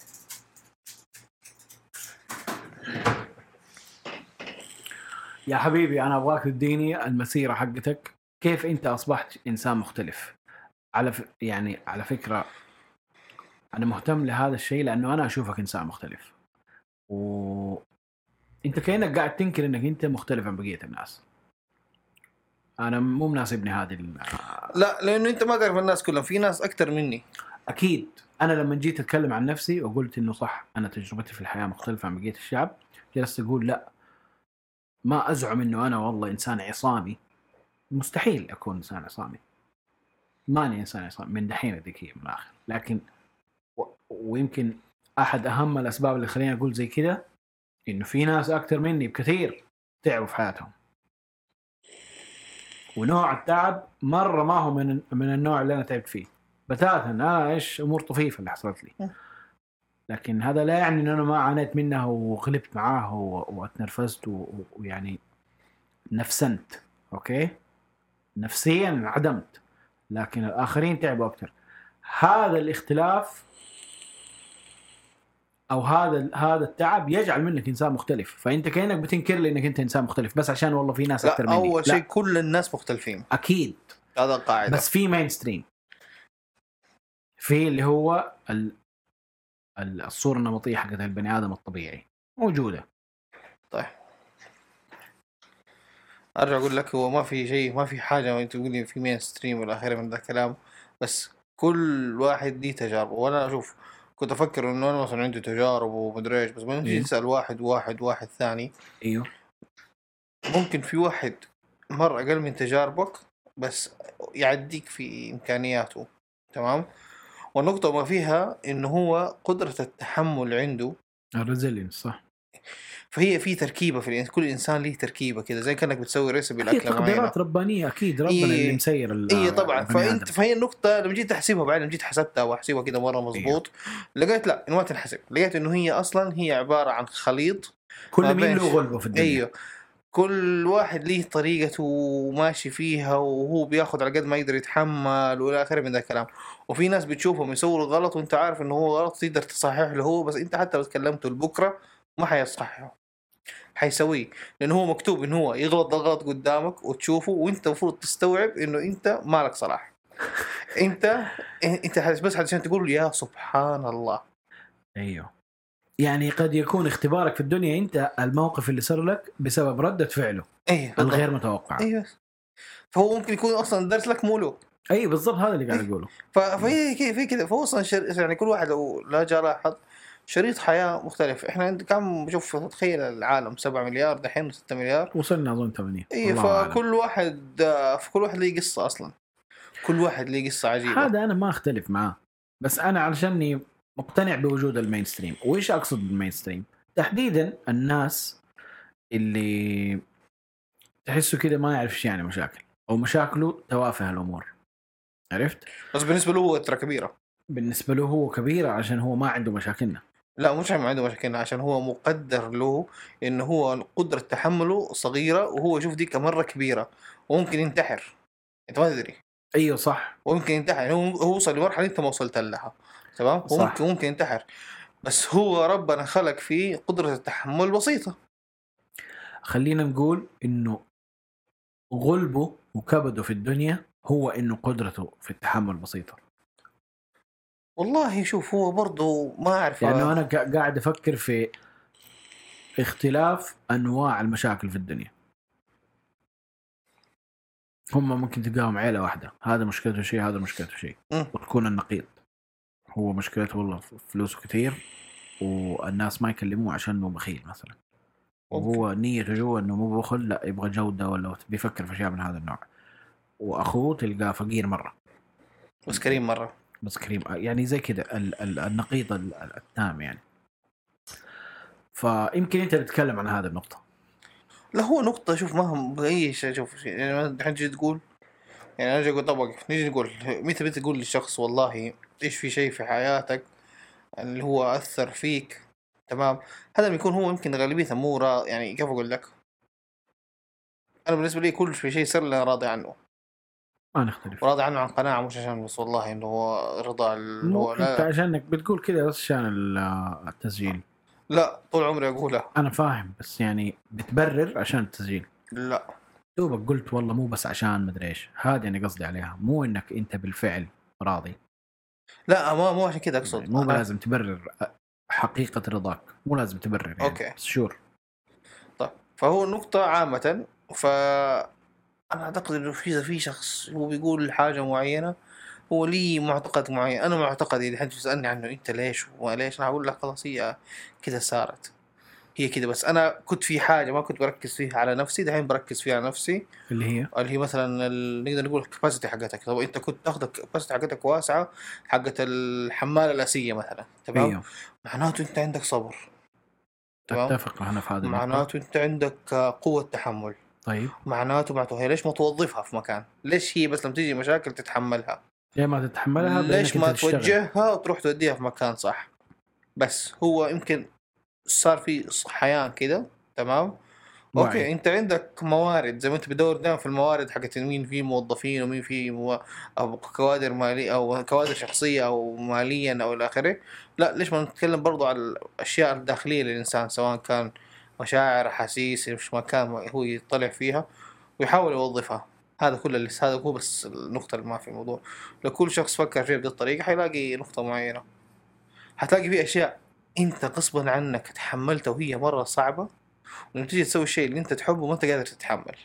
[SPEAKER 2] يا حبيبي أنا أبغاك تديني المسيرة حقتك. كيف أنت أصبحت إنسان مختلف؟ على ف... يعني على فكرة أنا مهتم لهذا الشيء لأنه أنا أشوفك إنسان مختلف. و أنت كأنك قاعد تنكر إنك أنت مختلف عن بقية الناس. أنا مو مناسبني هذه.
[SPEAKER 3] لا لأنه أنت ما تعرف الناس كلهم في ناس أكثر مني.
[SPEAKER 2] أكيد. أنا لما جيت أتكلم عن نفسي وقلت إنه صح أنا تجربتي في الحياة مختلفة عن بقية الشعب جلست أقول لا. ما أزعم إنه أنا والله إنسان عصامي. مستحيل أكون إنسان عصامي. ماني إنسان عصامي من دحين ذكي من الآخر. لكن و... ويمكن أحد أهم الأسباب اللي خليني أقول زي كذا إنه في ناس أكثر مني بكثير تعبوا في حياتهم. ونوع التعب مرة ما هو من من النوع اللي أنا تعبت فيه. بتاتا أنا إيش أمور طفيفة اللي حصلت لي. لكن هذا لا يعني إن أنا ما عانيت منها وغلبت معاه و- وأتنرفزت ويعني نفسنت. أوكي؟ نفسيا انعدمت. لكن الآخرين تعبوا أكثر هذا الاختلاف أو هذا هذا التعب يجعل منك إنسان مختلف. فأنت كأنك بتنكر لي إنك أنت إنسان مختلف. بس عشان والله في ناس
[SPEAKER 3] أكثر
[SPEAKER 2] مني. أول
[SPEAKER 3] شيء كل الناس مختلفين.
[SPEAKER 2] أكيد.
[SPEAKER 3] هذا القاعدة.
[SPEAKER 2] بس في مين stream في اللي هو ال... ال- الصورة النمطية حقت البني آدم الطبيعي. موجودة.
[SPEAKER 3] طيب. أرجع أقول لك هو ما في شيء ما في حاجة انت تقول لي في mainstream ولا من ذا الكلام. بس كل واحد ليه تجاربه. وأنا أشوف كنت أفكر إنه أنا مثلا عندي تجارب ومدري إيش بس لما تجي
[SPEAKER 2] إيه.
[SPEAKER 3] تسال واحد واحد واحد ثاني.
[SPEAKER 2] إيوه.
[SPEAKER 3] ممكن في واحد مره أقل من تجاربك بس يعديك في إمكانياته تمام؟ والنقطة ما فيها إنه هو قدرة التحمل عنده
[SPEAKER 2] ال resilience صح.
[SPEAKER 3] فهي في تركيبة في كل إنسان ليه تركيبة كده زي كأنك بتسوي recipe
[SPEAKER 2] هي
[SPEAKER 3] لأكلة معينة.
[SPEAKER 2] تقديرات ربانية أكيد ربنا
[SPEAKER 3] إيه.
[SPEAKER 2] اللي مسير
[SPEAKER 3] اي طبعا.
[SPEAKER 2] فأنت.
[SPEAKER 3] فهي النقطة لما جيت أحسبها بعدين لما جيت حسبتها وأحسبها كده مرة مضبوط لقيت لا إنه ما تنحسب. لقيت إنه هي أصلا هي عبارة عن خليط
[SPEAKER 2] كل مين له غلبة في الدنيا؟
[SPEAKER 3] أيوه. كل واحد ليه طريقته وماشي فيها وهو بياخذ على قد ما يقدر يتحمل وإلى آخره من ذا الكلام. وفي ناس بتشوفهم يسووا غلط وأنت عارف إنه هو غلط تقدر تصحح له هو بس أنت حتى لو تكلمته لبكرة ما حيصححه. حيسويه. لأنه هو مكتوب انه هو يغلط الغلط قدامك وتشوفه وأنت المفروض تستوعب إنه أنت مالك صلاح. أنت أنت بس عشان تقول يا سبحان الله.
[SPEAKER 2] أيوه. يعني قد يكون اختبارك في الدنيا أنت الموقف اللي صار لك بسبب ردة فعله.
[SPEAKER 3] بالضبط.
[SPEAKER 2] الغير متوقعه
[SPEAKER 3] أيوه فهو ممكن يكون أصلا درس لك مو له.
[SPEAKER 2] أي بالضبط هذا اللي قاعد أقوله.
[SPEAKER 3] ف- فهي في كذا. فهو أصلا شر... يعني كل واحد لو لا جاء لاحظ شريط حياة مختلف. إحنا عند كم شوف تخيل العالم 7 مليار دحين 6 مليار.
[SPEAKER 2] وصلنا أظن 8
[SPEAKER 3] اي. فكل واحد آه، فكل واحد ليه قصة أصلا. كل واحد ليه قصة عجيبة.
[SPEAKER 2] هذا أنا ما أختلف معاه. بس أنا علشاني مقتنع بوجود ال mainstream وإيش أقصد بال mainstream تحديدا الناس اللي تحسه كده ما يعرف إيش يعني مشاكل. أو مشاكله توافه الأمور. عرفت؟
[SPEAKER 3] بس بالنسبة له هو ترى كبيرة.
[SPEAKER 2] بالنسبة له هو كبير عشان هو ما عنده مشاكلنا.
[SPEAKER 3] لا مش عشان عنده مشاكل عشان هو مقدر له انه هو قدره تحمله صغيرة وهو يشوف دي كمرة كبيرة وممكن ينتحر. أنت ما تدري.
[SPEAKER 2] أيوه صح.
[SPEAKER 3] وممكن ينتحر هو هو وصل لمرحلة أنت ما وصلت لها تمام؟
[SPEAKER 2] صح.
[SPEAKER 3] ممكن ممكن ينتحر. بس هو ربنا خلق فيه قدرة التحمل بسيطة.
[SPEAKER 2] خلينا نقول إنه غلبه وكبده في الدنيا هو إنه قدرته في التحمل بسيطة.
[SPEAKER 3] والله شوف هو برضه ما أعرف.
[SPEAKER 2] لأنه أنا قا- قاعد أفكر في اختلاف أنواع المشاكل في الدنيا. هم ممكن تلقاهم عيلة واحدة. هذا مشكلته شيء هذا مشكلته شيء. وتكون النقيض. هو مشكلته والله فلوسه كثير والناس ما يكلموه عشان إنه بخيل مثلا. وهو نيته جوا إنه مو بخل لا يبغى جودة ولا بيفكر في أشياء من هذا النوع. وأخوه تلقاه فقير مرة.
[SPEAKER 3] بس كريم مرة.
[SPEAKER 2] بس كريم يعني زي كذا ال- ال- النقيض ال- ال- التام يعني. فيمكن أنت بتتكلم عن هذه النقطة.
[SPEAKER 3] لا هو نقطة شوف ما هم بأي شيء شوف يعني الحين تجي تقول؟ يعني أنا أجي أقول طب وقف نيجي نقول متى بتقول تقول للشخص والله إيش في شيء في حياتك اللي هو أثر فيك؟ تمام؟ هذا بيكون هو يمكن غالبيته مو يعني كيف أقول لك؟ أنا بالنسبة لي كل شيء صار لي راضي عنه.
[SPEAKER 2] ما نختلف.
[SPEAKER 3] وراضي عنه عن قناعة مش عشان بس والله إنه هو رضا اللي هو
[SPEAKER 2] أنت
[SPEAKER 3] لا,
[SPEAKER 2] عشانك بتقول كذا بس عشان ال- التسجيل.
[SPEAKER 3] لا طول عمري أقولها
[SPEAKER 2] أنا فاهم بس يعني بتبرر عشان التسجيل.
[SPEAKER 3] لا.
[SPEAKER 2] دوبك قلت والله مو بس عشان مدري إيش. هذه أنا قصدي عليها. مو إنك أنت بالفعل راضي.
[SPEAKER 3] لا ما مو عشان كذا
[SPEAKER 2] يعني مو
[SPEAKER 3] أنا-
[SPEAKER 2] لازم تبرر حقيقة رضاك. مو لازم تبرر يعني.
[SPEAKER 3] أوكي.
[SPEAKER 2] بس شور
[SPEAKER 3] طيب. فهو نقطة عامة ف أنا أعتقد إنه في في شخص هو بيقول حاجة معينة هو لي معتقد معين. أنا معتقدي اللي حد تسألني عنه أنت ليش وليش أنا أقول لك خلاص هي كذا صارت. هي كذا بس. أنا كنت في حاجة ما كنت بركز فيها على نفسي دحين بركز فيها على نفسي.
[SPEAKER 2] اللي هي؟
[SPEAKER 3] اللي هي مثلا ال- نقدر نقول الكباسيتي حقتك. طب أنت كنت تاخذ الكباسيتي حقتك واسعة حقت الحمالة الآسية مثلا تمام؟
[SPEAKER 2] إيوه.
[SPEAKER 3] معناته أنت عندك صبر
[SPEAKER 2] أتفق أنا في هذا.
[SPEAKER 3] معناته أنت عندك قوة تحمل.
[SPEAKER 2] طيب
[SPEAKER 3] معناته معناته هي ليش ما توظفها في مكان؟ ليش هي بس لما تيجي مشاكل تتحملها؟
[SPEAKER 2] يا ما تتحملها
[SPEAKER 3] ليش ما. توجهها وتروح توديها في مكان صح؟ بس هو يمكن صار في حياة كده تمام؟
[SPEAKER 2] وعي.
[SPEAKER 3] أوكي أنت عندك موارد زي ما أنت بدور دائما في الموارد حقت مين في موظفين ومين في مو... أو كوادر ماليه أو كوادر شخصية أو ماليا أو إلى آخره لا ليش ما نتكلم برضو على الأشياء الداخلية للإنسان سواء كان مشاعر أحاسيس مش مكان هو يطلع فيها ويحاول يوظفها. هذا كل اللي هذا هو بس النقطة اللي ما في الموضوع لو كل شخص فكر فيها بهذه الطريقة حيلاقي نقطة معينة. حتلاقي في أشياء أنت غصبا عنك تحملتها وهي مرة صعبة ولما تيجي تسوي الشيء اللي أنت تحبه ما أنت قادر تتحمل.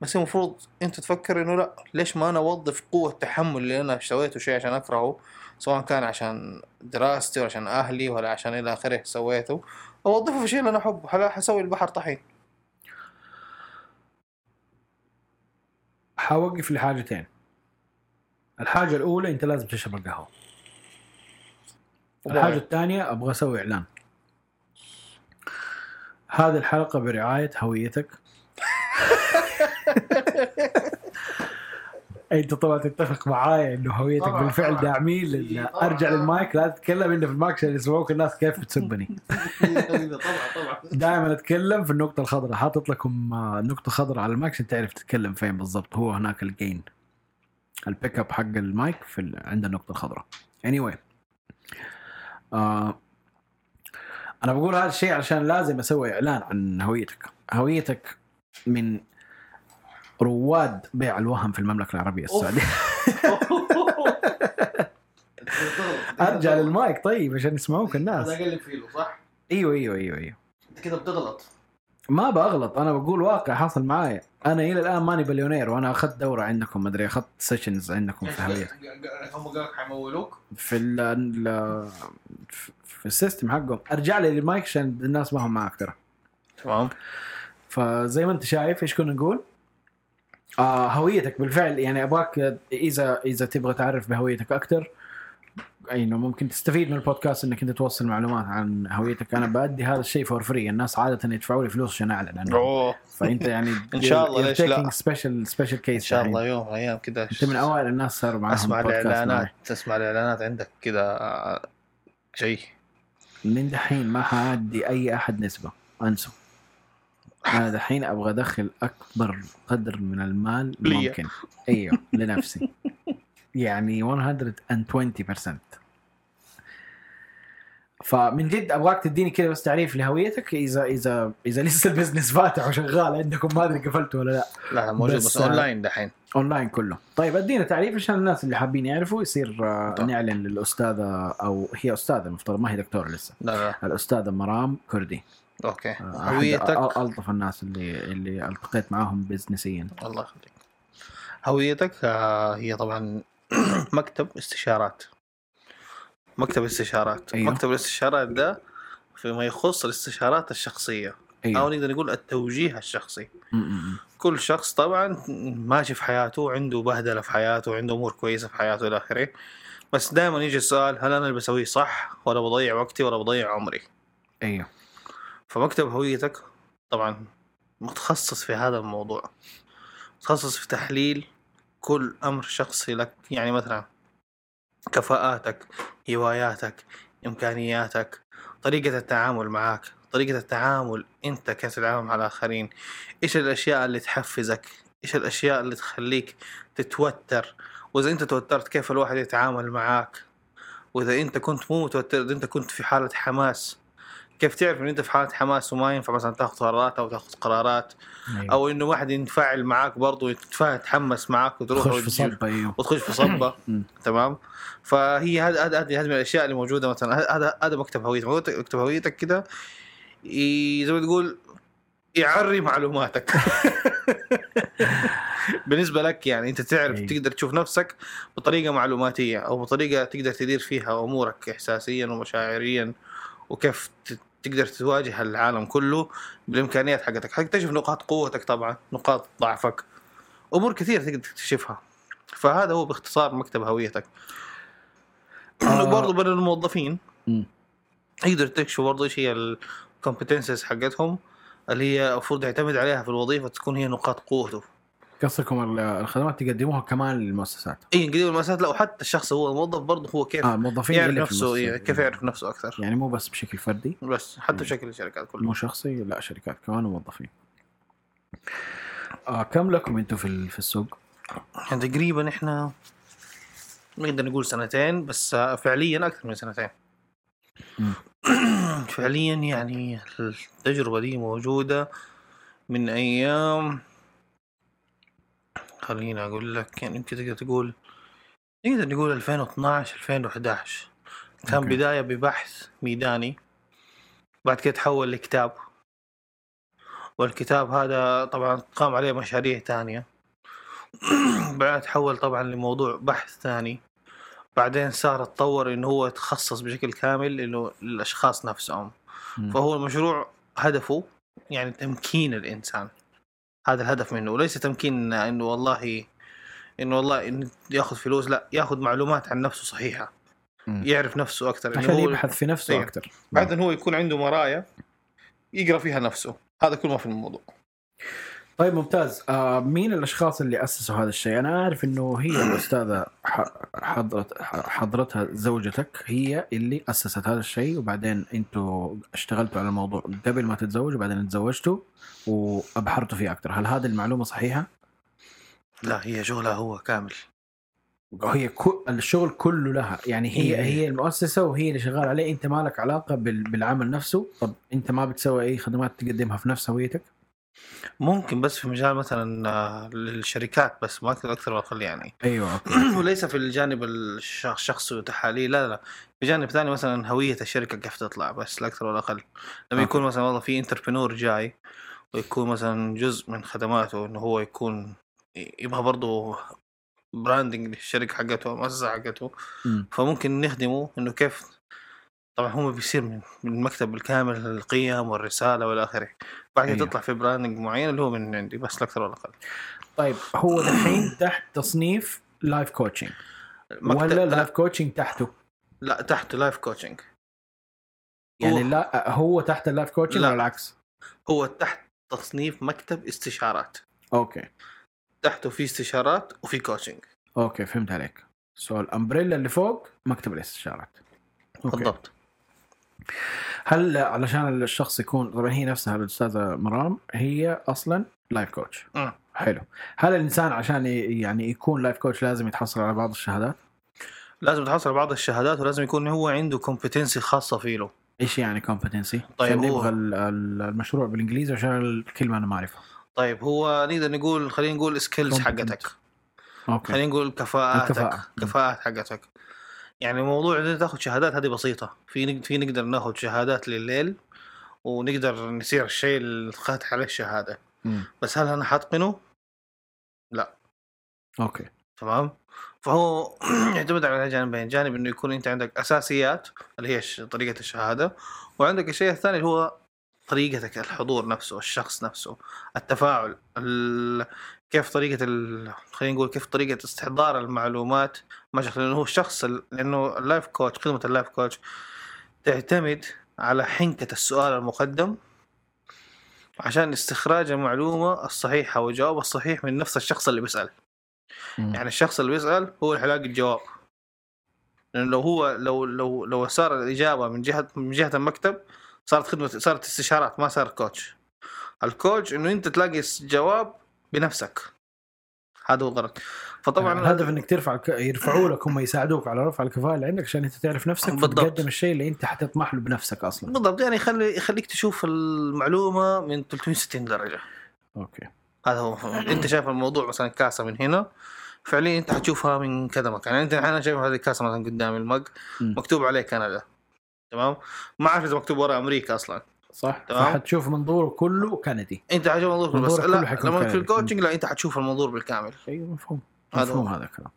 [SPEAKER 3] بس المفروض أنت تفكر إنه لا ليش ما أنا أوظف قوة التحمل اللي أنا سويته شيء عشان أكرهه؟ سواء كان عشان دراستي ولا عشان أهلي ولا عشان إلى آخره سويته. أوظفه في اللي أنا أحبه. هلا حسوي البحر طحين؟
[SPEAKER 2] حوقف لحاجتين. الحاجة الأولى أنت لازم تشرب القهوة. الحاجة الثانية أبغى أسوي إعلان. هذه الحلقة برعاية هويتك. أنت طبعا تتفق معايا إنه هويتك
[SPEAKER 3] طبعاً،
[SPEAKER 2] بالفعل. داعمين
[SPEAKER 3] إيه،
[SPEAKER 2] لل-
[SPEAKER 3] طبعاً، أرجع.
[SPEAKER 2] للمايك لا تتكلم إلا في المايك عشان يسمعوك الناس كيف بتسبني
[SPEAKER 3] طبعا طبعا.
[SPEAKER 2] دائما أتكلم في النقطة الخضراء حاطط لكم آه، نقطة خضراء على المايك عشان تعرف تتكلم فين بالضبط. هو هناك ال gain ال pickup حق المايك في ال... عند النقطة الخضراء. Anyway آه أنا بقول هذا الشيء عشان لازم أسوي إعلان عن هويتك. هويتك من رواد بيع الوهم في المملكة العربية السعودية. أرجع للمايك طيب عشان يسمعوك الناس.
[SPEAKER 3] هذا أقل فيلو صح؟
[SPEAKER 2] أيوه أيوه أيوه أيوه.
[SPEAKER 3] أنت كذا بتغلط.
[SPEAKER 2] ما بغلط أنا بقول واقع حصل معايا أنا إلى الآن ماني مليونير وأنا أخذت دورة عندكم مدري أخذت sessions عندكم في هويتك
[SPEAKER 3] هم قالك حيمولوك؟
[SPEAKER 2] في ال ال- في ال system حقهم. أرجع لي للمايك عشان الناس ما هم معك ترى.
[SPEAKER 3] تمام.
[SPEAKER 2] فزي ما أنت شايف إيش كنا نقول؟ آه هويتك بالفعل يعني أبغاك إذا إذا تبغى تعرف بهويتك أكثر إنه ممكن تستفيد من البودكاست إنك أنت توصل معلومات عن هويتك. أنا بأدي هذا الشيء for free الناس عادة يدفعوا لي فلوس عشان أعلن عنه.
[SPEAKER 3] أوه.
[SPEAKER 2] فأنت يعني
[SPEAKER 3] إن شاء الله، ليش لا؟
[SPEAKER 2] special special case
[SPEAKER 3] إن شاء الله يوم أيام كذا
[SPEAKER 2] أنت من أوائل الناس صاروا معاهم
[SPEAKER 3] أسمع
[SPEAKER 2] الإعلانات.
[SPEAKER 3] تسمع الإعلانات عندك كذا شيء.
[SPEAKER 2] من دحين ما حأدي أي أحد نسبة. أنسوا. أنا دحين أبغى أدخل أكبر قدر من المال. ممكن. أيوه لنفسي. يعني 120% فمن جد أبغاك تديني كذا بس تعريف لهويتك إذا إذا إذا لسه ال business فاتح وشغال عندكم ما أدري قفلته ولا لا.
[SPEAKER 3] لا موجود
[SPEAKER 2] بس،
[SPEAKER 3] بس,
[SPEAKER 2] آه،
[SPEAKER 3] اونلاين دحين.
[SPEAKER 2] اونلاين كله. طيب أدينا تعريف عشان الناس اللي حابين يعرفوا يصير آه،
[SPEAKER 3] طيب.
[SPEAKER 2] نعلن للأستاذة أو هي أستاذة المفترض ما هي دكتورة لسه.
[SPEAKER 3] لا لا.
[SPEAKER 2] الأستاذة مرام كردي.
[SPEAKER 3] okay.
[SPEAKER 2] آه،
[SPEAKER 3] هويتك؟
[SPEAKER 2] ألطف الناس اللي اللي التقيت معاهم بزنسيا.
[SPEAKER 3] الله يخليك. هويتك آه، هي طبعا مكتب استشارات. مكتب استشارات.
[SPEAKER 2] أيوه.
[SPEAKER 3] مكتب الاستشارات ده فيما يخص الاستشارات الشخصية. أو
[SPEAKER 2] أيوه
[SPEAKER 3] نقدر نقول التوجيه الشخصي.
[SPEAKER 2] م- م-
[SPEAKER 3] كل شخص طبعا ماشي في حياته عنده بهدلة في حياته عنده أمور كويسة في حياته إلى آخره. بس دائما يجي السؤال هل أنا اللي بسويه صح ولا بضيع وقتي ولا بضيع عمري؟
[SPEAKER 2] أيوه.
[SPEAKER 3] فمكتب هويتك طبعا متخصص في هذا الموضوع متخصص في تحليل كل أمر شخصي لك. يعني مثلا كفاءاتك هواياتك إمكانياتك طريقة التعامل معك طريقة التعامل أنت كيف تتعامل مع الآخرين إيش الأشياء اللي تحفزك إيش الأشياء اللي تخليك تتوتر. وإذا أنت توترت كيف الواحد يتعامل معك وإذا أنت كنت مو متوتر إذا أنت كنت في حالة حماس كيف تعرف إن أنت في حالة حماس وما ينفع مثلا تاخذ قرارات أو تاخذ قرارات؟
[SPEAKER 2] أيوة.
[SPEAKER 3] أو إنه واحد ينفعل معاك برضه يتحمس معاك وتروح
[SPEAKER 2] تخش في صبة أيوه
[SPEAKER 3] وتخش في
[SPEAKER 2] صبة.
[SPEAKER 3] تمام؟ فهي هذا هذه هذه من الأشياء اللي موجودة مثلا. هذا هذا مكتب هويتك. مكتب- هويتك كده زي ما تقول يعري معلوماتك. بالنسبة لك يعني أنت تعرف
[SPEAKER 2] أي.
[SPEAKER 3] تقدر تشوف نفسك بطريقة معلوماتية أو بطريقة تقدر تدير فيها أمورك احساسيا ومشاعريا وكيف تقدر تواجه العالم كله بالإمكانيات حقتك. حتكتشف نقاط قوتك طبعا نقاط ضعفك. أمور كثيرة تقدر تكتشفها. فهذا هو باختصار مكتب هويتك.
[SPEAKER 2] آه.
[SPEAKER 3] وبرضه بين الموظفين. يقدر تكشفوا برضه إيش هي الكومبتنسز حقتهم اللي هي المفروض يعتمد عليها في الوظيفة تكون هي نقاط قوته.
[SPEAKER 2] قصدكم ال- الخدمات تقدموها كمان للمؤسسات
[SPEAKER 3] اي قديم المؤسسات لا وحتى الشخص هو الموظف برضه هو كيف
[SPEAKER 2] آه الموظفين
[SPEAKER 3] يعرف نفسه. إيه كيف يعرف نفسه أكثر
[SPEAKER 2] يعني مو بس بشكل فردي
[SPEAKER 3] بس حتى. بشكل الشركات كله
[SPEAKER 2] مو شخصي لا شركات كمان وموظفين آه كم لكم أنتم في في السوق؟
[SPEAKER 3] يعني تقريبا إحنا نقدر نقول سنتين بس فعليا أكثر من سنتين. فعليا يعني التجربة دي موجودة من أيام خليني أقول لك يعني يمكن تقدر تقول نقدر نقول 2012 2011 كان
[SPEAKER 2] أوكي.
[SPEAKER 3] بداية ببحث ميداني بعد كده تحول لكتاب. والكتاب هذا طبعا قام عليه مشاريع تانية. بعدين تحول طبعا لموضوع بحث ثاني بعدين صار اتطور إنه هو يتخصص بشكل كامل إنه الاشخاص نفسهم. فهو المشروع هدفه يعني تمكين الإنسان. هذا الهدف منه وليس تمكين إنه والله إنه والله انه ياخذ فلوس لا ياخذ معلومات عن نفسه
[SPEAKER 2] صحيحة.
[SPEAKER 3] يعرف نفسه أكثر إنه
[SPEAKER 2] عشان
[SPEAKER 3] هو
[SPEAKER 2] يبحث في نفسه. أكثر
[SPEAKER 3] بعدين هو يكون عنده مرايا يقرأ فيها نفسه هذا كل ما في الموضوع
[SPEAKER 2] طيب ممتاز. آه مين الأشخاص اللي أسسوا هذا الشيء؟ أنا عارف إنه هي الأستاذة حضرت حضرتها زوجتك هي اللي أسست هذا الشيء وبعدين أنتوا اشتغلتوا على الموضوع قبل ما تتزوجوا وبعدين تزوجتوا وأبحرتوا فيه أكثر، هل هذه المعلومة صحيحة؟
[SPEAKER 3] لا هي شغلها هو كامل.
[SPEAKER 2] هي كل الشغل كله لها. يعني هي
[SPEAKER 3] إيه.
[SPEAKER 2] هي المؤسسة وهي اللي شغال عليه. أنت ما لك علاقة بال- بالعمل نفسه. طب أنت ما بتسوي أي خدمات تقدمها في نفس هويتك؟
[SPEAKER 3] ممكن بس في مجال مثلا آه، للشركات بس ما أكثر أكثر ولا أقل يعني
[SPEAKER 2] أيوه
[SPEAKER 3] وليس في الجانب الش- الشخصي وتحاليل لا لا في جانب ثاني مثلا هوية الشركة كيف تطلع بس لا أكثر ولا أقل لما. يكون مثلا والله في entrepreneur جاي ويكون مثلا جزء من خدماته إنه هو يكون يبغى برضه branding للشركة حقته المؤسسه حقته
[SPEAKER 2] مم.
[SPEAKER 3] فممكن نخدمه إنه كيف طبعا هو بيصير من من المكتب الكامل القيم والرسالة والى آخره. بعد كده
[SPEAKER 2] أيوه.
[SPEAKER 3] تطلع في branding معين اللي هو من عندي بس لا أكثر ولا أقل
[SPEAKER 2] طيب هو الحين تحت تصنيف life
[SPEAKER 3] coaching
[SPEAKER 2] ولا
[SPEAKER 3] لا,
[SPEAKER 2] life coaching تحته؟
[SPEAKER 3] لا تحت life coaching
[SPEAKER 2] يعني
[SPEAKER 3] هو-
[SPEAKER 2] لا هو تحت ال life coaching
[SPEAKER 3] لا.
[SPEAKER 2] ولا العكس؟
[SPEAKER 3] هو تحت تصنيف مكتب استشارات.
[SPEAKER 2] okay.
[SPEAKER 3] تحته في استشارات وفي كوتشنج
[SPEAKER 2] أوكي فهمت عليك. so ال umbrella اللي فوق مكتب الاستشارات. okay.
[SPEAKER 3] بالضبط.
[SPEAKER 2] هل علشان الشخص يكون طبعا هي نفسها الأستاذة مرام هي أصلا life coach
[SPEAKER 3] مم.
[SPEAKER 2] حلو. هل الإنسان عشان يعني يكون life coach لازم يتحصل على بعض الشهادات؟
[SPEAKER 3] لازم تحصل على بعض الشهادات ولازم يكون هو عنده competency خاصة فيه له.
[SPEAKER 2] إيش يعني competency
[SPEAKER 3] طيب هو-
[SPEAKER 2] نبغى المشروع بالإنجليزي عشان الكلمة أنا ما أعرفها.
[SPEAKER 3] طيب هو نقدر نقول خلينا نقول
[SPEAKER 2] skills.
[SPEAKER 3] حقتك.
[SPEAKER 2] okay.
[SPEAKER 3] خلينا نقول كفاءاتك.
[SPEAKER 2] الكفاءة.
[SPEAKER 3] كفاءات حقتك. يعني موضوع انك تاخذ شهادات هذه بسيطة. في في نقدر ناخذ شهادات لليل ونقدر نسير الشيء اللي خدت عليه
[SPEAKER 2] الشهادة.
[SPEAKER 3] بس هل أنا حتقنه؟
[SPEAKER 2] okay.
[SPEAKER 3] تمام؟ فهو يعتمد على جانبين جانب إنه يكون أنت عندك أساسيات اللي هي طريقة الشهادة وعندك الشيء الثاني اللي هو طريقتك الحضور نفسه الشخص نفسه التفاعل ال... كيف طريقة ال... خلينا نقول كيف طريقة استحضار المعلومات. مع شخص لأنه هو الشخص ال... لأنه ال life coach خدمة ال life coach تعتمد على حنكة السؤال المقدم عشان استخراج المعلومة الصحيحة والجواب الصحيح من نفس الشخص اللي بيسأل. يعني الشخص اللي بيسأل هو اللي حيلاقي الجواب. لأنه لو هو لو لو لو صار الإجابة من جهة من جهة المكتب صارت خدمة صارت استشارات ما صار كوتش الكوتش إنه أنت تلاقي الجواب بنفسك. هذا هو الغرض فطبعا
[SPEAKER 2] طبعا الهدف إنك ترفع الك- يرفعوا لك هم يساعدوك على رفع الكفاءة اللي عندك عشان أنت تعرف نفسك
[SPEAKER 3] بالضبط.
[SPEAKER 2] وتقدم الشيء اللي أنت حتطمح له بنفسك أصلا.
[SPEAKER 3] بالضبط. يعني يخلي يخليك تشوف المعلومة من 360 درجة.
[SPEAKER 2] okay.
[SPEAKER 3] هذا هو. أنت شايف الموضوع مثلا كاسة من هنا فعليا أنت حتشوفها من كذا مكان. يعني أنت أنا شايف هذه الكاسة مثلا قدامي ال mug
[SPEAKER 2] مم.
[SPEAKER 3] مكتوب عليه كندا. تمام؟ ما أعرف إذا مكتوب ورا أمريكا أصلا.
[SPEAKER 2] صح؟
[SPEAKER 3] تمام.
[SPEAKER 2] فحتشوف منظوره كله كندي.
[SPEAKER 3] انت حتشوف المنظور كله بس لا لما في.
[SPEAKER 2] ال
[SPEAKER 3] coaching لا انت حتشوف المنظور بالكامل.
[SPEAKER 2] أيوه مفهوم. مفهوم
[SPEAKER 3] هو.
[SPEAKER 2] هذا الكلام.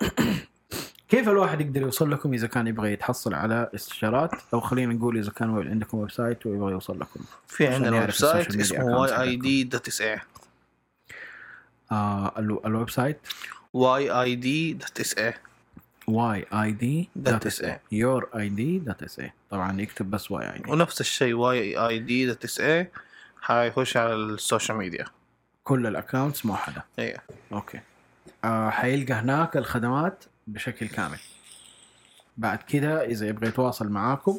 [SPEAKER 2] كيف الواحد يقدر يوصل لكم إذا كان يبغى يتحصل على استشارات؟ أو خلينا نقول إذا كان عندكم website ويبغى يوصل لكم.
[SPEAKER 3] في عندنا ويب سايت اسمه واي اي دي دوت اس اي
[SPEAKER 2] الو- الويب سايت
[SPEAKER 3] واي اي دي دوت اس اي
[SPEAKER 2] Y E D
[SPEAKER 3] Dot SA.
[SPEAKER 2] Your E D dot S A طبعا يكتب بس Y E D
[SPEAKER 3] ونفس الشيء Y E D dot S A حيخش على ال social media.
[SPEAKER 2] كل ال accounts موحده
[SPEAKER 3] أيوه
[SPEAKER 2] okay. آه حيلقى هناك الخدمات بشكل كامل. بعد كده إذا يبغى يتواصل معاكم.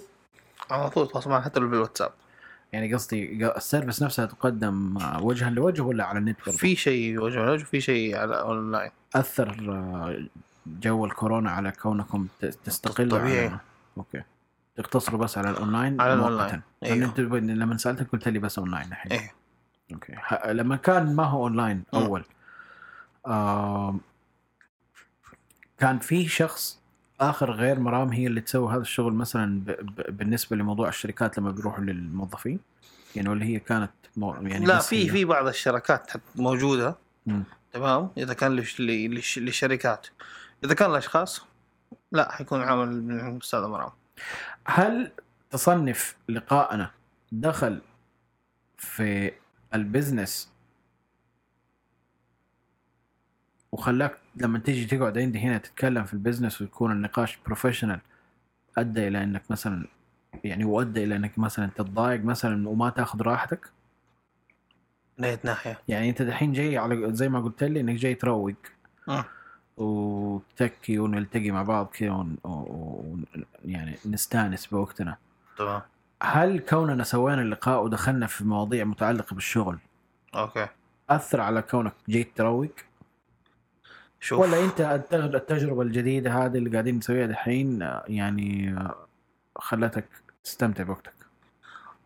[SPEAKER 3] على طول تواصل معنا حتى لو بالواتساب.
[SPEAKER 2] يعني قصدي ال service نفسها تقدم وجها لوجه ولا على النت برضه؟
[SPEAKER 3] في شيء وجه لوجه وفي شيء على اونلاين
[SPEAKER 2] أثر آه، جو الكورونا على كونكم تستقلوا
[SPEAKER 3] طبيعي.
[SPEAKER 2] على okay تقتصروا بس على الأونلاين
[SPEAKER 3] على.
[SPEAKER 2] لأن
[SPEAKER 3] أيوه.
[SPEAKER 2] أنت لما سألتك قلت لي بس أونلاين الحين
[SPEAKER 3] إيه
[SPEAKER 2] okay ح- لما كان ما هو أونلاين. أول كان في شخص آخر غير مرام هي اللي تسوي هذا الشغل مثلا ب... ب... بالنسبة لموضوع الشركات لما بيروحوا للموظفين يعني ولا هي كانت مو... يعني
[SPEAKER 3] لا في في بعض الشركات موجودة
[SPEAKER 2] مم.
[SPEAKER 3] تمام إذا كان لش- ل- لش- للشركات إذا كان الاشخاص لا حيكون عامل من الأستاذ مرام
[SPEAKER 2] هل تصنف لقائنا دخل في البزنس وخلاك لما تيجي تقعد عندي هنا تتكلم في ال business ويكون النقاش professional أدى إلى إنك مثلا يعني وأدى إلى إنك مثلا تتضايق مثلا وما تاخذ راحتك؟
[SPEAKER 3] من اي ناحية.
[SPEAKER 2] يعني أنت دحين جاي على زي ما قلت لي إنك جاي تروق.
[SPEAKER 3] مم.
[SPEAKER 2] وتكي ونلتقي مع بعض كذا ون... و... و... يعني نستانس بوقتنا.
[SPEAKER 3] تمام.
[SPEAKER 2] هل كوننا سوينا اللقاء ودخلنا في مواضيع متعلقة بالشغل
[SPEAKER 3] okay.
[SPEAKER 2] أثر على كونك جيت تروق
[SPEAKER 3] شوف.
[SPEAKER 2] ولا أنت الت- التجربة الجديدة هذه اللي قاعدين نسويها دحين يعني خلتك تستمتع بوقتك؟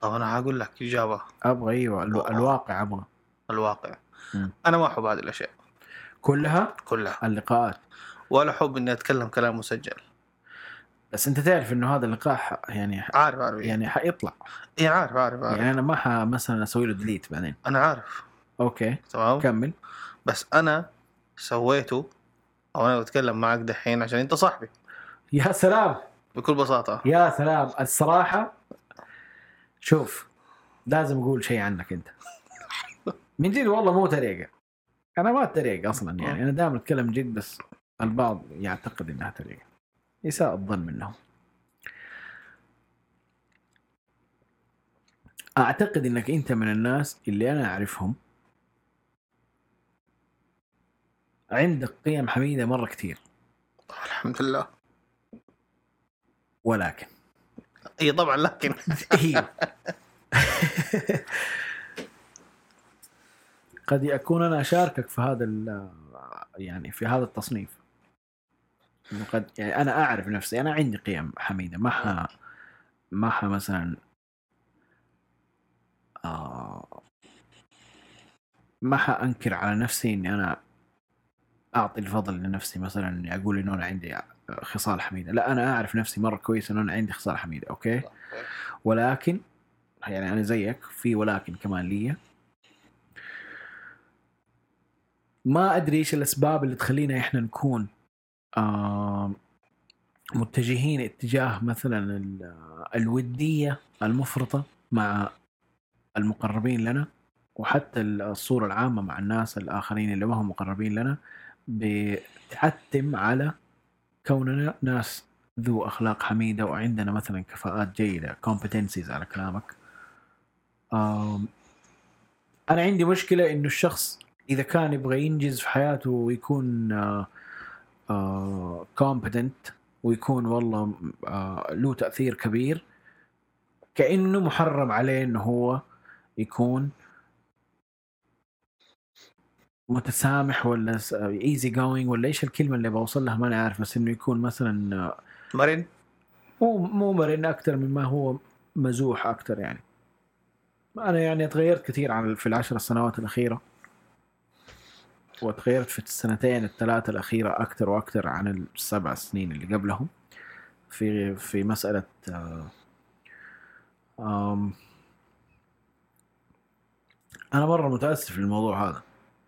[SPEAKER 3] طب أنا هقول لك
[SPEAKER 2] إجابة. أيوة ألو... الواقع أبغى.
[SPEAKER 3] الواقع.
[SPEAKER 2] مم.
[SPEAKER 3] أنا ما أحب هذه الأشياء.
[SPEAKER 2] كلها
[SPEAKER 3] كلها.
[SPEAKER 2] اللقاءات.
[SPEAKER 3] ولا احب إني أتكلم كلام مسجل.
[SPEAKER 2] بس أنت تعرف إنه هذا اللقاء. يعني.
[SPEAKER 3] عارف عارف. يعني
[SPEAKER 2] حيطلع.
[SPEAKER 3] إيه عارف عارف, عارف.
[SPEAKER 2] يعني أنا ما ح... مثلا أسوي له delete بعدين.
[SPEAKER 3] أنا عارف.
[SPEAKER 2] okay.
[SPEAKER 3] تمام.
[SPEAKER 2] كمل.
[SPEAKER 3] بس أنا سويته أو أنا بتكلم معك دحين عشان أنت صاحبي.
[SPEAKER 2] يا سلام.
[SPEAKER 3] بكل بساطة.
[SPEAKER 2] يا سلام. الصراحة شوف لازم أقول شيء عنك أنت. من جد والله مو طريقة أنا ما أتريق أصلا يعني أنا دائما أتكلم جد بس البعض يعتقد إنها طريقة إساءة الظن منهم. أعتقد إنك أنت من الناس اللي أنا أعرفهم عندك قيم حميدة مرة كتير.
[SPEAKER 3] الحمد لله.
[SPEAKER 2] ولكن.
[SPEAKER 3] إي طبعا لكن.
[SPEAKER 2] أيوه قد يكون أنا أشاركك في هذا ال- يعني في هذا التصنيف. إنه قد يعني أنا أعرف نفسي أنا عندي قيم حميدة. ما ح ما ح مثلا آه ما حانكر على نفسي إني أنا أعطي الفضل لنفسي مثلا إني أقول إنه أنا عندي خصال حميدة. لا أنا أعرف نفسي مرة كويس إنه أنا عندي خصال حميدة أوكي؟ ولكن يعني أنا زيك في ولكن كمان لي ما أدري إيش الأسباب اللي تخلينا إحنا نكون متجهين اتجاه مثلا ال- الودية المفرطة مع المقربين لنا وحتى الصورة العامة مع الناس الآخرين اللي ما هم مقربين لنا بتحتم على كوننا ناس ذو أخلاق حميدة وعندنا مثلا كفاءات جيدة competencies على كلامك. أنا عندي مشكلة إنه الشخص إذا كان يبغى ينجز في حياته ويكون آه، آه، competent ويكون والله آه، له تأثير كبير كأنه محرم عليه إنه هو يكون متسامح ولا easy going ولا إيش الكلمة اللي بوصل لها ماني عارف بس إنه يكون مثلا آه،
[SPEAKER 3] مرن؟
[SPEAKER 2] مو مو مرن أكثر مما هو مزوح أكثر يعني. أنا يعني تغيرت كثير عن في العشر سنوات الأخيرة. وتغيرت في السنتين الثلاثة الأخيرة أكثر وأكثر عن السبع سنين اللي قبلهم. في في مسألة آه، آم، أنا مرة متأسف للموضوع هذا.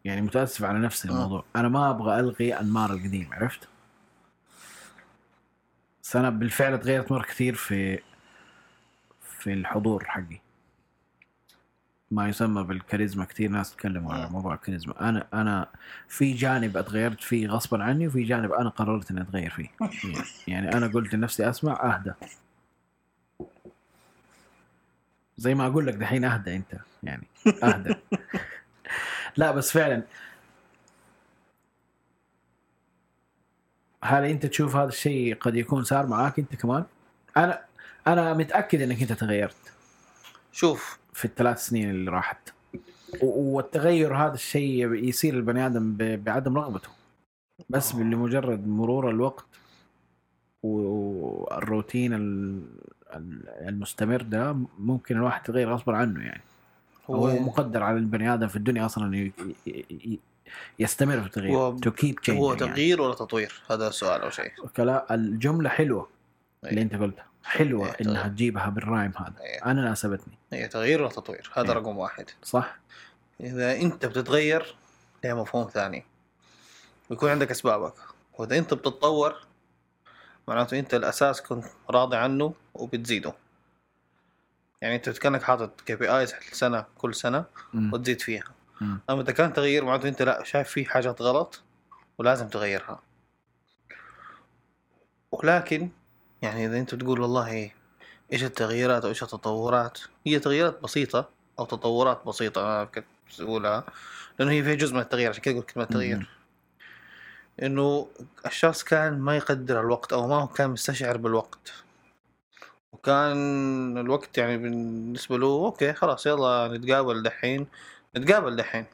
[SPEAKER 2] يعني متأسف على نفسي
[SPEAKER 3] آه.
[SPEAKER 2] الموضوع. أنا ما أبغى ألغي أنمار القديم عرفت؟ بس أنا بالفعل تغيرت مرة كثير في في الحضور حقي. ما يسمى بالكاريزما كثير ناس تكلموا على
[SPEAKER 3] آه.
[SPEAKER 2] موضوع الكاريزما. أنا أنا في جانب أتغيرت فيه غصبا عني وفي جانب أنا قررت إني أتغير فيه. يعني أنا قلت لنفسي أسمع أهدى. زي ما أقول لك دحين أهدى أنت يعني أهدى. لا بس فعلا. هل أنت تشوف هذا الشيء قد يكون صار معاك أنت كمان؟ أنا أنا متأكد إنك أنت تغيرت.
[SPEAKER 3] شوف
[SPEAKER 2] في الثلاث سنين اللي راحت. والتغير هذا الشيء يصير البني آدم بعدم رغبته. بس لمجرد مرور الوقت والروتين ال- ال- المستمر ده ممكن الواحد يتغير غصبا عنه يعني. هو مقدر على البني آدم في الدنيا أصلا يستمر في التغيير.
[SPEAKER 3] هو-
[SPEAKER 2] to keep
[SPEAKER 3] هو
[SPEAKER 2] يعني.
[SPEAKER 3] تغيير ولا تطوير؟ هذا سؤال أو شيء.
[SPEAKER 2] كلا الجملة حلوة. اللي
[SPEAKER 3] أي.
[SPEAKER 2] أنت قلتها حلوة
[SPEAKER 3] إيه،
[SPEAKER 2] إنها
[SPEAKER 3] تغيير.
[SPEAKER 2] تجيبها بال rhyme هذا
[SPEAKER 3] أي.
[SPEAKER 2] أنا ناسبتني
[SPEAKER 3] هي تغيير ولا تطوير هذا
[SPEAKER 2] إيه.
[SPEAKER 3] رقم واحد
[SPEAKER 2] صح؟
[SPEAKER 3] إذا أنت بتتغير لها مفهوم ثاني ويكون عندك أسبابك وإذا أنت بتتطور معناته أنت الأساس كنت راضي عنه وبتزيده يعني أنت كأنك حاطط KPIs سنه كل سنة
[SPEAKER 2] مم.
[SPEAKER 3] وتزيد فيها
[SPEAKER 2] مم.
[SPEAKER 3] أما إذا كان تغيير معناته أنت لا شايف في حاجات غلط ولازم تغيرها ولكن يعني إذا أنت تقول والله إيش التغييرات أو إيش التطورات هي تغييرات بسيطة أو تطورات بسيطة أنا كنت أقولها لأنه هي فيها جزء من التغيير عشان كذا كلمة
[SPEAKER 2] مم.
[SPEAKER 3] تغيير إنه الشخص كان ما يقدر الوقت أو ما هو كان مستشعر بالوقت. وكان الوقت يعني بالنسبة له أوكي خلاص يلا نتقابل دحين نتقابل دحين.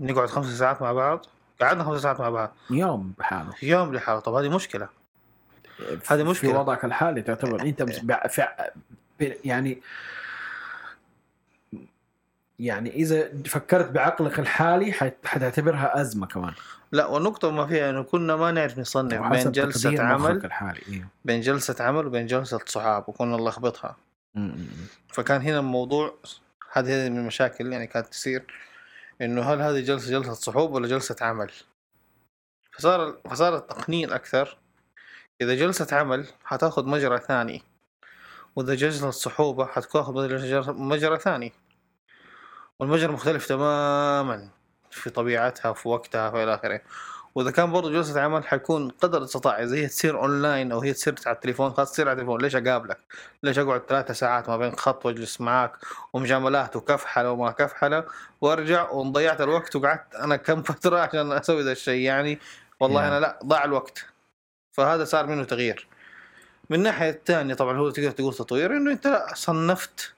[SPEAKER 3] نقعد خمس ساعات مع بعض قعدنا خمس ساعات مع بعض.
[SPEAKER 2] يوم بحاله.
[SPEAKER 3] يوم لحاله. طب هذه مشكلة. هذه
[SPEAKER 2] في
[SPEAKER 3] مشكلة.
[SPEAKER 2] وضعك الحالي تعتبر. انت فع- ب- يعني يعني إذا فكرت بعقلك الحالي حت- حتعتبرها أزمة كمان.
[SPEAKER 3] لا والنقطة ما فيها إنه كنا ما نعرف نصنف بين جلسة عمل
[SPEAKER 2] الحالي أيوه
[SPEAKER 3] بين جلسة عمل وبين جلسة صحاب وكنا نلخبطها. فكان هنا الموضوع هذه هذه من المشاكل يعني كانت تصير إنه هل هذه جلسة جلسة صحوب ولا جلسة عمل؟ فصار فصار التقنين أكثر إذا جلسة عمل حتأخذ مجرى ثاني وإذا جلسة صحوبة حتاخذ مجرى- ثاني. والمجرى مختلف تماما في طبيعتها في وقتها في آخره. وإذا كان برضو جلسة عمل حيكون قدر الاستطاعه اذا هي تصير أونلاين أو هي تصير على التليفون. خلاص تصير على التليفون. ليش أقابلك؟ ليش أقعد ثلاثة ساعات ما بين خط وأجلس معاك؟ ومجاملات وكفحلة وما كفحلة. وأرجع وضيعت الوقت وقعدت أنا كم فترة عشان أسوي ذا الشيء. يعني والله
[SPEAKER 2] Yeah.
[SPEAKER 3] أنا لا ضاع الوقت. فهذا صار منه تغيير. من الناحيه الثانية طبعا هو تقدر تقول تطوير إنه أنت صنفت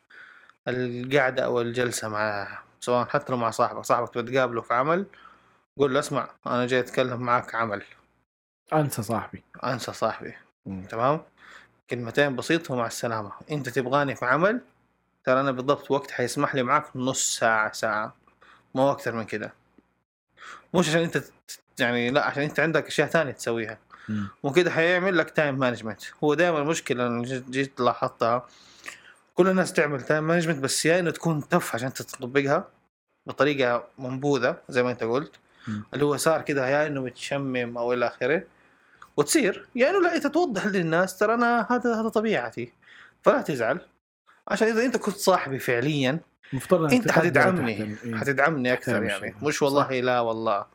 [SPEAKER 3] القعدة أو الجلسة مع سواء حتى لو مع صاحبك صاحبك بتقابله في عمل قول له اسمع أنا جاي أتكلم معك عمل.
[SPEAKER 2] أنسى صاحبي.
[SPEAKER 3] أنسى صاحبي. تمام؟ كلمتين بسيطة ومع السلامة. أنت تبغاني في عمل ترى أنا بالضبط وقت حيسمح لي معك نص ساعة ساعة. مو أكثر من كده. مش عشان أنت يعني لا عشان أنت عندك أشياء ثانية تسويها. وكده حيعمل لك time management هو دائما المشكلة أنا جيت- لاحظتها. كل الناس تعمل time management بس يا إنه تكون tough عشان تطبقها بطريقة منبوذة زي ما أنت قلت.
[SPEAKER 2] مم.
[SPEAKER 3] اللي هو صار كده يا إنه متشمم أو إلى آخره. وتصير. يا إنه لا انت توضح للناس ترى أنا هذا هذا طبيعتي. فلا تزعل. عشان إذا أنت كنت صاحبي فعليا
[SPEAKER 2] المفترض إنك أنت
[SPEAKER 3] حتدعمني.
[SPEAKER 2] إيه.
[SPEAKER 3] حتدعمني
[SPEAKER 2] أكثر
[SPEAKER 3] يعني. مش والله لا والله.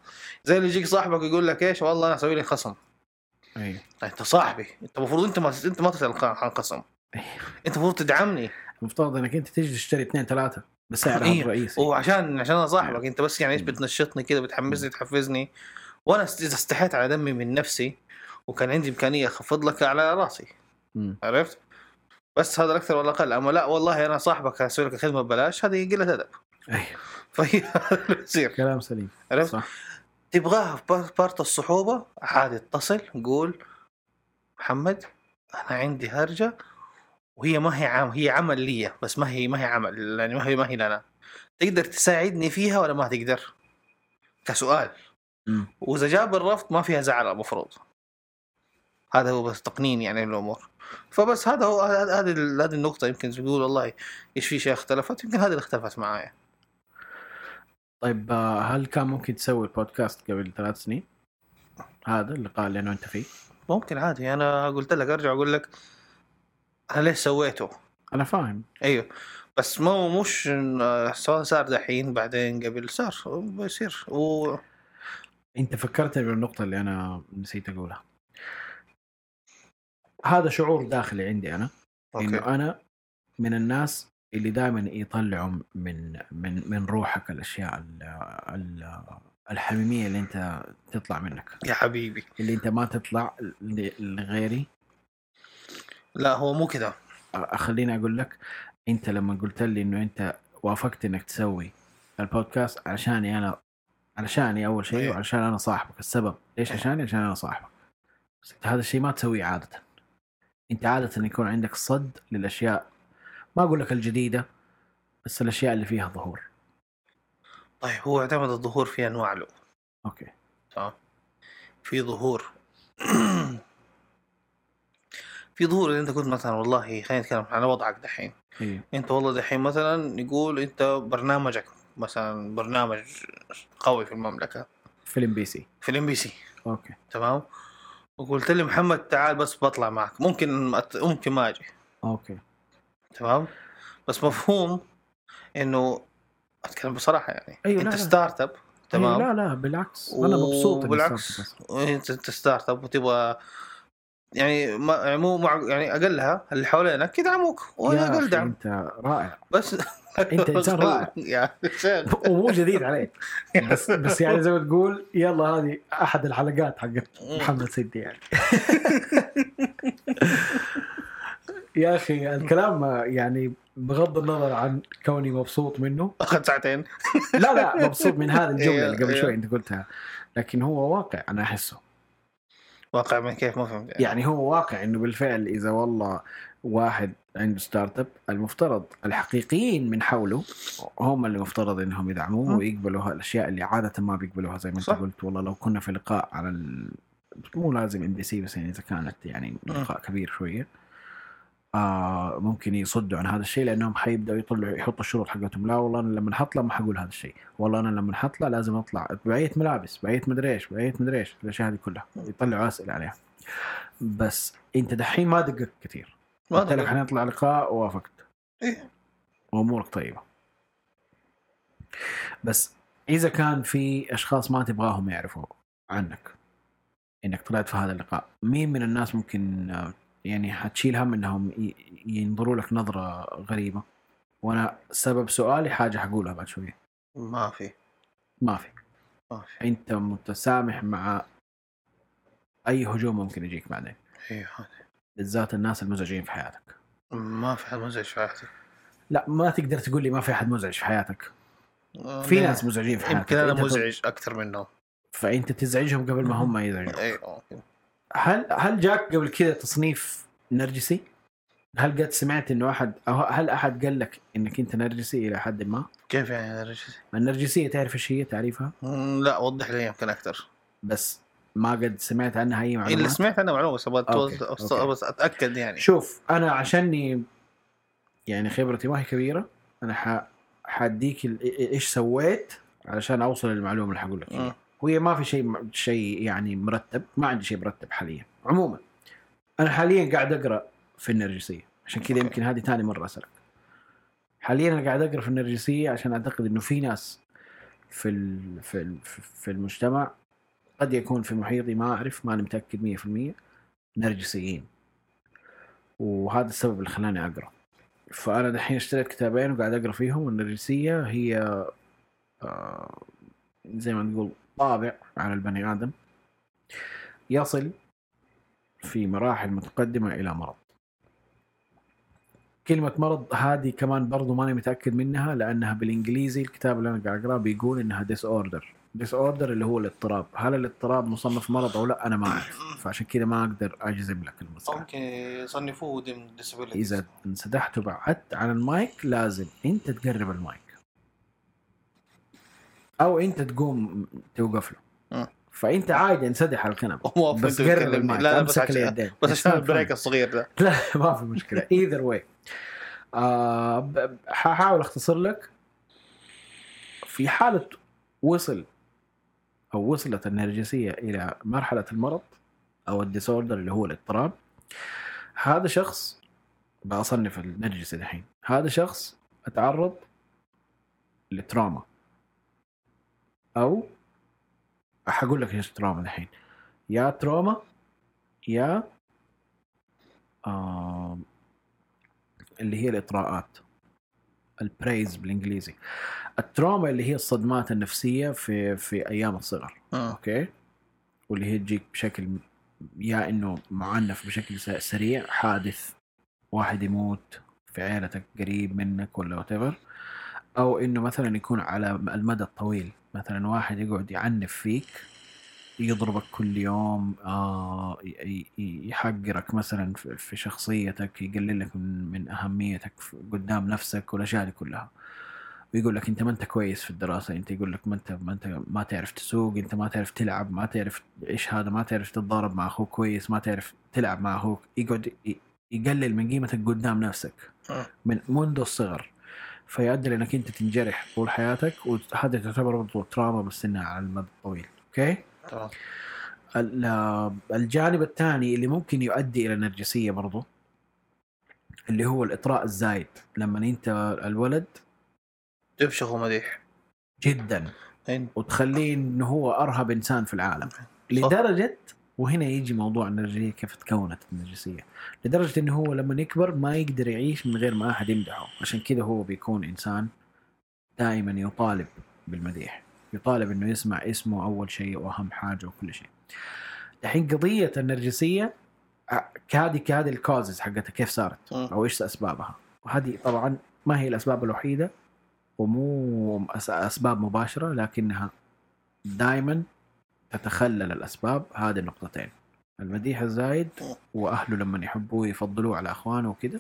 [SPEAKER 3] زي اللي يجيك صاحبك يقول لك إيش؟ والله أنا أسوي لي خصم.
[SPEAKER 2] أيوه
[SPEAKER 3] انت صاحبي. انت المفروض انت ما انت ما تسأل عن خصم
[SPEAKER 2] أيوه.
[SPEAKER 3] انت المفروض تدعمني.
[SPEAKER 2] المفترض إنك أنت تجي تشتري اثنين ثلاثة بسعرها
[SPEAKER 3] إيه.
[SPEAKER 2] الرئيسي
[SPEAKER 3] وعشان عشان أنا صاحبك. انت بس يعني إيش بتنشطني كده بتحمسني تحفزني. وأنا إذا استحيت على دمي من نفسي وكان عندي إمكانية أخفض لك على رأسي.
[SPEAKER 2] مم.
[SPEAKER 3] عرفت؟ بس هذا الأكثر ولا أقل. أما لا والله أنا صاحبك أسوي لك الخدمة ببلاش هذه قلة أدب.
[SPEAKER 2] أيوه
[SPEAKER 3] فهي بيصير.
[SPEAKER 2] كلام سليم.
[SPEAKER 3] عرفت؟
[SPEAKER 2] صح.
[SPEAKER 3] تبغاها في par- part الصحوبة؟ عادي اتصل قول محمد أنا عندي هرجة وهي ما هي عم هي عمل لي بس ما هي ما هي عمل يعني ما هي ما هي لنا. تقدر تساعدني فيها ولا ما تقدر؟ كسؤال. وإذا جاب الرفض ما فيها زعل المفروض هذا هو بس تقنين يعني الأمور فبس هذا هو هذه النقطة يمكن تقول والله إيش في شيء اختلفت؟ يمكن هذه اللي اختلفت معايا.
[SPEAKER 2] طيب آه، هل كان ممكن تسوي البودكاست قبل ثلاث سنين؟ هذا اللقاء اللي أنا وأنت فيه.
[SPEAKER 3] ممكن عادي. أنا قلت لك أرجع أقول لك أنا ليش سويته؟
[SPEAKER 2] أنا فاهم.
[SPEAKER 3] أيوه. بس مو مش إن- سواء صار دحين بعدين قبل صار بيصير. و...
[SPEAKER 2] أنت فكرتني بالنقطة اللي أنا نسيت أقولها. هذا شعور داخلي عندي أنا إنه
[SPEAKER 3] أوكي.
[SPEAKER 2] أنا من الناس اللي دائما يطلعوا من من من روحك الأشياء ال ال الحميمية اللي أنت تطلع منك.
[SPEAKER 3] يا حبيبي.
[SPEAKER 2] اللي أنت ما تطلع لغيري.
[SPEAKER 3] لا هو مو كذا
[SPEAKER 2] خليني أقول لك أنت لما قلت لي إنه أنت وافقت إنك تسوي البودكاست عشاني أنا علشاني أول شيء
[SPEAKER 3] إيه.
[SPEAKER 2] وعشان أنا صاحبك. السبب ليش عشاني عشان أنا صاحبك. بس أنت هذا الشيء ما تسويه عادة. أنت عادة يكون عندك صد للأشياء ما أقول لك الجديدة بس الأشياء اللي فيها ظهور.
[SPEAKER 3] طيب هو يعتمد الظهور في أنواع له
[SPEAKER 2] okay.
[SPEAKER 3] تمام. في ظهور في ظهور اذا أنت كنت مثلا والله خلينا نتكلم على وضعك دحين.
[SPEAKER 2] أيوه
[SPEAKER 3] أنت والله دحين مثلا يقول أنت برنامجك مثلا برنامج قوي في المملكة.
[SPEAKER 2] في ال MBC.
[SPEAKER 3] في ال MBC.
[SPEAKER 2] okay.
[SPEAKER 3] تمام. وقلت لي محمد تعال بس بطلع معك. ممكن ممكن ما أجي.
[SPEAKER 2] okay.
[SPEAKER 3] تمام؟ بس مفهوم إنه أتكلم بصراحة يعني.
[SPEAKER 2] أيوة،
[SPEAKER 3] أنت. startup
[SPEAKER 2] تمام
[SPEAKER 3] تمام؟
[SPEAKER 2] لا لا بالعكس. أنا مبسوط أصلاً.
[SPEAKER 3] أنت أنت startup وتبغى يعني ما يعني مو مع يعني أقلها اللي حوالينك يدعموك. وأنا
[SPEAKER 2] أقل
[SPEAKER 3] دعم.
[SPEAKER 2] أنت رائع.
[SPEAKER 3] بس
[SPEAKER 2] أنت إنسان رائع.
[SPEAKER 3] شيخ.
[SPEAKER 2] ومو جديد عليك. بس بس يعني زي ما تقول يلا هذه أحد الحلقات حقت محمد سندي يعني. يا أخي الكلام يعني بغض النظر عن كوني مبسوط منه
[SPEAKER 3] اخذ ساعتين
[SPEAKER 2] لا لا مبسوط من هذه الجملة اللي قبل
[SPEAKER 3] أيوه.
[SPEAKER 2] شوي أنت قلتها لكن هو واقع أنا أحسه
[SPEAKER 3] واقع من كيف ما فهمت
[SPEAKER 2] يعني هو واقع إنه بالفعل إذا والله واحد عنده startup المفترض الحقيقيين من حوله هم اللي مفترض إنهم يدعموه. ويقبلوا الأشياء اللي عادة ما بيقبلوها زي ما
[SPEAKER 3] أنت.
[SPEAKER 2] قلت والله لو كنا في لقاء على ال... مو لازم MBC بس يعني إذا كانت يعني. لقاء كبير شوية آه ممكن يصدوا عن هذا الشيء لأنهم حيبدأوا يطلعوا يحطوا الشروط حقتهم. لا والله أنا لما حطلع ما حقول هذا الشيء. والله أنا لما حطلع لازم أطلع بعية ملابس بعية مدري إيش بعية مدري إيش الأشياء هذه كلها. يطلعوا أسئلة عليها. بس أنت دحين ما دققت كثير. قلت لك. حنطلع لقاء ووافقت.
[SPEAKER 3] إيه.
[SPEAKER 2] وامورك طيبة. بس إذا كان في أشخاص ما تبغاهم يعرفوا عنك إنك طلعت في هذا اللقاء مين من الناس ممكن يعني حتشيل هم إنهم ينظروا لك نظرة غريبة. وأنا سبب سؤالي حاجة حقولها بعد شوية.
[SPEAKER 3] ما في.
[SPEAKER 2] ما في.
[SPEAKER 3] ما في.
[SPEAKER 2] أنت متسامح مع أي هجوم ممكن يجيك بعدين؟
[SPEAKER 3] أيوه
[SPEAKER 2] بالذات الناس المزعجين في حياتك.
[SPEAKER 3] ما في حد مزعج في حياتي.
[SPEAKER 2] لا ما تقدر تقول لي ما في أحد مزعج في حياتك.
[SPEAKER 3] آه،
[SPEAKER 2] في؟ ناس مزعجين في حياتك.
[SPEAKER 3] يمكن
[SPEAKER 2] أنا
[SPEAKER 3] مزعج أكثر منهم.
[SPEAKER 2] فأنت تزعجهم قبل ما هم يزعجوك.
[SPEAKER 3] أيوه
[SPEAKER 2] هل هل جاك قبل كذا تصنيف نرجسي؟ هل قد سمعت إنه احد أو هل أحد قال لك إنك أنت نرجسي إلى حد ما؟
[SPEAKER 3] كيف يعني نرجسي؟
[SPEAKER 2] النرجسية تعرف إيش هي تعريفها؟
[SPEAKER 3] لا وضح لي يمكن أكثر
[SPEAKER 2] بس ما قد سمعت عنها أي
[SPEAKER 3] اللي
[SPEAKER 2] معلومات
[SPEAKER 3] سمعت عنها معلومة بس
[SPEAKER 2] أبغى.
[SPEAKER 3] بس أتأكد يعني
[SPEAKER 2] شوف أنا عشاني يعني خبرتي ما هي كبيرة أنا ح... حاديك ال- إيش سويت علشان أوصل للمعلومة اللي حقول لك وهي ما في شيء شيء يعني مرتب ما عندي شيء مرتب حاليا. عموما أنا حاليا قاعد أقرأ في النرجسيه عشان كذا. يمكن هذه ثاني مرة اسالك حاليا أنا قاعد أقرأ في النرجسيه عشان أعتقد إنه في ناس في ال في ال في المجتمع قد يكون في محيطي ما أعرف ماني متأكد 100% نرجسيين وهذا السبب اللي خلاني أقرأ. فأنا دحين اشتريت كتابين وقاعد أقرأ فيهم. والنرجسيه هي آه، زي ما نقول طابع على البني آدم يصل في مراحل متقدمة إلى مرض. كلمة مرض هذه كمان برضو ماني متأكد منها لأنها بالإنجليزي الكتاب اللي أنا قاعد أقرأه بيقول إنها disorder disorder اللي هو الاضطراب. هل الاضطراب مصنف مرض أو لا؟ أنا ما أعرف. فعشان كذا ما أقدر أجزم لك المسألة.
[SPEAKER 3] ممكن يصنفوه ضمن
[SPEAKER 2] إذا انسدحت وبعدت عن المايك لازم أنت تقرب المايك. أو أنت تقوم توقف له.
[SPEAKER 3] مم.
[SPEAKER 2] فأنت عادي انسدح على الكنبة.
[SPEAKER 3] مو
[SPEAKER 2] بس قرب. المايك
[SPEAKER 3] لا لا بس
[SPEAKER 2] امسك
[SPEAKER 3] عشان
[SPEAKER 2] اليدين
[SPEAKER 3] بس عشان البريك. الصغير ده.
[SPEAKER 2] لا ما في مشكلة. either way حاحاول أختصر لك. في حالة وصل أو وصلت النرجسية إلى مرحلة المرض أو ال disorder اللي هو الاضطراب هذا شخص بصنف النرجسي دحين هذا شخص أتعرض ل trauma أو حقول لك إيش trauma دحين. يا trauma يا اللي هي الإطراءات. ال praise بالإنجليزي. ال trauma اللي هي الصدمات النفسية في في أيام الصغر.
[SPEAKER 3] مم.
[SPEAKER 2] okay؟ واللي هي تجيك بشكل يا إنه معنف بشكل سريع. حادث واحد يموت في عيلتك قريب منك ولا وات أو إنه مثلا يكون على المدى الطويل. مثلا واحد يقعد يعنف فيك يضربك كل يوم آه يحقرك مثلا في شخصيتك يقلل لك من, من أهميتك قدام نفسك والأشياء دي كلها. ويقول لك أنت ما أنت كويس في الدراسة أنت يقول لك ما أنت ما أنت ما تعرف تسوق أنت ما تعرف تلعب ما تعرف إيش هذا ما تعرف تتضارب مع أخوك كويس ما تعرف تلعب مع أخوك. يقعد يقلل من قيمتك قدام نفسك.
[SPEAKER 3] آه.
[SPEAKER 2] من منذ الصغر. فيؤدي لأنك أنت تنجرح طول حياتك وهذا تعتبر برضه تراما بس انها على المدى الطويل. أوكي؟
[SPEAKER 3] تمام.
[SPEAKER 2] ال- الجانب الثاني اللي ممكن يؤدي إلى النرجسيه برضو اللي هو الإطراء الزايد. لما أنت الولد
[SPEAKER 3] تبشخ ومديح.
[SPEAKER 2] جدا. وتخليه إنه هو أرهب إنسان في العالم. لدرجة وهنا يجي موضوع النرجسية كيف تكونت النرجسية. لدرجة إنه هو لما يكبر ما يقدر يعيش من غير ما أحد يمدحه. عشان كذا هو بيكون إنسان دائما يطالب بالمديح. يطالب إنه يسمع اسمه أول شيء وأهم حاجة وكل شيء. الحين قضية النرجسية ع- هذه هذه الكوزز حقتها كيف صارت. أو إيش أسبابها؟ وهذه طبعا ما هي الأسباب الوحيدة ومو أسباب مباشرة لكنها دائما تتخلل الأسباب. هذه النقطتين. المديح الزايد وأهله لما يحبوه يفضلوه على أخوانه وكذا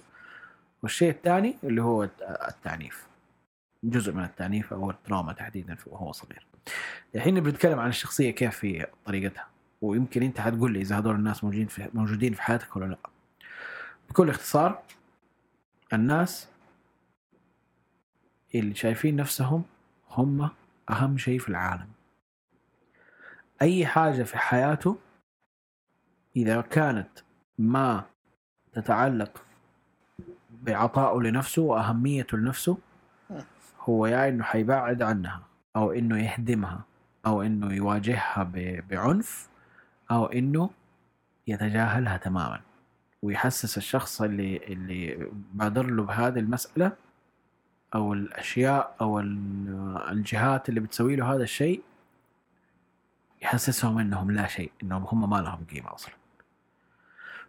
[SPEAKER 2] والشيء الثاني اللي هو الت- التعنيف. جزء من التعنيف أو التراما تحديدا وهو صغير. الحين بنتكلم عن الشخصية كيف هي طريقتها. ويمكن أنت حتقول لي إذا هذول الناس موجودين في موجودين في حياتك ولا لا. بكل اختصار الناس اللي شايفين نفسهم هم أهم شيء في العالم. أي حاجة في حياته إذا كانت ما تتعلق بعطائه لنفسه وأهميته لنفسه هو يا إنه حيبعد عنها أو إنه يهدمها أو إنه يواجهها بعنف أو إنه يتجاهلها تماما. ويحسس الشخص اللي اللي بادر له بهذه المسألة أو الأشياء أو ال- الجهات اللي بتسوي له هذا الشيء يحسسهم إنهم لا شيء إنهم هم ما لهم قيمة أصلا.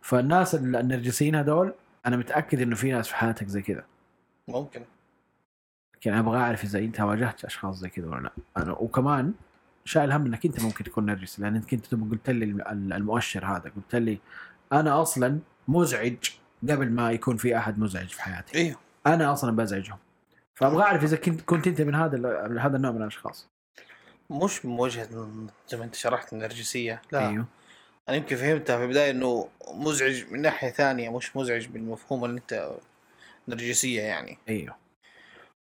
[SPEAKER 2] فالناس ال- النرجسيين هذول أنا متأكد إنه في ناس في حياتك زي كذا.
[SPEAKER 3] ممكن.
[SPEAKER 2] لكن أبغى أعرف إذا أنت واجهت أشخاص زي كذا ولا لا. أنا وكمان شايل هم إنك أنت ممكن تكون نرجسي لأن أنت كنت قلت لي الم- المؤشر هذا قلت لي أنا أصلا مزعج قبل ما يكون في أحد مزعج في حياتي.
[SPEAKER 3] أيوه
[SPEAKER 2] أنا أصلا بزعجهم. فأبغى أعرف إذا كنت كنت أنت من هذا من هذا النوع من الأشخاص.
[SPEAKER 3] مش من وجهة زي ما انت شرحت النرجسية. لا.
[SPEAKER 2] أيوه.
[SPEAKER 3] أنا يمكن فهمتها في البداية إنه مزعج من ناحية ثانية مش مزعج بالمفهوم اللي أنت نرجسية يعني.
[SPEAKER 2] أيوه.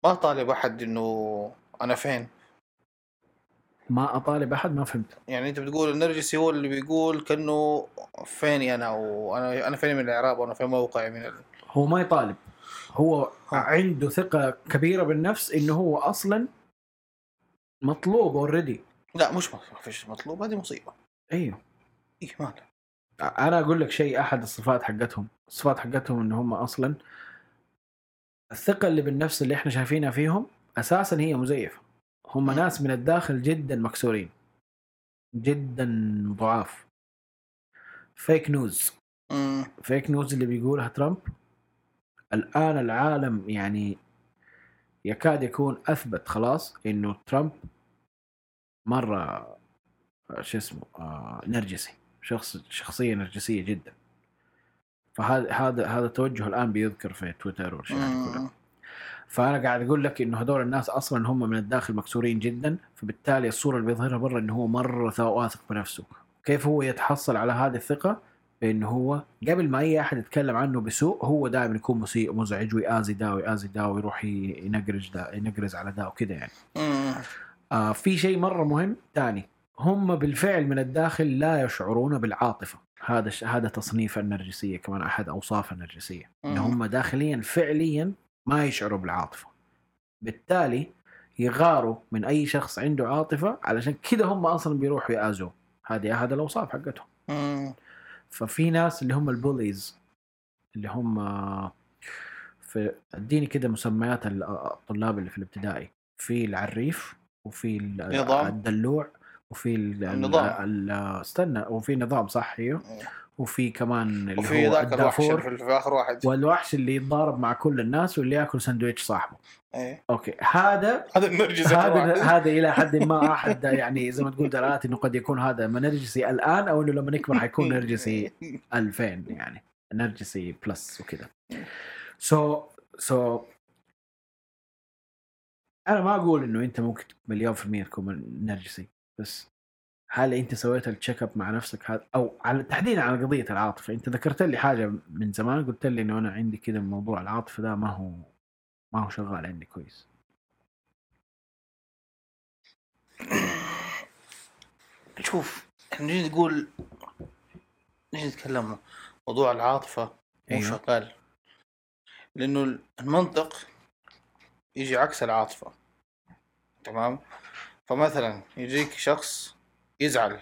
[SPEAKER 3] ما طالب أحد إنه أنا فين؟
[SPEAKER 2] ما أطالب أحد ما فهمت.
[SPEAKER 3] يعني أنت بتقول النرجسي هو اللي بيقول كأنه فيني أنا أو أنا أنا فيني من الإعراب وأنا في موقعي من ال...
[SPEAKER 2] هو ما يطالب. هو عنده ثقة كبيرة بالنفس إنه هو أصلا مطلوب اوريدي
[SPEAKER 3] لا مش ما فيش مطلوب هذه
[SPEAKER 2] مصيبة.
[SPEAKER 3] أيوه مالها
[SPEAKER 2] أنا أقول لك شيء أحد الصفات حقتهم الصفات حقتهم إن هم أصلا الثقة اللي بالنفس اللي إحنا شايفينها فيهم أساسا هي مزيفة. هم ناس من الداخل جدا مكسورين جدا ضعاف. فيك نيوز
[SPEAKER 3] مم.
[SPEAKER 2] فيك نيوز اللي بيقولها ترامب الآن العالم يعني يكاد يكون أثبت خلاص إنه ترامب مرة شو اسمه آه نرجسي. شخص شخصية نرجسية جدا. فهذا هذا هذا التوجه الآن بيذكر في تويتر
[SPEAKER 3] مم.
[SPEAKER 2] فأنا قاعد أقول لك إنه هذول الناس أصلا هم من الداخل مكسورين جدا فبالتالي الصورة اللي بيظهرها برا إنه هو مرة واثق بنفسه. كيف هو يتحصل على هذه الثقة؟ بانه هو قبل ما أي أحد يتكلم عنه بسوء هو دائما يكون مسيء ومزعج ويآذي ده ويآذي ده ويروح ينقرج ده ينقرز على ده وكذا يعني. آه في شيء مرة مهم ثاني. هم بالفعل من الداخل لا يشعرون بالعاطفة. هذا ش... هذا تصنيف النرجسية كمان أحد أوصاف النرجسية.
[SPEAKER 3] إن.
[SPEAKER 2] هم داخليا فعليا ما يشعروا بالعاطفة. بالتالي يغاروا من أي شخص عنده عاطفة علشان كذا هم أصلا بيروحوا يآذوه هذه أحد الأوصاف حقتهم. ففي ناس اللي هم البوليز اللي هم في اديني كده مسميات ال- الطلاب اللي في الابتدائي في العريف وفي. الدلوع وفي ال- ال-
[SPEAKER 3] النظام.
[SPEAKER 2] ال- استنى وفي نظام صح أيوه وفي كمان اللي
[SPEAKER 3] وفي
[SPEAKER 2] هو
[SPEAKER 3] ذاك الوحش
[SPEAKER 2] الدافور.
[SPEAKER 3] في اخر واحد.
[SPEAKER 2] والوحش اللي يتضارب مع كل الناس واللي ياكل سندويتش صاحبه.
[SPEAKER 3] إيه.
[SPEAKER 2] okay. هذا
[SPEAKER 3] هذا النرجس آخر
[SPEAKER 2] هذا. هذا إلى حد ما أحد يعني زي ما تقول دلالات إنه قد يكون هذا نرجسي الآن أو إنه لما نكبر حيكون نرجسي 2000 يعني. نرجسي plus وكذا. so so أنا ما أقول إنه أنت ممكن مليون في المية تكون نرجسي. بس هل أنت سويت ال check up مع نفسك؟ هذا أو على تحديدا على قضية العاطفة. أنت ذكرت لي حاجة من زمان قلت لي إنه أنا عندي كذا موضوع العاطفة ده ما هو ما هو شغال عندي كويس.
[SPEAKER 3] شوف إحنا نجي نقول نجي نتكلم موضوع العاطفة مو
[SPEAKER 2] أيوه.
[SPEAKER 3] شغال. لأنه المنطق يجي عكس العاطفة. تمام؟ فمثلا يجيك شخص يزعل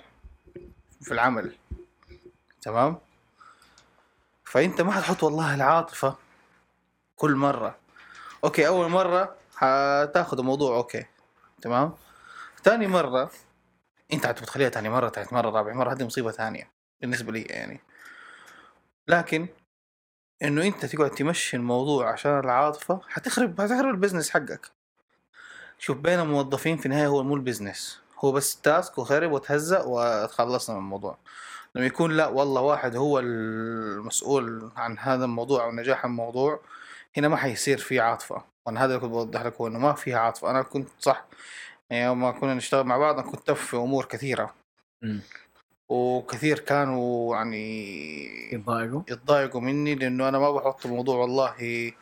[SPEAKER 3] في العمل. تمام؟ فأنت ما حتحط والله العاطفة كل مرة. okay أول مرة حتاخذ الموضوع okay. تمام؟ ثاني مرة أنت حتبغى تخليها ثاني مرة ثالث مرة رابع مرة هذه مصيبة ثانية بالنسبة لي يعني. لكن إنه أنت تقعد تمشي الموضوع عشان العاطفة حتخرب حتخرب ال business حقك. شوف بين الموظفين في النهاية هو مو ال business. هو بس task وخرب وتهزأ وتخلصنا من الموضوع. لما يكون لا والله واحد هو المسؤول عن هذا الموضوع أو نجاح الموضوع هنا ما حيصير في عاطفة. وأنا هذا اللي كنت بوضح لك هو إنه ما فيها عاطفة. أنا كنت صح يعني يوم ما كنا نشتغل مع بعض أنا كنت في أمور كثيرة. وكثير كانوا يعني
[SPEAKER 2] يتضايقوا؟
[SPEAKER 3] يتضايقوا مني لأنه أنا ما بحط الموضوع والله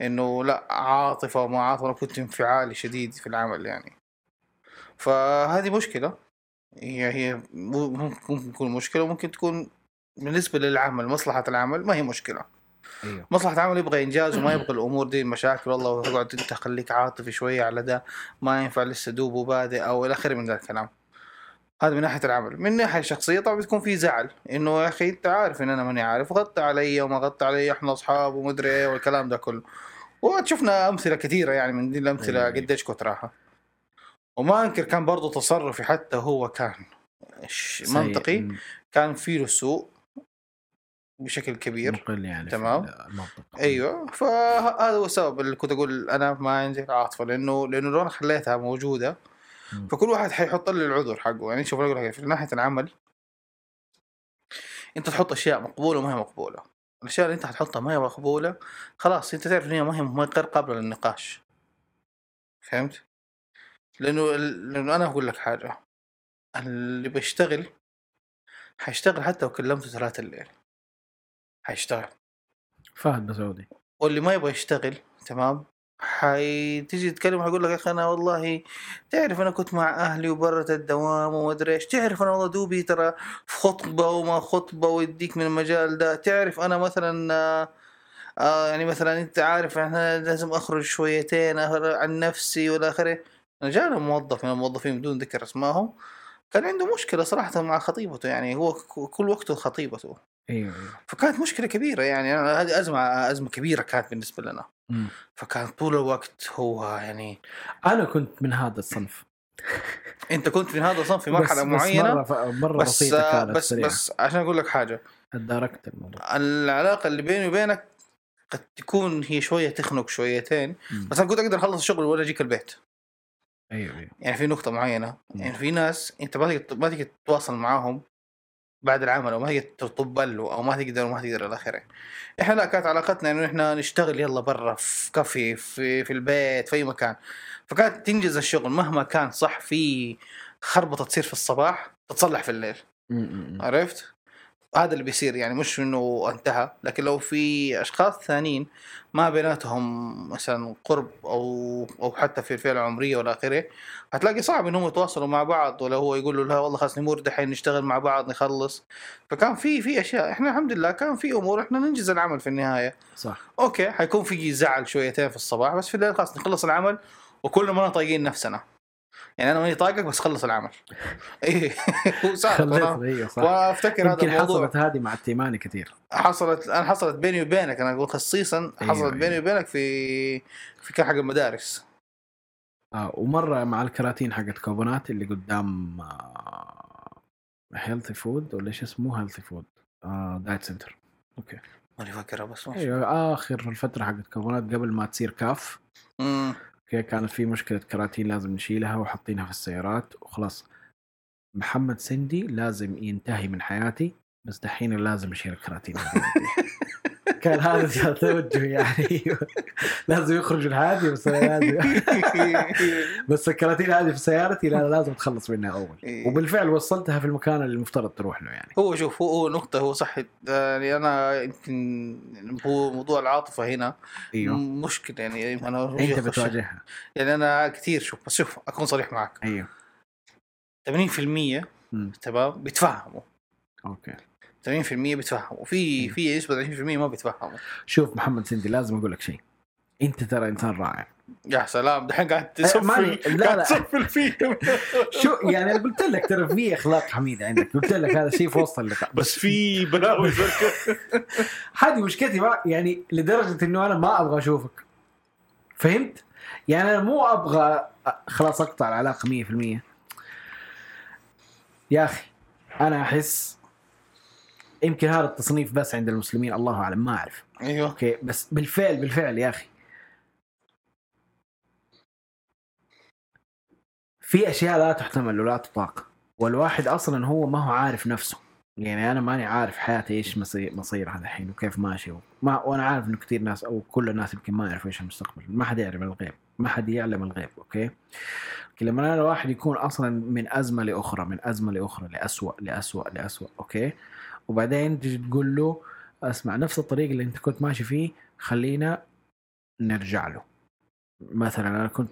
[SPEAKER 3] إنه لا عاطفة وما عاطفة. أنا كنت انفعالي شديد في العمل يعني. فهذه مشكلة. هي هي ممكن تكون مشكلة وممكن تكون بالنسبة للعمل مصلحة العمل ما هي مشكلة.
[SPEAKER 2] أيوه.
[SPEAKER 3] مصلحة العمل يبغى إنجاز وما يبغى الأمور دي مشاكل والله وتقعد أنت خليك عاطفي شوية على ده ما ينفع لسه دوب وبادئ أو إلى آخره من ذا الكلام. هذا من ناحية العمل. من ناحية شخصية طبعا بتكون في زعل إنه يا أخي أنت عارف إن أنا ماني عارف غطى علي وما غطى علي إحنا أصحاب ومدري إيه والكلام ده كله. وشفنا أمثلة كثيرة يعني من دي الأمثلة
[SPEAKER 2] أيوة.
[SPEAKER 3] قديش كثرها وما أنكر كان برضو تصرفي حتى هو كان
[SPEAKER 2] سيء.
[SPEAKER 3] منطقي. كان فيه له سوء بشكل كبير
[SPEAKER 2] مقل يعني في
[SPEAKER 3] تمام. أيوه فهذا هو السبب اللي كنت أقول أنا ما عندي العاطفه لأنه لأنه لو أنا خليتها
[SPEAKER 2] موجودة.
[SPEAKER 3] فكل واحد حيحط لي العذر حقه يعني شوف أقول لك في ناحية العمل أنت تحط أشياء مقبولة وما هي مقبولة الأشياء اللي أنت حتحطها ما هي مقبولة خلاص أنت تعرف إن هي ما هي غير قابله للنقاش فهمت؟ لأنه لأنه أنا أقول لك حاجة اللي بيشتغل حيشتغل حتى لو كلمته ثلاثة الليل. حيشتغل
[SPEAKER 2] فهد بسعودي.
[SPEAKER 3] واللي ما يبغى يشتغل تمام؟ حتيجي تتكلم حيقول لك يا أخي أنا والله تعرف أنا كنت مع أهلي وبرة الدوام وما أدري إيش تعرف أنا والله دوبي ترى في خطبة وما خطبة ويديك من المجال ده تعرف أنا مثلا آه، يعني مثلا أنت عارف أنا لازم أخرج شويتين عن نفسي والى آخره. جانا موظف من الموظفين بدون ذكر أسمائهم. كان عنده مشكلة صراحة مع خطيبته يعني هو كل وقته خطيبته.
[SPEAKER 2] أيوه أيوه.
[SPEAKER 3] فكانت مشكلة كبيرة يعني هذه أزمة أزمة كبيرة كانت بالنسبة لنا.
[SPEAKER 2] مم.
[SPEAKER 3] فكان طول الوقت هو يعني
[SPEAKER 2] أنا كنت من هذا الصنف.
[SPEAKER 3] أنت كنت من هذا الصنف في مرحلة
[SPEAKER 2] بس
[SPEAKER 3] معينة؟
[SPEAKER 2] بس مرة, ف... مرة
[SPEAKER 3] بس
[SPEAKER 2] كانت
[SPEAKER 3] بس
[SPEAKER 2] سريعة.
[SPEAKER 3] بس عشان أقول لك حاجة.
[SPEAKER 2] تداركت الموضوع.
[SPEAKER 3] العلاقة اللي بيني وبينك قد تكون هي شوية تخنق شويتين.
[SPEAKER 2] مم.
[SPEAKER 3] بس أنا كنت أقدر أخلص الشغل ولا أجيك البيت.
[SPEAKER 2] أيوه أيوه
[SPEAKER 3] يعني في نقطة معينة
[SPEAKER 2] مم.
[SPEAKER 3] يعني في ناس أنت ما تقدر ما تقدر تتواصل معاهم بعد العمل أو ما تقدر تطبل له أو ما تقدر وما تقدر إلى آخره إحنا لا كانت علاقتنا إنه إحنا نشتغل يلا برا في كافي في في البيت في أي مكان فكانت تنجز الشغل مهما كان صح في خربطة تصير في الصباح تتصلح في الليل. عرفت؟ هذا اللي بيصير يعني مش إنه انتهى لكن لو في أشخاص ثانيين ما بيناتهم مثلا قرب أو أو حتى في الفئه العمريه والى آخره هتلاقي صعب إنهم يتواصلوا مع بعض ولا هو يقول له لا والله خلاص نمر دحين نشتغل مع بعض نخلص. فكان في في أشياء إحنا الحمد لله كان في أمور إحنا ننجز العمل في النهاية.
[SPEAKER 2] صح.
[SPEAKER 3] أوكي حيكون في زعل شويتين في الصباح بس في الليل خلاص نخلص العمل وكلنا ما طايقين نفسنا. يعني أنا ماني طايقك بس خلص العمل.
[SPEAKER 2] إيه.
[SPEAKER 3] وأنا-
[SPEAKER 2] أيوه صح.
[SPEAKER 3] وأفتكر هذا الموضوع.
[SPEAKER 2] حصلت هذه مع التيماني كثير.
[SPEAKER 3] حصلت أنا حصلت بيني وبينك. أنا أقول خصيصا
[SPEAKER 2] أيوة،
[SPEAKER 3] حصلت بيني
[SPEAKER 2] أيوة.
[SPEAKER 3] وبينك في في كان حق المدارس
[SPEAKER 2] آه ومرة مع الكراتين حقت كوبونات اللي قدام healthy food ولا إيش اسمه؟ healthy food آه دايت سنتر okay.
[SPEAKER 3] ماني فاكرها بس ماشي.
[SPEAKER 2] أيوه آخر الفترة حقت كوبونات قبل ما تصير كاف.
[SPEAKER 3] أمم.
[SPEAKER 2] كانت في مشكلة كراتين لازم نشيلها وحاطينها في السيارات وخلاص محمد سندي لازم ينتهي من حياتي بس دحين لازم اشيل الكراتين. كان هذا التوجه يعني. لازم يخرج حياتي بس لازم بس الكراتين هذه في سيارتي لا لازم اتخلص منها أول.
[SPEAKER 3] إيه.
[SPEAKER 2] وبالفعل وصلتها في المكان اللي المفترض تروح له يعني.
[SPEAKER 3] هو شوف هو, نقطة هو صح. يعني أنا يمكن هو موضوع العاطفة هنا
[SPEAKER 2] أيوه.
[SPEAKER 3] مشكلة يعني. أنا أنت
[SPEAKER 2] بتواجهها.
[SPEAKER 3] يعني أنا كثير شوف بس شوف أكون صريح معك.
[SPEAKER 2] أيوه.
[SPEAKER 3] 80%
[SPEAKER 2] مم.
[SPEAKER 3] تمام؟ بيتفهموا
[SPEAKER 2] أوكي.
[SPEAKER 3] 80% بيتفهموا في
[SPEAKER 2] مم.
[SPEAKER 3] في نسبة 20% ما بيتفهموا.
[SPEAKER 2] شوف محمد سندي لازم أقول لك شيء. أنت ترى إنسان رائع.
[SPEAKER 3] يا سلام دحين قاعد تسفل
[SPEAKER 2] لا،
[SPEAKER 3] قاعد
[SPEAKER 2] لا.
[SPEAKER 3] تسفل فيهم
[SPEAKER 2] شو يعني أنا قلت لك ترى في أخلاق حميدة عندك. قلت لك هذا شيء في وسط اللقاء.
[SPEAKER 3] بس في بلاوي.
[SPEAKER 2] هذه مشكلتي ما يعني لدرجة إنه أنا ما أبغى أشوفك. فهمت؟ يعني أنا مو أبغى خلاص أقطع العلاقة 100% يا أخي أنا أحس يمكن هذا التصنيف بس عند المسلمين الله أعلم ما أعرف.
[SPEAKER 3] أيوه.
[SPEAKER 2] أوكي بس بالفعل بالفعل يا أخي. في أشياء لا تحتمل ولا تطاق والواحد أصلا هو ما هو عارف نفسه. يعني أنا ماني عارف حياتي إيش مصير مصيرها الحين وكيف ماشي ما وأنا عارف إنه كثير ناس أو كل الناس يمكن ما يعرفوا إيش المستقبل. ما حد يعلم الغيب ما حد يعلم الغيب okay؟ لما أنا الواحد يكون أصلا من أزمة لأخرى من أزمة لأخرى لاسوء لاسوء لاسوء okay؟ وبعدين تجي تقول له اسمع نفس الطريق اللي انت كنت ماشي فيه خلينا نرجع له. مثلا أنا كنت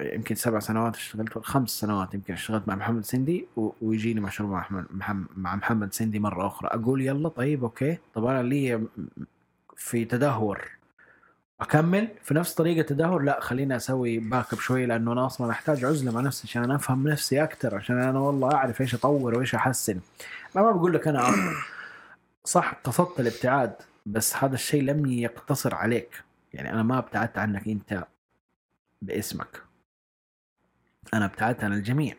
[SPEAKER 2] يمكن سبع سنوات اشتغلت خمس سنوات يمكن اشتغلت مع محمد سندي ويجيني مشروع مع محمد, محم- مع محمد سندي مرة أخرى. أقول يلا طيب okay. طب أنا لي في تدهور أكمل؟ في نفس طريقة التدهور لا خليني أسوي back up شوي لأنه أنا أصلا أحتاج عزلة مع نفسي عشان أنا أفهم نفسي أكثر عشان أنا والله أعرف إيش أطور وإيش أحسن. أنا ما بقول لك أنا صح قصدت الابتعاد بس هذا الشيء لم يقتصر عليك. يعني أنا ما ابتعدت عنك أنت باسمك. أنا ابتعدت عن الجميع.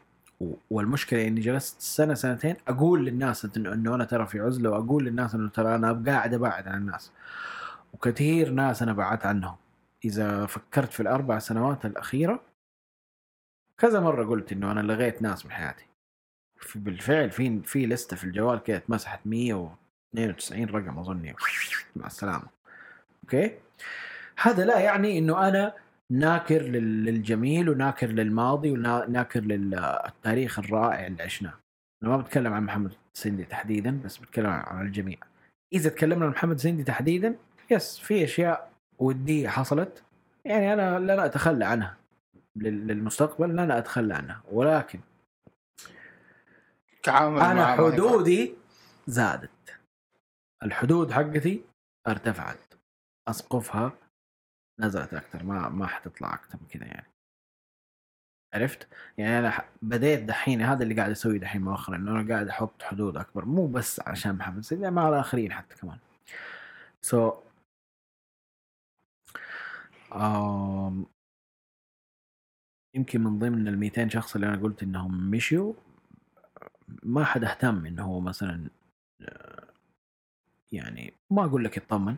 [SPEAKER 2] والمشكلة إني جلست سنة سنتين أقول للناس انه إنه أنا ترى في عزلة وأقول للناس إنه ترى أنا قاعد أبعد عن الناس. وكثير ناس أنا بعدت عنهم. إذا فكرت في الأربع سنوات الأخيرة كذا مرة قلت إنه أنا لغيت ناس من حياتي. في بالفعل في في لستة في الجوال كده اتمسحت 192 رقم اظني مع السلامة. أوكي؟ هذا لا يعني إنه أنا ناكر لل- للجميل وناكر للماضي وناكر للتاريخ الرائع اللي عشناه. أنا ما بتكلم عن محمد سندي تحديدا بس بتكلم عن الجميع. إذا تكلمنا عن محمد سندي تحديدا يس في أشياء ودية حصلت. يعني أنا لن أتخلى عنها لل- للمستقبل لن أتخلى عنها. ولكن
[SPEAKER 3] كعامل
[SPEAKER 2] أنا
[SPEAKER 3] مع-
[SPEAKER 2] حدودي زادت الحدود حقتي ارتفعت أسقفها نزلت أكثر ما ما حتطلع أكثر من كذا يعني عرفت؟ يعني أنا بديت دحين هذا اللي قاعد أسويه دحين مؤخرا إنه أنا قاعد أحط حدود أكبر مو بس عشان محمد سيد لا، مع الآخرين حتى كمان. سو so, آم، يمكن من ضمن ال 200 شخص اللي أنا قلت إنهم مشيوا ما حد اهتم إنه هو مثلا يعني ما أقول لك يطمن.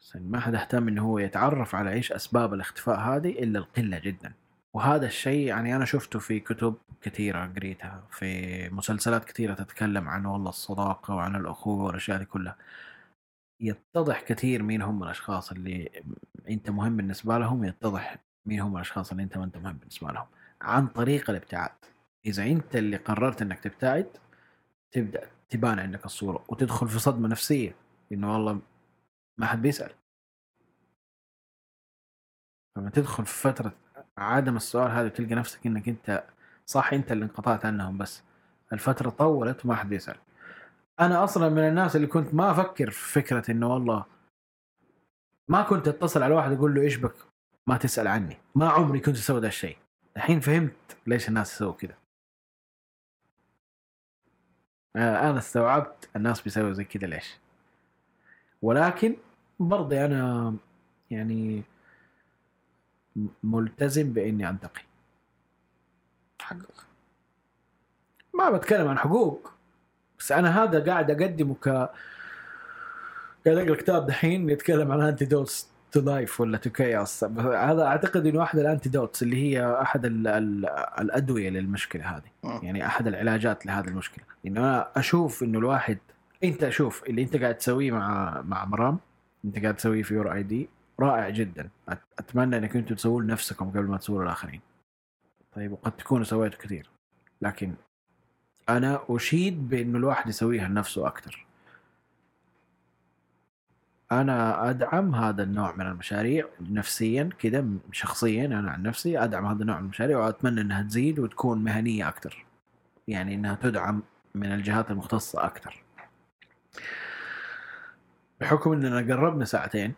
[SPEAKER 2] بس ما حد اهتم إنه هو يتعرف على إيش أسباب الاختفاء هذه إلا القلة جدا. وهذا الشيء يعني أنا شفته في كتب كثيرة قريتها في مسلسلات كثيرة تتكلم عن والله الصداقة وعن الأخوة والأشياء دي كلها. يتضح كثير مين هم الأشخاص اللي أنت مهم بالنسبة لهم يتضح مين هم الأشخاص اللي أنت ما أنت مهم بالنسبة لهم. عن طريق الابتعاد. إذا أنت اللي قررت إنك تبتعد تبدأ تبان عندك الصورة وتدخل في صدمة نفسية إنه والله ما حد بيسأل. لما تدخل في فترة عدم السؤال هذا وتلقى نفسك إنك أنت صح أنت اللي انقطعت عنهم بس. الفترة طولت وما حد بيسأل. أنا أصلا من الناس اللي كنت ما أفكر في فكرة إنه والله ما كنت أتصل على واحد أقول له إيش بك؟ ما تسأل عني. ما عمري كنت أسوي ذا الشيء. الحين فهمت ليش الناس يسووا كذا أنا استوعبت الناس بيسووا زي كذا ليش. ولكن برضه أنا يعني ملتزم بإني أنتقي.
[SPEAKER 3] حقك.
[SPEAKER 2] ما بتكلم عن حقوق بس أنا هذا قاعد أقدمه ك قاعد أقرأ كتاب دحين يتكلم عن antidotes to life ولا to chaos هذا أعتقد إنه أحد ال antidotes اللي هي أحد ال ال الأدوية للمشكلة هذه.
[SPEAKER 3] مم.
[SPEAKER 2] يعني أحد العلاجات لهذه المشكلة. إنه أنا أشوف إنه الواحد أنت شوف اللي أنت قاعد تسويه مع مع مرام أنت قاعد تسويه في your ID رائع جدا. أتمنى إنك أنتم تسووه لنفسكم قبل ما تسووه للاخرين طيب وقد تكونوا سويتوا كثير. لكن أنا أشيد بإنه الواحد يسويها لنفسه أكثر. أنا أدعم هذا النوع من المشاريع نفسيا كذا شخصيا أنا عن نفسي أدعم هذا النوع من المشاريع وأتمنى إنها تزيد وتكون مهنية أكثر. يعني إنها تدعم من الجهات المختصة أكثر. بحكم إننا قربنا ساعتين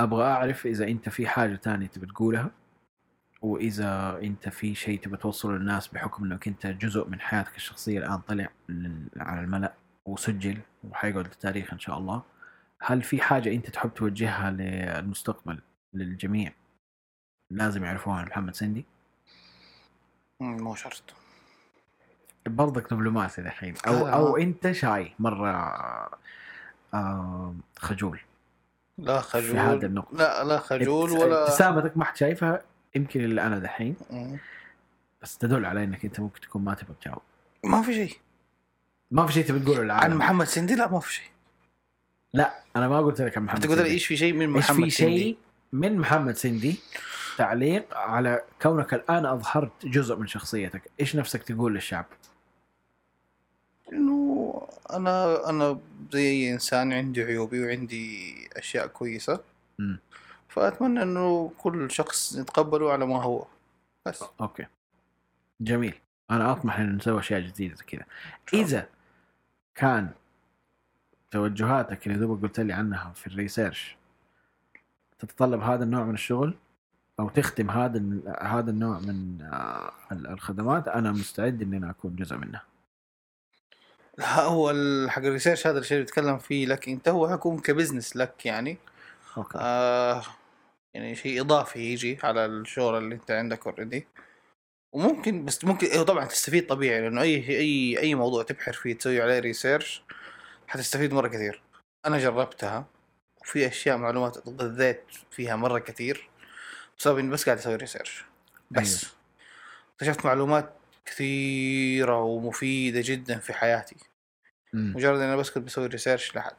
[SPEAKER 2] أبغى أعرف إذا أنت في حاجة تانية تبي تقولها وإذا أنت في شيء تبي توصله للناس بحكم إنك أنت جزء من حياتك الشخصية الآن طلع على الملأ وسجل وحيقعد للتاريخ إن شاء الله. هل في حاجة أنت تحب توجهها للمستقبل للجميع؟ لازم يعرفوها عن محمد سندي.
[SPEAKER 3] مو شرط.
[SPEAKER 2] برضك دبلوماسي الحين. أو
[SPEAKER 3] لا.
[SPEAKER 2] أو أنت شاي مرة آه خجول.
[SPEAKER 3] لا
[SPEAKER 2] في هذا
[SPEAKER 3] خجول.
[SPEAKER 2] النقطة.
[SPEAKER 3] لا لا خجول ولا
[SPEAKER 2] ابتسامتك ما حد شايفها يمكن الا أنا دحين. بس تدل على إنك أنت ممكن تكون ما تبغى تجاوب.
[SPEAKER 3] ما في شيء.
[SPEAKER 2] ما في شيء تبي تقوله
[SPEAKER 3] عن محمد سندي؟ لا ما في شيء.
[SPEAKER 2] لا أنا ما قلت لك عن محمد
[SPEAKER 3] أنت قلت لي. إيش في شيء من
[SPEAKER 2] إيش
[SPEAKER 3] محمد
[SPEAKER 2] في
[SPEAKER 3] سندي؟
[SPEAKER 2] شيء من محمد سندي؟ تعليق على كونك الآن أظهرت جزء من شخصيتك. إيش نفسك تقول للشعب؟
[SPEAKER 3] إنه أنا أنا زي أي إنسان عندي عيوبي وعندي أشياء كويسة.
[SPEAKER 2] مم.
[SPEAKER 3] فأتمنى إنه كل شخص يتقبله على ما هو. بس.
[SPEAKER 2] okay. جميل. أنا أطمح ان نسوي أشياء جديدة زي كذا. إذا كان توجهاتك اللي دوبك قلت لي عنها في ال research تتطلب هذا النوع من الشغل أو تختم هذا هذا النوع من آه، ال- الخدمات أنا مستعد ان أنا أكون جزء منها.
[SPEAKER 3] لا هو حق ال research هذا الشيء اللي بتتكلم فيه لك أنت هو حيكون ك business لك يعني.
[SPEAKER 2] okay.
[SPEAKER 3] آه يعني شيء إضافي يجي على الشغل اللي أنت عندك already وممكن بس ممكن إيه طبعا تستفيد طبيعي لأنه أي أي أي موضوع تبحر فيه تسوي عليه research حتستفيد مرة كثير. أنا جربتها وفي أشياء معلومات اتغذيت فيها مرة كثير بسبب إني بس قاعد أسوي research بس اكتشفت معلومات كثيرة ومفيدة جدا في حياتي.
[SPEAKER 2] مم.
[SPEAKER 3] مجرد إني بس كنت بسوي ريسيرش لحد.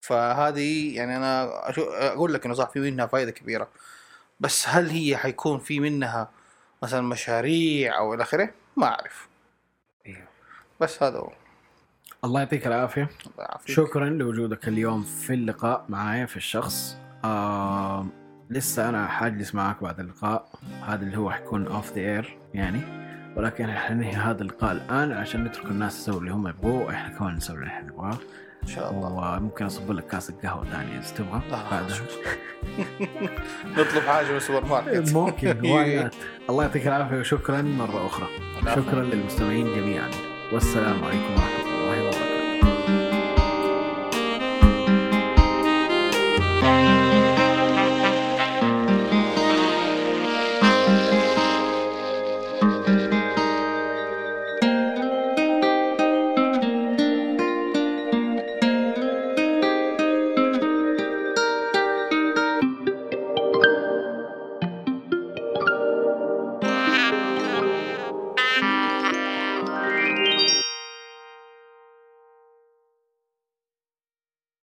[SPEAKER 3] فهذه يعني أنا أشو أقول لك إنه صح في منها فائده كبيرة. بس هل هي حيكون في منها مثلا مشاريع أو إلى آخره؟ ما أعرف.
[SPEAKER 2] أيوه.
[SPEAKER 3] بس هذا هو.
[SPEAKER 2] الله يعطيك العافية.
[SPEAKER 3] الله يعافيك.
[SPEAKER 2] شكرا لوجودك اليوم في اللقاء معايا في الشخص. آه لسه أنا حاجلس معك بعد اللقاء. هذا اللي هو حيكون off the air يعني. ولكن حننهي هذا اللقاء الآن عشان نترك الناس يسووا اللي هم يبغوه. وإحنا كمان نسوي اللي إحنا نبغاه.
[SPEAKER 3] إن شاء الله.
[SPEAKER 2] وممكن أصب لك كاسه قهوه ثانية إذا تبغى. بعدها.
[SPEAKER 3] شو- نطلب حاجة من السوبر ماركت.
[SPEAKER 2] ممكن؟ الله يعطيك العافية وشكرا مرة
[SPEAKER 3] أخرى.
[SPEAKER 2] شكرا للمستمعين جميعا. والسلام عليكم ورحمة